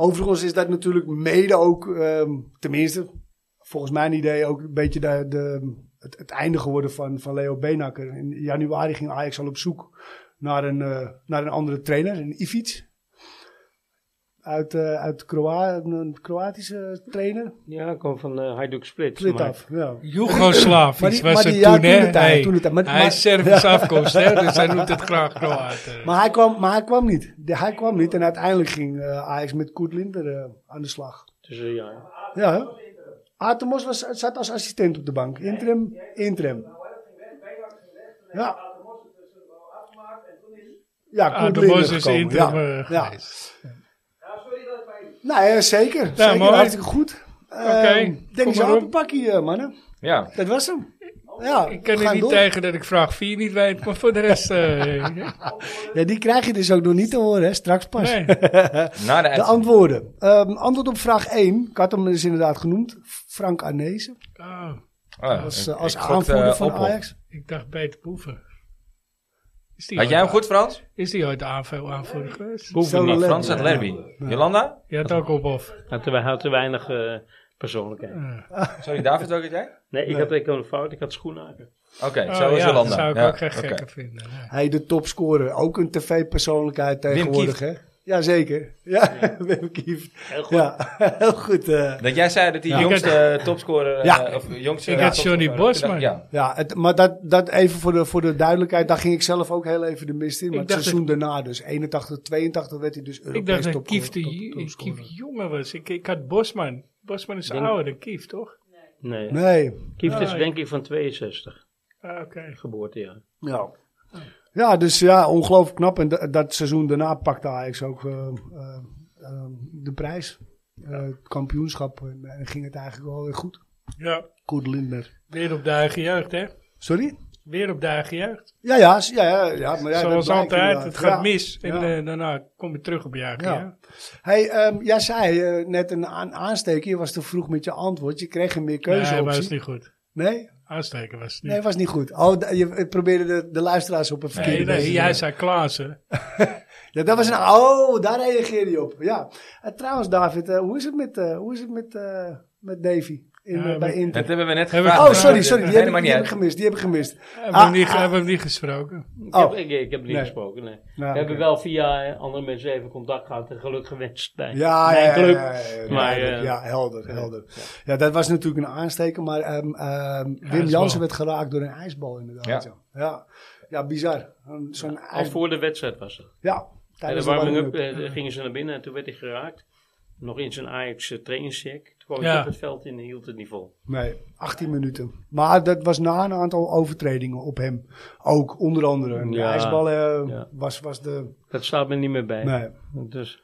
Overigens is dat natuurlijk mede ook, ehm, tenminste, volgens mijn idee ook een beetje de, het, einde geworden van, van Leo Benakker. In januari ging Ajax al op zoek naar een, eh, naar een andere trainer, een Ivic. Uit, eh, uit Kroa een, Kroatische trainer. Ja, ik kom van uh, Hajduk Split. Split af, ja. Joegoslavisch die- was het toen, hè? Hey, hij is Servisch ja. afkomst, hè? Dus hij noemt het graag Kroaat. eh. Maar hij kwam, maar hij kwam niet. De- hij kwam niet en uiteindelijk ging eh, Ajax met Koert Linter eh, aan de slag. Dus ja. Ja, hè? Atemos was, zat als assistent op de bank. Interim, interim. Ja. Ja, Bos is gekomen, interim ja. Eh, Ja. geweest. Nee, zeker. zeker mooi. hartstikke goed. Oké, Oké, Denk eens aan een pakje, eh, mannen. Ja. Dat was hem. Ja, Ik kan er niet door. tegen dat ik vraag 4 niet weet, maar voor de rest... eh, Ja, die krijg je dus ook nog niet te horen, hè? straks pas. nee. Na de antwoorden. Ehm, antwoord op vraag 1. Ik had hem dus inderdaad genoemd. Frank Arnezen. Oh, Oh, Als, ik- eh, als ik aanvoerder van. Ajax. ik dacht Peter Boeven. Is die Had jij hem goed, Frans? Is die ooit aanvoer aanvoerder geweest? Boeven. Frans uit Lerby. Jolanda? Je had ook op of. Had te, had te weinig eh, persoonlijkheid. Sorry, David, ook het jij? Nee, ik had ik had een fout. Ik had schoenhaken. Oké, Oh, zo is ja, Jolanda. dat zou ik Ja, ook geen oké. gekke vinden. nee. Hij de topscorer. Ook een tv-persoonlijkheid tegenwoordig, hè? Jazeker. Ja, Wim Kieft. Heel goed. Ja, heel goed. eh. Dat jij zei dat die Ja. jongste eh, topscorer... eh, Ja. of jongste Ik had Johnny Bosman. Ja. Ja, het, maar dat, dat even voor de, voor de duidelijkheid. Daar ging ik zelf ook heel even de mist in. Maar Ik het seizoen daarna, dus 81, 82, werd hij dus Europees Ik dacht dat topscorer- Kief, de, top- topscorer. Kief jonger was. Ik, ik had Bosman. Bosman is Denk- ouder dan Kief, toch? Nee. Nee, Kieft is Ah, denk ik van 62. Ah, Oké. Geboortejaar. ja. Ja, dus ja, ongelooflijk knap. En da- dat seizoen daarna pakte Ajax ook eh, eh, eh, de prijs. het kampioenschap. En, en ging het eigenlijk wel weer goed. Ja, Koert Lindner. weer op de eigen jeugd, hè? Sorry? Weer op de eigen jeugd. Ja, ja, ja, ja, ja, maar ja, Zoals altijd, het gaat Ja. mis. En Ja. daarna kom je terug op je eigen Ja. jeugd. Hey, ehm, jij zei net een aan aansteken. Je was te vroeg met je antwoord. Je kreeg een meer Nee, maar dat is niet goed. Nee? Aansteken was het niet. Nee, was niet goed. Oh, je probeerde de, de luisteraars op een verkeerde Nee, nee, jij zei Klaassen. Ja, dat was een... Oh, daar reageerde je op. Ja. Eh, trouwens, David, eh, hoe is het met, eh, hoe is het met, met Davy in, Ja, eh, bij maar- Inter? Dat hebben we net gevraagd. Oh, sorry, sorry. Die, Nee, heb, ik- die niet heb ik gemist. Die heb ik gemist. Hebben, Ah, we niet, ah. hebben we hem niet gesproken. Ik, Oh. heb, ik, ik heb niet Nee. gesproken, nee. Ja, we hebben wel via eh, andere mensen even contact gehad en geluk gewenst bij Ja, mijn ja, club. ja, ja, ja, Maar, ja, eh, ja, helder, helder. Ja, dat was natuurlijk een aansteker, maar ehm, ehm, Wim. Jansen werd geraakt door een ijsbal inderdaad. Ja, Ja. ja. ja. bizar. Zo'n Al voor de wedstrijd was het. Ja, Bij de tijdens de warming-up gingen ze naar binnen en toen werd hij geraakt. Nog in zijn Ajax trainingscheck. Kwam Ja. op het veld in en hield het niet vol. Nee, 18 minuten. Maar dat was na een aantal overtredingen op hem. Ook, onder andere. En De Ja, ijsbal eh, ja. was, was de... Dat staat me niet meer bij. Nee. Dus,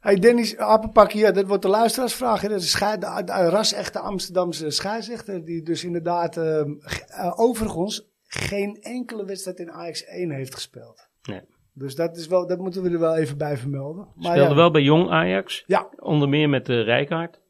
Hey Dennis Apenpakje, ja, dat wordt de luisteraarsvraag. hè. Dat is de, de, de ras-echte Amsterdamse scheidsrechter. Die dus inderdaad ehm, eh, overigens geen enkele wedstrijd in Ajax 1 heeft gespeeld. Nee. Dus dat, is wel, dat moeten we er wel even bij vermelden. Maar speelde ja, wel bij Jong Ajax. Ja. Onder meer met de Rijkaard.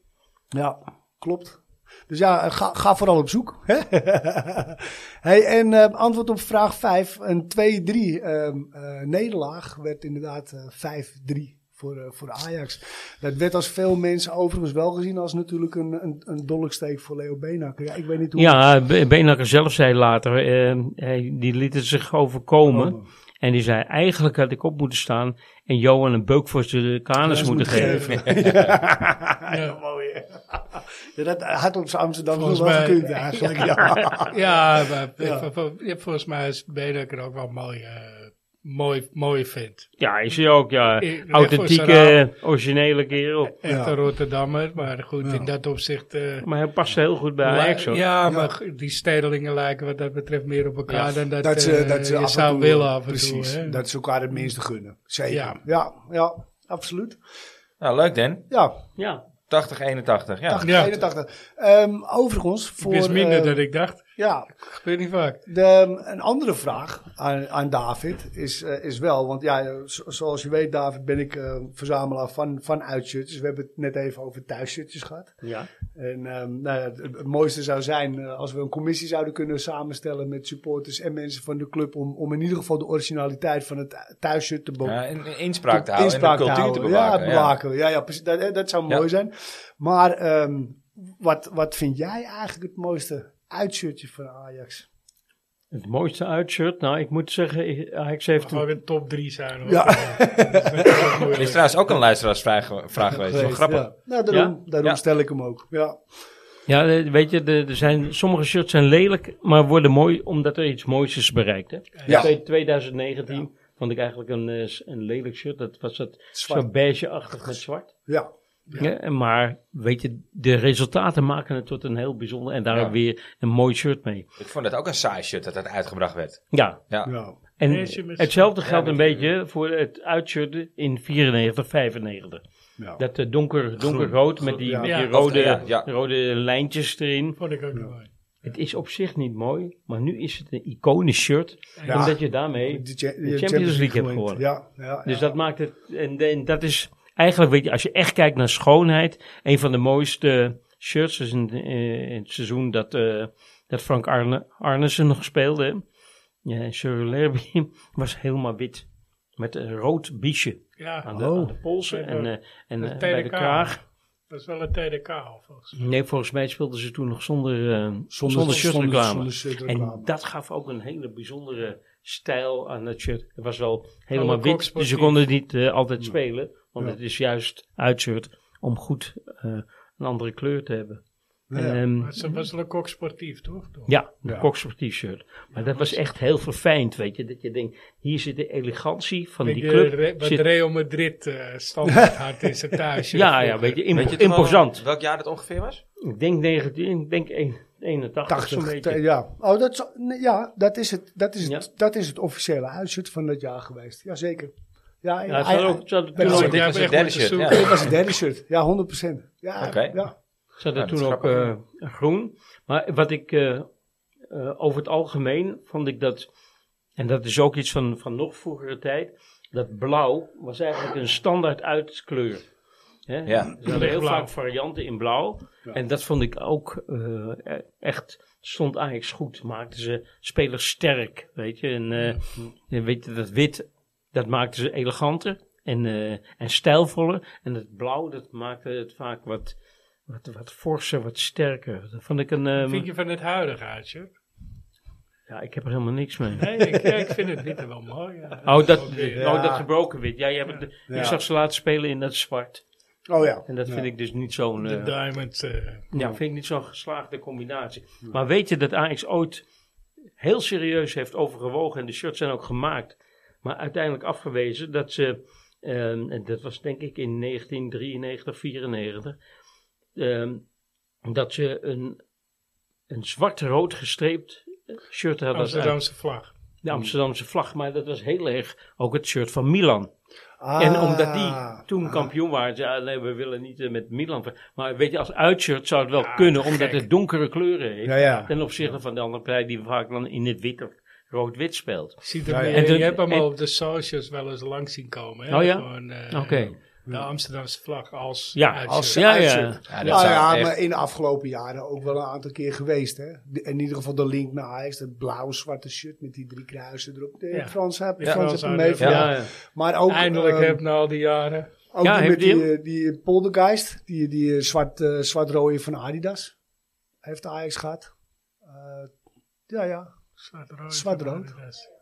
Ja, klopt. Dus ja, ga, ga vooral op zoek. hey, en eh, antwoord op vraag 5. Een 2-3 ehm, eh, nederlaag werd inderdaad eh 5-3 voor, eh, voor Ajax. Dat werd als veel mensen overigens wel gezien als natuurlijk een, een, een dolksteek voor Leo Beenhakker. Ja, ik weet niet hoe... Ja, Be- Beenhakker zelf zei later, eh, hij, die liet het zich overkomen. En die zei, eigenlijk had ik op moeten staan en Johan een beuk voor zijn kanus Dat moeten moet geven. ja, ja, mooi. Ja, dat had z'n Amsterdam Volgens wel mij- gekund eigenlijk. Ja. Ja, maar volgens mij is Bedekker ook wel mooi, eh, mooi, mooi vindt. Ja, is hij ook, ja. Ik- Authentieke, originele kerel. Echt Ja. een Rotterdammer, maar goed, Ja. in dat opzicht... eh, Maar hij past heel goed bij Ajax, hoor. Ja, maar die stedelingen lijken wat dat betreft meer op elkaar Ja. dan dat, dat ze, eh, dat ze je af en zou toe, willen af en precies, toe. hè. dat ze elkaar het minste gunnen. Zeker. Ja, Ja. ja, absoluut. Nou, leuk Dan. Ja, Ja, 80, 81. Ja. 80, Ja. 81. Ehm, overigens, voor... Het is minder eh, dan ik dacht. Ja, Gebeurt niet vaak. de, een andere vraag aan, aan David is, eh, is wel... Want ja, zo- zoals je weet, David, ben ik eh, verzamelaar van, van uitshirts. We hebben het net even over thuisshirtjes gehad. ja. En ehm, nou ja, het, het mooiste zou zijn eh, als we een commissie zouden kunnen samenstellen met supporters en mensen van de club. Om, om in ieder geval de originaliteit van het thuisshirt te bewaken. Ja, in, in inspraak te houden inspraak en de cultuur te bewaken. Ja, bewaken. Ja, ja, precies. Dat, dat zou mooi zijn. Maar ehm, wat, wat vind jij eigenlijk het mooiste uitshirtje van Ajax? Het mooiste uitshirt, nou, ik moet zeggen, Ajax heeft een mag ook een top 3 zijn. Hoor. Ja. Dat Er is trouwens ook een luisteraarsvraag vraag geweest. Dat wel grappig. Ja. Nou, daarom, daarom Ja. stel ik hem ook. Ja. Ja, weet je, er zijn, sommige shirts zijn lelijk, maar worden mooi omdat er iets moois is bereikt. Hè? Ja. Twee- 2019 vond ik eigenlijk een, eh, een lelijk shirt. Dat was het Zwart. zo beige-achtig met zwart. Ja. Ja. maar weet je, de resultaten maken het tot een heel bijzonder en daar Ja. weer een mooi shirt mee. Ik vond het ook een saai shirt dat het uitgebracht werd. Ja, Ja. ja. en hetzelfde geldt Ja, een beetje voor het uitshirt in 94, 95. ja. Dat uh, donker, donkerrood met die, ja. met Ja. die rode, rode lijntjes erin. Vond ik ook mooi. Het is op zich niet mooi, maar nu is het een iconisch shirt. Ja. Omdat je daarmee De, cha- de Champions League hebt gewonnen. Ja, ja, Dus ja. dat maakt het, en, en dat is eigenlijk, weet je, als je echt kijkt naar schoonheid, een van de mooiste shirts is in, eh, in het seizoen dat, eh, dat Frank Arne, Arnesen nog speelde. Ja, Sir Lerby was helemaal wit. Met een rood biesje Ja, aan de, Oh. aan de polsen en, eh, en bij de kraag. dat is wel een TDK al volgens mij. Nee, volgens mij speelden ze toen nog zonder, eh, zonder, Zonder, shirtreclame. zonder. En dat gaf ook een hele bijzondere stijl aan het shirt. Het was wel helemaal wit, dus ze konden niet eh, altijd spelen. Want Ja. het is juist uitshirt om goed eh, een andere kleur te hebben. Ja. Ehm, Maar het was Le Coq sportief, toch? Toch? ja, een Ja. koksportief shirt. Maar dat was echt heel verfijnd, weet je. Dat je denkt, hier zit de elegantie van die eh, club. Re- wat zit- Real Madrid eh standaard had in zijn thuis. ja, ja, weet je, impo- Weet je toen al imposant. welk jaar dat ongeveer was? Ik denk 19, ik denk 1 81 zo'n 80, beetje. ja. Oh, dat, ja, dat is het, dat is het, dat is het officiële uitshirt van dat jaar geweest. Jazeker. Ja, Ja, hadden ook, dit ja, was het derde shirt. Ja. dit was het derde shirt. Ja, 100%. Ja, Oké. ja. ze hadden Ja, dat toen ook eh, groen. Maar wat ik eh, eh, over het algemeen vond ik dat, en dat is ook iets van, van nog vroegere tijd, dat blauw was eigenlijk een standaard uitkleur. Hè? Ja. Er hadden heel Blauw. vaak varianten in blauw. En dat vond ik ook eh, echt, stond Ajax goed. Maakten ze spelers sterk, weet je. En eh, en weet je, dat wit, dat maakte ze eleganter en, eh, en stijlvoller. En het blauw, dat maakte het vaak wat, wat, wat forser, wat sterker. Dat vond ik een... eh, Wat vind je van het huidige uitshirt? ja, ik heb er helemaal niks mee. Nee, ik, ik vind het witte wel mooi. Ja. Oh, dat, Ja. oh, dat gebroken wit. Ja, jij hebt Ja. ik zag ze laten spelen in dat zwart. Oh ja. En dat Ja. vind ik dus niet zo'n... De eh, diamond. eh, Ja, vind ik niet zo'n geslaagde combinatie. Maar weet je dat Ajax ooit heel serieus heeft overgewogen en de shirts zijn ook gemaakt, maar uiteindelijk afgewezen dat ze, ehm, en dat was denk ik in 1993, 94, ehm, dat ze een, een zwart-rood gestreept shirt hadden. uit Amsterdamse vlag. De Amsterdamse vlag, maar dat was heel erg ook het shirt van Milan. Ah, En omdat die toen kampioen waren, ja, nee, we willen niet eh, met Milan. Maar weet je, als uitshirt zou het wel Ja, kunnen, omdat het donkere kleuren heeft. Ja, ja. Ten opzichte van de andere partij die vaak dan in het wit of rood-wit speelt. Ziet er Ja, En je hebt hem en- al op de socials wel eens langs zien komen. Hè? Oh ja? Gewoon, eh, Oké. De Amsterdamse vlag als Ja. Als Ja, ja. Ja, Nou ja, echt- maar in de afgelopen jaren ook wel een aantal keer geweest. Hè? De- in ieder geval de link naar Ajax, dat blauw-zwarte shirt met die drie kruisen erop. De Ja. Frans heb Ja. Frans Ja. mee Ja. Maar ook, Eindelijk ehm, heb na al die jaren. ook Ja, die met hij die, eh, die poldergeist, die, die eh, zwart, eh, zwart-rode van Adidas. Heeft Ajax gehad. Eh, ja, ja. Zwart-rood. Zwart-rood.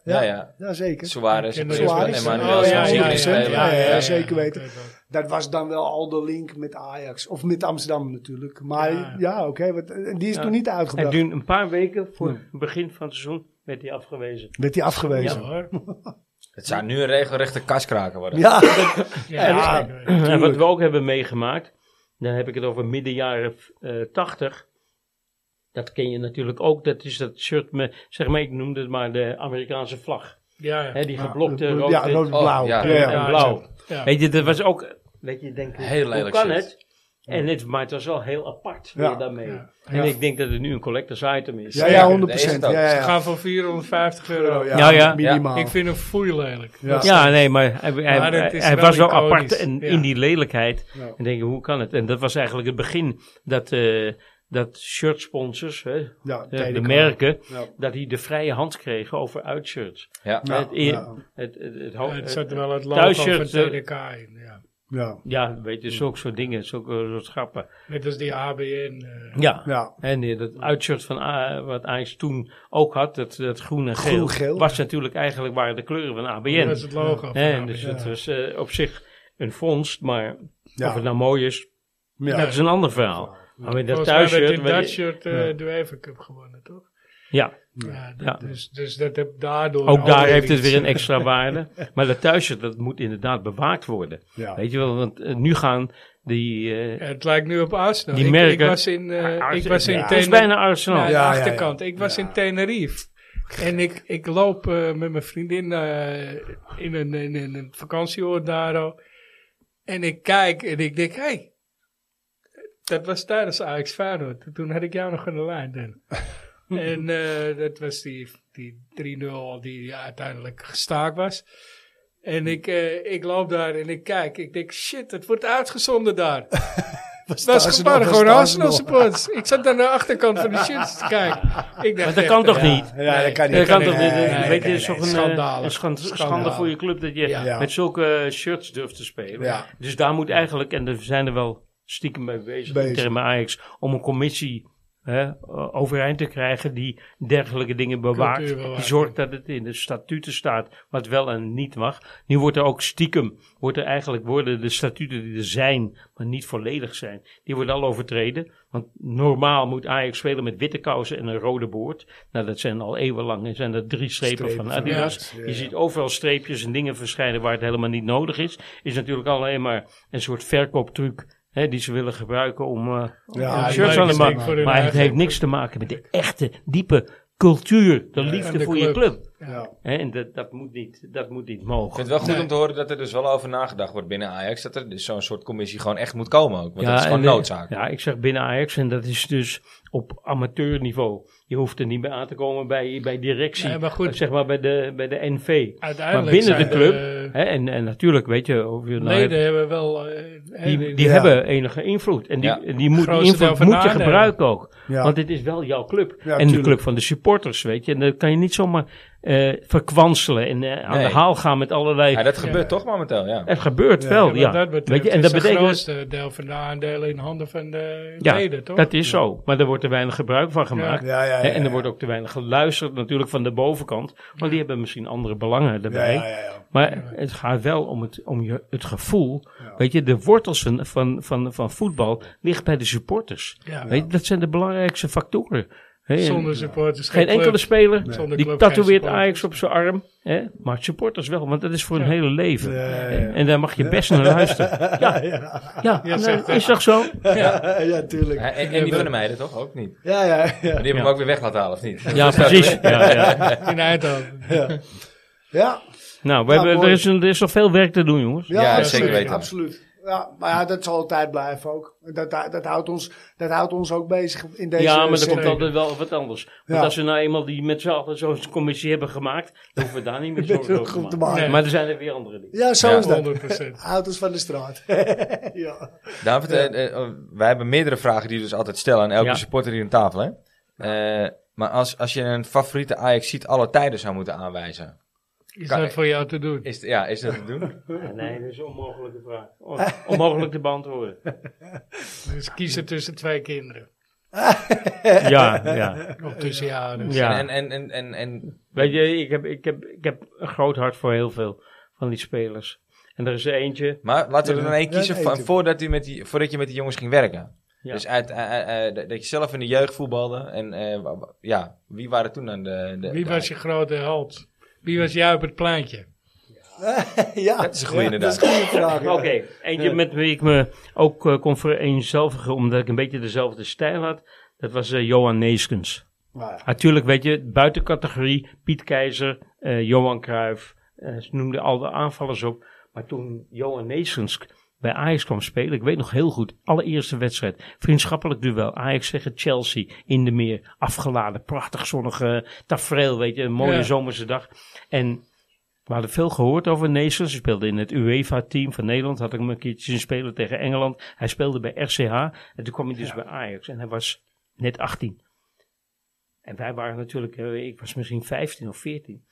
Ja, ja. Ja, zeker. Suarez, Suarez. Emmanuel, Oh, ja, ja, ja, speler. ja, ja, Ja, zeker weten. Dat was dan wel al de link met Ajax. Of met Amsterdam natuurlijk. Maar Ja. ja, oké. wat en die is Ja. toen niet En uitgebracht. toen een paar weken voor het begin van het seizoen werd hij afgewezen. Werd hij Ja afgewezen. hoor. Het zou nu een regelrechte kaskraken worden. Ja. Ja. En wat we ook hebben meegemaakt, dan heb ik het over midden jaren eh 80. Dat ken je natuurlijk ook. Dat is dat shirt met, zeg maar, ik noemde het maar de Amerikaanse vlag. Ja, ja. Hè, die geblokte rood ja. Oh, ja. ja, ja. en blauw. Ja. Weet je, dat was ook, weet je, denkt, Heel hoe kan shit. het? En het, maar het was wel heel apart Ja. weer daarmee. Ja. En Ja. ik denk dat het nu een collectors item is. Ja, ja, 100%. dat is het ook. Ja, ja, Ze ja. gaan voor 450 euro. Ja, Ja, ja. minimaal. Ik vind hem foei lelijk. Ja. Ja, nee, maar hij, hij, Maar het hij- is hij wel was wel apart en Ja. in die lelijkheid. Ja. En denk je, hoe kan het? En dat was eigenlijk het begin dat, eh dat shirtsponsors, hè, Ja, de, merken, Ja. dat die de vrije hand kregen over uitshirts. Ja. Ja, het, ja. het, het, het, ho- Het zat er wel het thuisshirt, logo van eh, TDK in. Ja. Ja, ja, weet je, zulke soort dingen, zulke soort grappen. Net als die ABN. eh, Ja, ja. en eh, dat uitshirt van A- wat Ajax toen ook had, dat, dat groen en geel, Groen-geel. was natuurlijk eigenlijk waren de kleuren van ABN. Dat was het logo van Hè, ABN. dus het was eh, op zich een vondst, maar Ja. of het nou mooi is, Ja. dat is een ander verhaal. Maar met dat thuisshirt... in weet dat shirt eh, de UEFA Cup gewonnen, toch? Ja, Ja, dat, Ja. Dus, dus dat heb daardoor... ook daar heeft het weer een extra waarde. Maar dat thuisshirt, dat moet inderdaad bewaakt worden. Ja. Weet je wel, want eh, nu gaan die... eh, Het lijkt nu op Arsenal. Die ik, merken- ik was in, eh, ik was in ja. is Tenerife. bijna Arsenal. Ja, Ja, de achterkant. Ik was Ja. in Tenerife. En ik, ik loop eh, met mijn vriendin eh, in, een, in, een- vakantieoord daar. En ik kijk en ik denk, hé, hey, dat was tijdens Ajax Feyenoord. Toen had ik jou nog aan de lijn. Dan. en eh, dat was die, die 3-0 die uiteindelijk gestaakt was. En ik, eh, ik loop daar en ik kijk. Ik denk, shit, het wordt uitgezonden daar. Was Dat gewoon was gewoon Arsenal. Arsenal supporters. Ik zat aan de achterkant van de shirts te kijken. Ik dacht Maar dat kan toch ja. niet? Ja, dat kan niet. Dat kan Nee, toch niet? nee, weet je, het is toch een, eh, een schand- schande voor je club dat je Ja. met zulke shirts durft te spelen. Ja. Dus daar moet eigenlijk, en er zijn er wel stiekem mee bezig, Bezig. tegen Ajax, om een commissie hè, overeind te krijgen die dergelijke dingen bewaakt. Die zorgt dat het in de statuten staat wat wel en niet mag. Nu wordt er ook stiekem, wordt er eigenlijk worden de statuten die er zijn, maar niet volledig zijn, die worden al overtreden. Want normaal moet Ajax spelen met witte kousen en een rode boord. Nou, dat zijn al eeuwenlang en zijn er drie strepen, Strepen van Adidas. Ja, Je ziet overal streepjes en dingen verschijnen waar het helemaal niet nodig is. Is natuurlijk alleen maar een soort verkooptruc hè, die ze willen gebruiken om, eh om shirts aan te maken. Maar het heeft niks te maken met de echte, diepe cultuur, de liefde de voor je club. Ja. Hè, en dat, dat, moet niet, dat moet niet Ik mogen. vind het wel goed Nee. om te horen dat er dus wel over nagedacht wordt binnen Ajax. Dat er dus zo'n soort commissie gewoon echt moet komen ook. Want dat is gewoon en, noodzaak. Ja, ik zeg binnen Ajax en dat is dus op amateurniveau. Je hoeft er niet bij aan te komen bij, bij directie, Nee, maar goed. zeg maar bij de, bij de NV. Uiteindelijk Maar binnen de club, Hè, en, en natuurlijk, weet je, of je nou leden hebben wel... eh, die, die Ja. hebben enige invloed. En die, Ja. die, moet, die invloed moet je gebruiken ook. Ja. Want dit is wel jouw club. Ja, en de club van de supporters, weet je. En dat kan je niet zomaar eh, verkwanselen en eh, aan Nee. de haal gaan met allerlei... Ja, dat Ja. gebeurt toch momenteel, ja. Het gebeurt Ja, wel, Ja, dat betreft weet je, en dat het betekent... grootste deel van de aandelen in handen van de Ja, leden, toch? Dat is zo. Maar er wordt er weinig gebruik van gemaakt. Ja, ja, ja, Hè, en ja. er wordt ook te weinig geluisterd natuurlijk van de bovenkant. Want die hebben misschien andere belangen erbij. Ja, ja, ja, ja. Maar het gaat wel om het, om je, het gevoel. Ja. Weet je, de wortels van, van, van, van voetbal ligt bij de supporters. Ja. Weet je, dat zijn de belangrijkste factoren. Zonder supporters geen club. enkele speler die tatoeëert. Ajax op zijn arm. Hè, maar supporters wel, want dat is voor hun Ja. hele leven. Ja, ja, ja. En, en daar mag je best naar luisteren. Ja, ja, Ja, nou, zegt is toch zo? Ja, ja, tuurlijk. Ja, En, en die van de meiden toch ook niet? Ja, ja, ja. Maar die hebben hem ook weer weg laten halen, of niet? Ja, precies. Ja, ja. In Eindhoven. Ja, Nou, we Ja, hebben, er, is een, er is nog veel werk te doen, jongens. ja, zeker weten. Absoluut. Ja, maar ja, dat zal altijd blijven ook. Dat, dat, dat, houdt, ons, dat houdt ons ook bezig in deze Ja, maar er serie. komt altijd wel wat anders. Want Ja. als we nou eenmaal die met z'n allen zo'n commissie hebben gemaakt, dan hoeven we daar niet meer zorgen over te Goed te maken. maken. Maar er zijn er weer andere dingen. Ja, zo Ja. is dat. 100%. Auto's van de straat. ja. David, eh, eh, wij hebben meerdere vragen die we dus altijd stellen aan elke Ja. supporter hier aan tafel. Hè? Eh, maar als, als je een favoriete Ajax ziet alle tijden zou moeten aanwijzen. Is Kan- dat voor jou te doen? Is, ja, is dat te doen? Nee, dat is een onmogelijke vraag. On- onmogelijk te beantwoorden. Dus kiezen tussen twee kinderen. Ja, ja. Of tussen je ouders. ja. En, en, en, en, en Weet je, ik heb, ik, heb, ik heb een groot hart voor heel veel van die spelers. En er is er eentje. maar laten we er dan één kiezen van, voordat, u met die, voordat je met die jongens ging werken. Ja. Dus uit, eh, eh, eh, dat je zelf in de jeugd voetbalde. En eh, ja, wie waren toen dan de... de Wie de- was je grote held? Wie was jij op het pleintje? ja. Dat is een Ja, inderdaad. Dat is een goede vraag. Oké, eentje met wie ik me ook eh, kon vereenzelvigen, omdat ik een beetje dezelfde stijl had. Dat was eh, Johan Neeskens. Nou ja. Natuurlijk, weet je, buitencategorie, Piet Keizer, eh, Johan Cruijff, eh, ze noemden al de aanvallers op. Maar toen Johan Neeskens bij Ajax kwam spelen, ik weet nog heel goed, allereerste wedstrijd, vriendschappelijk duel, Ajax tegen Chelsea in de meer, afgeladen, prachtig zonnige tafereel, weet je, een mooie Ja. zomerse dag. En we hadden veel gehoord over Neeskens, hij speelde in het UEFA-team van Nederland, had ik hem een keertje zien spelen tegen Engeland. Hij speelde bij RCH en toen kwam hij dus bij Ajax en hij was net 18. En wij waren natuurlijk, eh, ik was misschien 15 of 14.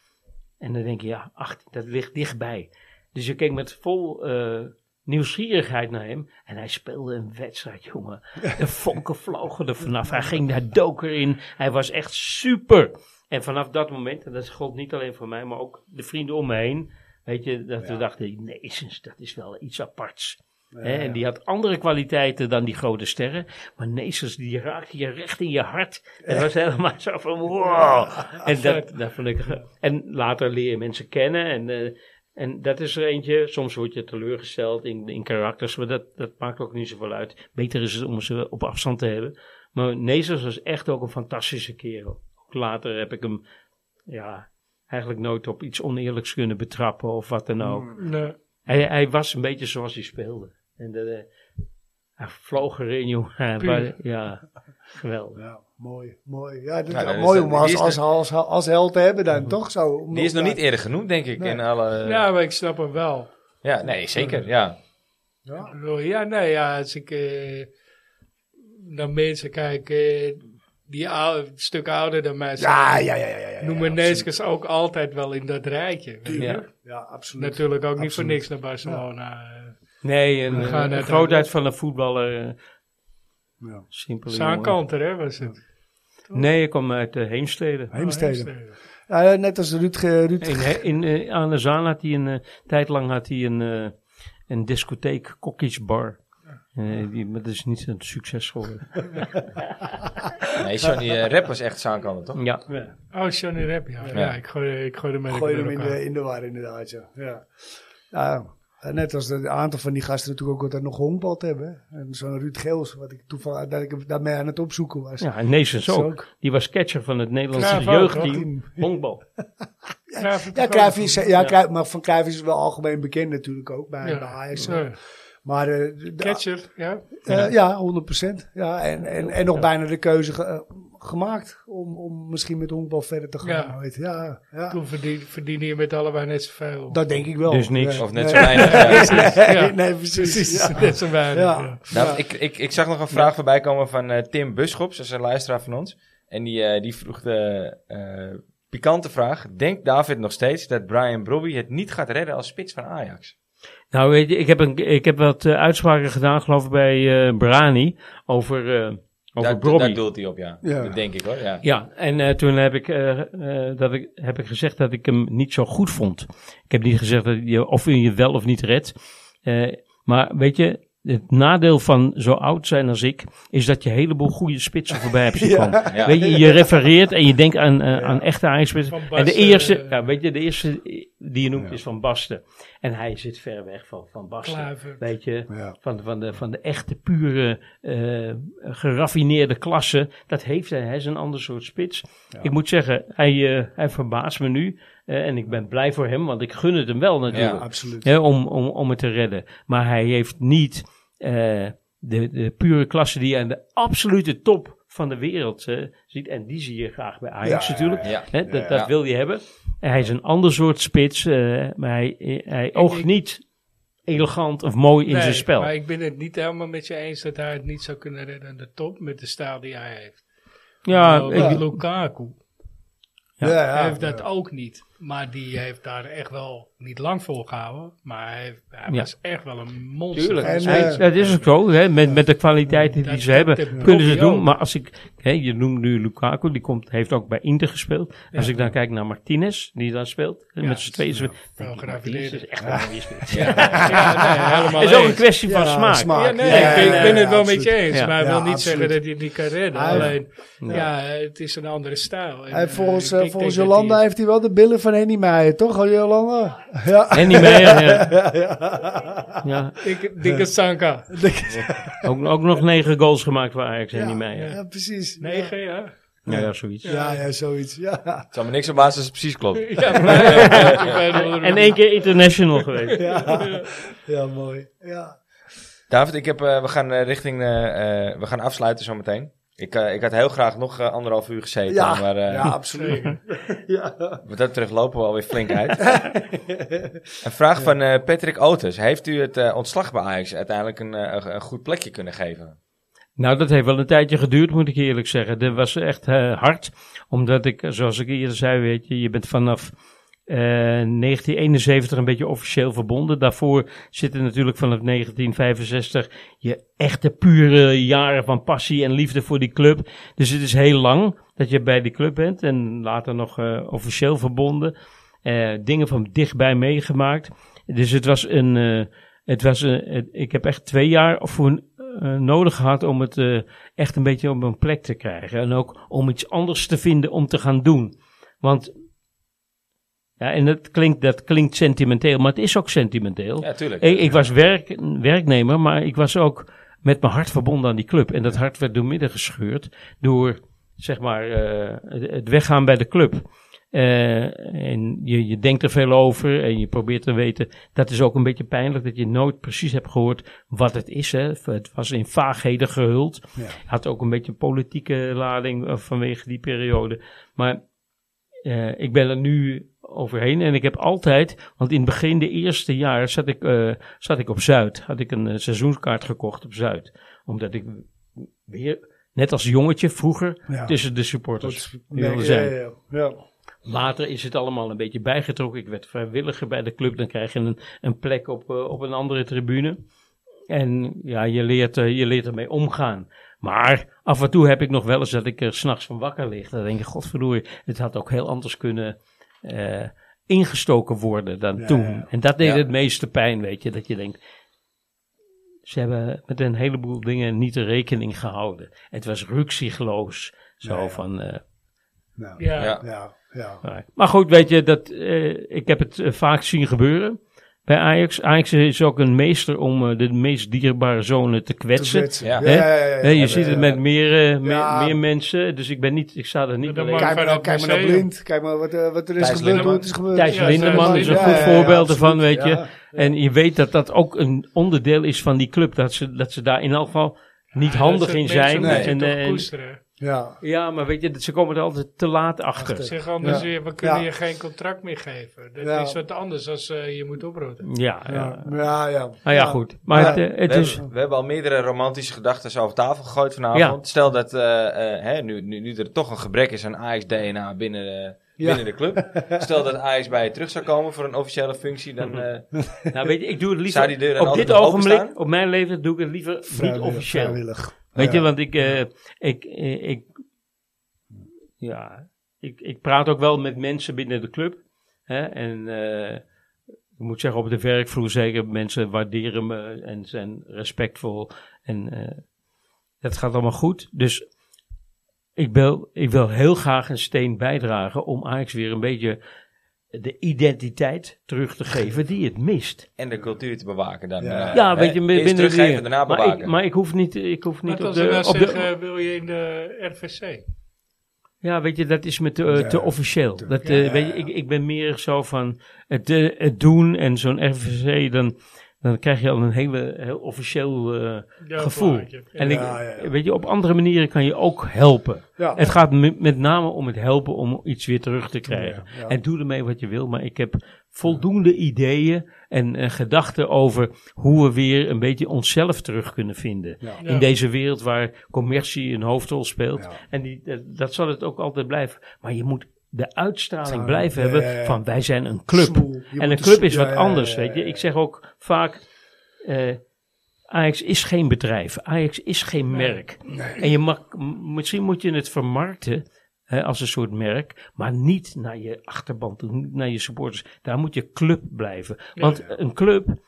En dan denk je, ja, 18, dat ligt dichtbij. Dus je keek met vol eh, nieuwsgierigheid naar hem. En hij speelde een wedstrijd, jongen. De vonken vlogen er vanaf. Hij ging daar dook erin. Hij was echt super. En vanaf dat moment, en dat gold niet alleen voor mij, maar ook de vrienden om me heen. Weet je, dat we dachten, nee, dat is wel iets aparts. En die had andere kwaliteiten dan die grote sterren. Maar Neesers, die raakte je recht in je hart. En dat was helemaal zo van, wow. En, dat, dat vond ik, en later leer je mensen kennen. En, eh, en dat is er eentje. Soms word je teleurgesteld in, in karakters. Maar dat, dat maakt ook niet zoveel uit. Beter is het om ze op afstand te hebben. Maar Neesers was echt ook een fantastische kerel. Ook later heb ik hem, ja, eigenlijk nooit op iets oneerlijks kunnen betrappen of wat dan ook. Nee. Hij, hij was een beetje zoals hij speelde. En de, de- hij vloog erin, jongen. Ja, geweldig. Ja, mooi, mooi. Ja, dat Ja, is dat is mooi om als, als, als, als, held te hebben dan, toch zo? Om Die is nog ja. niet eerder genoemd, denk ik, Nee. in alle... Ja, maar ik snap hem wel. Ja, nee, zeker, ja. Ja. Nee, ja, als ik eh, naar mensen kijk eh, die ou- een stuk ouder dan mij zijn, Ja, ja, ja, ja, ja, ja. noemen ja, Neeskens ook altijd wel in dat rijtje. Ja. Ja, absoluut. Natuurlijk ook niet voor niks naar Barcelona. eh. Nee, en We eh, gaan de het grootheid van een voetballer. Eh Ja. simpele. Zaankanter, hè, was het. Nee, ik kom uit uh, Heemstede. Heemstede. Ja, net als Ruud, Ruud In, in, eh, aan de Zaan had hij een eh, tijd lang had hij een, eh, een discotheek, Cockies Bar. Eh, die, maar dat is niet een succes geworden. Nee, Johnny eh, Rap was echt zaankanter, toch? Ja. Oh, Johnny Rep, ja. Ja, Ja. ik gooi, ik gooi hem Gooi hem in de, in de war, inderdaad. Ja. Ja. Ja, Eh, net als een aantal van die gasten natuurlijk ook altijd nog honkbald hebben. En zo'n Ruud Geels, wat ik toevallig dat ik daarmee aan het opzoeken was. Ja, en Neesens ook. Die was catcher van het Nederlandse jeugdteam. Honkbal. Ja, is, ja, maar van Cruijff is wel algemeen bekend natuurlijk ook bij, bij Ajax. Ja. Maar eh, de- de- Catcher, ja. eh, ja, 100%. Ja, en, en, en nog bijna de keuze eh, gemaakt om, om misschien met honkbal verder te gaan. Ja. weet. Ja, ja. Toen verdien, verdienen je met allebei net zoveel. Dat denk ik wel. Dus niks. Of net zo weinig. ja. Nee, precies. Precies, Ja. net zo weinig. Ja. ja. Nou, ik, ik, ik zag nog een vraag voorbij komen van eh, Tim Buschops, dat is een luisteraar van ons. En die, eh, die vroeg de eh, pikante vraag. Denkt David nog steeds dat Brian Brobby het niet gaat redden als spits van Ajax? Nou, weet je, ik heb, een, ik heb wat uitspraken gedaan, geloof ik, bij eh Brani over, eh over Daar, daar doelt hij op, ja. Ja. Dat denk ik hoor, ja. Ja, en eh, toen heb ik, eh, eh, dat ik, heb ik gezegd dat ik hem niet zo goed vond. Ik heb niet gezegd dat je, of je je wel of niet redt. Eh, maar weet je, het nadeel van zo oud zijn als ik, is dat je een heleboel goede spitsen voorbij hebt zien komen. Ja. Weet je, je refereert en je denkt aan, eh, aan echte Ajax-spitsen. Van En de eerste, eh, ja, weet je, de eerste die je noemt is Van Basten. En hij zit ver weg van Van Basten. Kluivert. Weet je, Ja. van, van, de, van de echte, pure, eh, geraffineerde klasse. Dat heeft hij. Hij is een ander soort spits. Ik moet zeggen, hij, eh, hij verbaast me nu. Eh, en ik ben blij voor hem, want ik gun het hem wel natuurlijk. Ja, Absoluut. hè, om, om, om het te redden. Maar hij heeft niet eh, de, de pure klasse die je aan de absolute top van de wereld eh, ziet. En die zie je graag bij Ajax Ja, natuurlijk. Ja. Hè, dat, Ja. dat wil je hebben. En hij is een ander soort spits, eh, maar hij, hij oogt ik- niet elegant of mooi in Nee, zijn spel. Maar ik ben het niet helemaal met je eens dat hij het niet zou kunnen redden aan de top met de stijl die hij heeft. ja, Nou, ik- Lukaku Ja, ja, heeft dat ja. ook niet. Maar die heeft daar echt wel niet lang voor gehouden. Maar hij, hij Ja. was echt wel een monster. Tuurlijk, En, Hij- eh, dat is ook zo. Hè? Met, met de kwaliteiten die ze hebben, kunnen ze Bobby doen. Maar als ik, hè, je noemt nu Lukaku, die komt, heeft ook bij Inter gespeeld. Als ik dan kijk naar Martinez, die daar speelt, Ja, met z'n tweeën. wel ik, geraffineerd. Martinez is echt een nee, helemaal Het is ook een kwestie van Ja, smaak. smaak. Ja, nee, Ja, ik, ik ben ja, het wel absoluut. met je eens. Ja. Maar hij wil niet zeggen dat hij het niet kan redden. Alleen, Ja. het is een andere stijl. En, eh, volgens, ik Jolanda heeft hij wel de billen van Henny Meijer, toch? Jolanda? Ja. En niet meer. Ja. ja, ja. Ja, Dikke, dikke Sanka. ook, ook nog negen goals gemaakt voor Ajax en niet mee. Ja, Ja. precies. Negen, ja. Ja, ja, zoiets. Ja, ja, zoiets. Ja. Het zal me niks op basis als het precies klopt. ja En één keer international geweest. Ja. ja, mooi. Ja. David, ik heb, eh, we gaan eh, richting, eh, eh, we gaan afsluiten zometeen. Ik, eh, ik had heel graag nog eh, anderhalf uur gezeten, Ja, maar eh, ja, absoluut. ja. wat dat betreft lopen we alweer flink uit. een vraag van Patrick Otis. Heeft u het ontslag bij Ajax uiteindelijk een, een- goed plekje kunnen geven? Nou, dat heeft wel een tijdje geduurd, moet ik eerlijk zeggen. Dat was echt hard, omdat ik, zoals ik eerder zei, weet je, je bent vanaf eh, 1971 een beetje officieel verbonden. Daarvoor zitten natuurlijk vanaf 1965 je echte pure jaren van passie en liefde voor die club. Dus het is heel lang dat je bij die club bent en later nog eh, officieel verbonden. Eh, dingen van dichtbij meegemaakt. Dus het was een, eh, het was een, ik heb echt twee jaar voor, eh, nodig gehad om het eh, echt een beetje op een plek te krijgen. En ook om iets anders te vinden om te gaan doen. Want, ja, en dat klinkt, dat klinkt sentimenteel, maar het is ook sentimenteel. Ja, tuurlijk. Ik, ik was werk, werknemer, maar ik was ook met mijn hart verbonden aan die club. En dat hart werd doormidden gescheurd door, zeg maar, eh, het, weggaan bij de club. Eh, en je, je denkt er veel over en je probeert te weten. Dat is ook een beetje pijnlijk dat je nooit precies hebt gehoord wat het is. Hè. Het was in vaagheden gehuld. Ja. Had ook een beetje een politieke lading eh, vanwege die periode. Maar eh, ik ben er nu overheen en ik heb altijd, want in het begin, de eerste jaar, zat ik, eh, zat ik op Zuid. Had ik een eh, seizoenskaart gekocht op Zuid. Omdat ik weer, net als jongetje vroeger, Ja. tussen de supporters wilde Nee, zijn. ja, ja. Later is het allemaal een beetje bijgetrokken. Ik werd vrijwilliger bij de club. Dan krijg je een, een plek op, eh, op een andere tribune. En ja, je leert, je leert ermee omgaan. Maar af en toe heb ik nog wel eens dat ik er s'nachts van wakker lig. Dan denk ik, godverdorie, het had ook heel anders kunnen eh, ingestoken worden dan Ja, toen. ja. En dat deed Ja. het meeste pijn, weet je. Dat je denkt, ze hebben met een heleboel dingen niet de rekening gehouden. Het was ruksigloos. Zo Ja, ja. van... eh, Nou, Ja. Ja. ja, ja. maar- Maar goed, weet je, dat, eh, ik heb het vaak zien gebeuren. Bij Ajax. Ajax is ook een meester om eh, de meest dierbare zone te kwetsen. Ja. Ja, ja, je ziet het met meer, eh, meer, Ja. meer mensen. Dus ik ben niet, ik sta er niet alleen. Kijk maar, kijk naar. Blind. Kijk maar wat, wat er is Thijs gebeurd. Is gebeurd. Thijs Ja, Lindeman is een goed voorbeeld ervan, weet je. En je weet dat dat ook een onderdeel is van die club. Dat ze, dat ze daar in elk geval niet handig in zijn. En, toch eh, en- koesteren. Ja. ja, maar weet je, ze komen er altijd te laat achter. Achter. Zeg anders, Ja. weer, we kunnen Ja. je geen contract meer geven. Dat Ja. is wat anders als eh, je moet oprotten. Ja, ja. Ja, ja, ja. Nou ja, goed. Maar Ja. het, eh, het we, is... hebben, we hebben al meerdere romantische gedachten over tafel gegooid vanavond. Stel dat eh, eh, hè, nu, nu, nu er toch een gebrek is aan Ajax-DNA binnen, de- Ja. binnen de club. Stel dat Ajax bij je terug zou komen voor een officiële functie, dan eh, Nou, weet je, ik doe het Zou liever... die deur dan op altijd dit ogenblik, op mijn leven, doe ik het liever niet Vrijwillig, officieel. vrijwillig. Weet je, Ja. want ik, eh, ik, eh, ik, ja, ik, ik praat ook wel met mensen binnen de club. Hè, en eh, ik moet zeggen, op de werkvloer zeker, mensen waarderen me en zijn respectvol. En dat gaat allemaal goed. Dus ik wil, ik wil heel graag een steen bijdragen om Ajax weer een beetje de identiteit terug te geven die het mist. en de cultuur te bewaken. Dan, Ja. eh, Ja, hè, weet je, binnen teruggeven, daarna maar, bewaken. ik, maar ik hoef niet, ik hoef niet Wat op de, nou zeggen, wil je in de RVC? Ja, weet je, dat is me te, eh, te officieel. Dat, ja, eh, ja, weet je, ik, ik ben meer zo van het, eh, het doen en zo'n RVC, dan, dan krijg je al een hele, heel officieel eh, Ja, gevoel. En Ja, ik, ja, ja. weet je, op andere manieren kan je ook helpen. Ja. Het gaat me- met name om het helpen om iets weer terug te krijgen. Ja, ja. En doe ermee wat je wil, maar ik heb voldoende ideeën en eh, gedachten over hoe we weer een beetje onszelf terug kunnen vinden. Ja. Ja. In deze wereld waar commercie een hoofdrol speelt. Ja. En die, dat, dat zal het ook altijd blijven. Maar je moet de uitstraling blijven hebben van wij zijn een club. Smoel. En een club is wat anders, weet je. Ik zeg ook vaak, eh, Ajax is geen bedrijf. Ajax is geen merk. En je mag, misschien moet je het vermarkten hè, als een soort merk, maar niet naar je achterban toe, niet naar je supporters. Daar moet je club blijven. Want een club,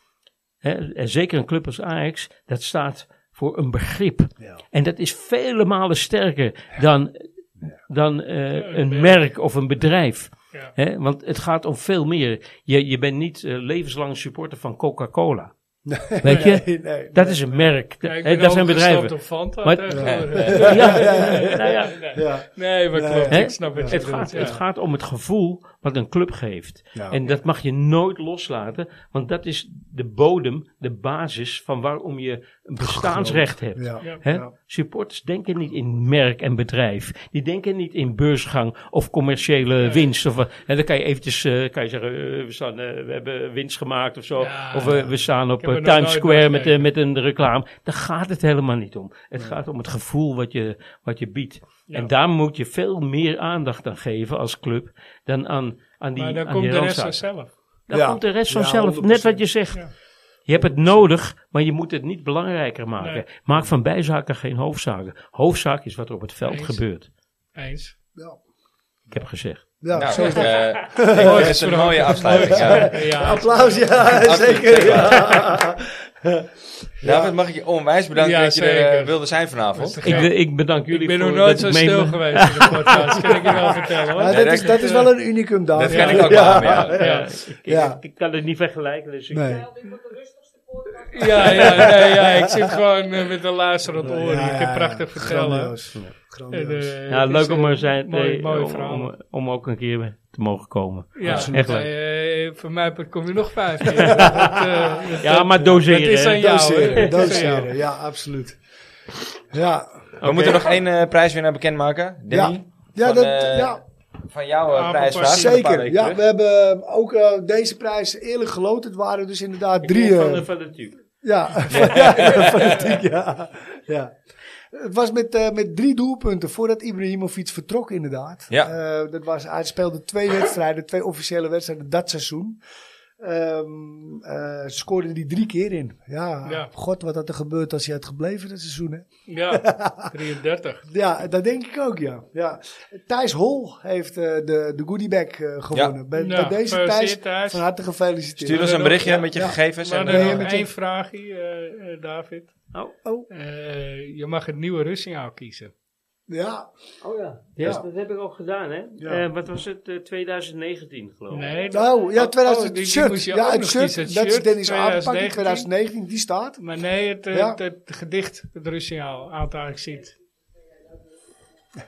hè, en zeker een club als Ajax, dat staat voor een begrip. Ja. En dat is vele malen sterker dan, dan eh, een merk. of een bedrijf. Ja. Hè? Want het gaat om veel meer. Je, je bent niet eh, levenslang supporter van Coca-Cola. Weet je? Nee, nee, Dat is een merk. Ja, ik ben dat zijn bedrijven. Fanta Maar-. Ja, ja, Ja. Nee, maar klopt. Ik snap het, gaat, het gaat om het gevoel wat een club geeft. Ja. En dat mag je nooit loslaten, want dat is de bodem, de basis van waarom je een bestaansrecht hebt. Ja. Ja. Hè? Ja. Supporters denken niet in merk en bedrijf. Die denken niet in beursgang of commerciële winst. Of, en dan kan je eventjes eh, kan je zeggen, eh, we, staan, eh, we hebben winst gemaakt of zo. Ja. of we, we staan op Times Square met, met een reclame. Daar gaat het helemaal niet om. Het gaat om het gevoel wat je, wat je biedt. Ja. En daar moet je veel meer aandacht aan geven als club dan aan, aan die Maar dan aan komt die de rest vanzelf. Dan Ja. komt de rest vanzelf. 100%. Net wat je zegt. Ja. Je hebt het nodig, maar je moet het niet belangrijker maken. Nee. Maak van bijzaken geen hoofdzaken. Hoofdzaak is wat er op het veld Eens. gebeurt. Eens. Ja. Ik heb gezegd. Ja, nou, zo is dat. eh, ik vind het een mooie afsluiting. Ja. Ja. Applaus, ja, zeker. Ja. David, mag ik je onwijs bedanken Ja, dat je er eh, wilde zijn vanavond. Ik, ik bedank jullie Ik ben voor nog nooit zo ik stil geweest in de podcast, kan ik je wel vertellen. Ja, dat, is, dat is wel een unicum, David. Dat kan ik ook ja. wel, ja. Ja, ik, Ja. ik, ik kan het niet vergelijken. Dus ik, Nee. Ja, ja, nee, ja, ik zit gewoon eh, met een luisterend oor. Ja, ja, kunt ja. prachtig vertellen. Grandioos. En, Grandioos. eh, ja, het leuk om er zijn, mooi, nee, mooie om, om, om ook een keer te mogen komen. Ja, Echt eh, leuk. eh, voor mij kom je nog vijf keer. Dat, eh, dat- Ja, maar doseren. Is aan jou. Doseren, doseren. Ja, absoluut. Ja, We moeten nog één eh, prijswinnaar bekendmaken. Danny, ja, Van, dat, eh, ja van jouw eh, Ah, prijsvraag. van zeker. Ja, terug. we hebben ook eh, deze prijs eerlijk geloot. Het waren dus inderdaad drie... Ik eh, van de, van de tube. Ja, ja, fanatiek, ja. ja. Het was met, eh, met drie doelpunten voordat Ibrahimovic vertrok, inderdaad. Ja. Eh, dat was, hij speelde twee wedstrijden, twee officiële wedstrijden dat seizoen. Ehm eh, scoorde die drie keer in. Ja, Ja. god, wat had er gebeurd als hij had gebleven dat seizoen, hè? Ja, 33. Ja, dat denk ik ook, ja. ja. Thijs Hol heeft eh, de, de goodiebag eh gewonnen. Bij, Ja, bij deze gefeliciteerd, Thijs, Thijs. van harte gefeliciteerd. Stuur ons een berichtje ja, met je ja. gegevens. Maar En, nog één vraagje, David. Oh, Eh, je mag het nieuwe Russinghout kiezen. Ja, Oh ja. Ja. dat heb ik ook gedaan, hè? Ja. Eh, wat was het? eh, 2019, geloof ik. Nee, dat- nou, ja, oh, 2000, die- die shirt. moest je ja, het shirt, kiezen. dat is Dennis Apenpak in 2019. 2019, die staat. Maar nee, het, eh, Ja. het, het gedicht, het Russiaal, aantal ik ziet.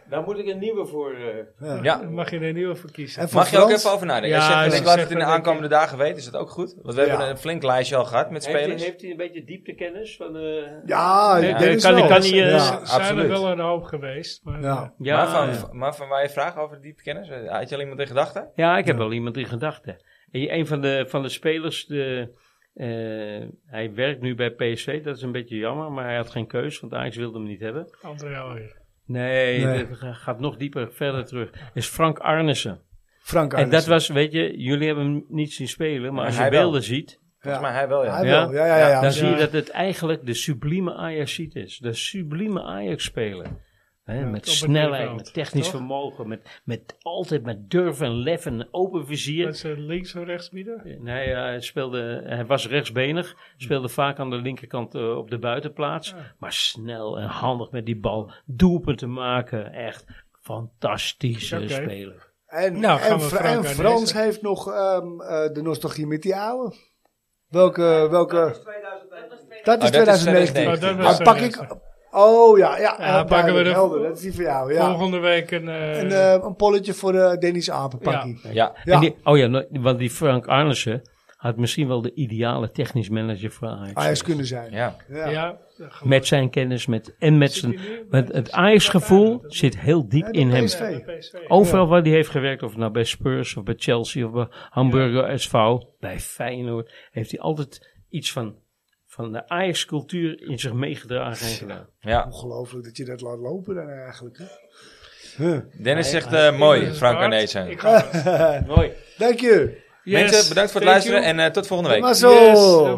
Daar moet ik een nieuwe voor. eh, Ja. Daar mag je er een nieuwe voor kiezen. En voor Mag je ook even over nadenken? Ja, ik laat het in de aankomende dagen weten, is dat ook goed? Want we Ja. hebben een flink lijstje al gehad met heeft, hij, spelers. heeft hij een beetje dieptekennis van de... Ja, kan- wel. kan hij, eh, ja. er zijn absoluut. er wel een hoop geweest. Maar, Ja. eh, Ja, maar, van, maar van waar je vraagt over dieptekennis? Had je al iemand in gedachten? Ja, ik heb wel iemand in gedachten. En Een van de, van de spelers, de, eh, hij werkt nu bij PSV, dat is een beetje jammer, maar hij had geen keus, want Ajax wilde hem niet hebben. André alweer. Nee, Nee. dat gaat nog dieper verder terug. Is Frank Arnissen. Frank En dat Arnissen. was, weet je, jullie hebben hem niet zien spelen, maar Ja, als je wel. beelden ziet, Volgens mij hij wel, ja. Hij Ja? wel, ja, ja, ja. ja. dan zie je Ja. dat het eigenlijk de sublieme Ajax is. De sublieme Ajax spelen. Hè, Ja, met snelheid, met technisch toch? vermogen, met, met altijd met durf en lef en open vizier. Was het links of rechts midden? Nee, eh, hij, speelde, hij was rechtsbenig, speelde vaak aan de linkerkant eh, op de buitenplaats. Ja. Maar snel en handig met die bal, doelpunten maken, echt fantastische speler. En, Nou, en, Fra- Frans deze. heeft nog ehm, eh, de nostalgie met die oude. Welke, welke? Dat is dat is 2019. Oh, dat Ah, was pak ik. Oh ja, ja. Ja, eh, pakken we de- helder. Dat is die voor jou. Ja. Volgende week een... eh, eh, een polletje voor de Dennis Apenpakkie. Ja, Ja. En die, oh ja, want die Frank Arnissen had misschien wel de ideale technisch manager voor Ajax. Ajax kunnen zijn. ja. Ja. ja, Met zijn kennis met, en met zijn... Want het Ajax-gevoel zit heel diep Ja, in hem. Overal waar hij heeft gewerkt, of nou bij Spurs of bij Chelsea of bij Hamburger SV, bij Feyenoord, heeft hij altijd iets van, van de Ajax-cultuur in zich meegedragen en gedaan. ja. Ongelooflijk dat je dat laat lopen dan eigenlijk. Hè? Dennis zegt eh, mooi, Frank Arnezen. Ik ga het. Mooi. Dank je. Yes, Mensen, bedankt voor het thank luisteren you. en eh, tot volgende week. Maar zo. Yes,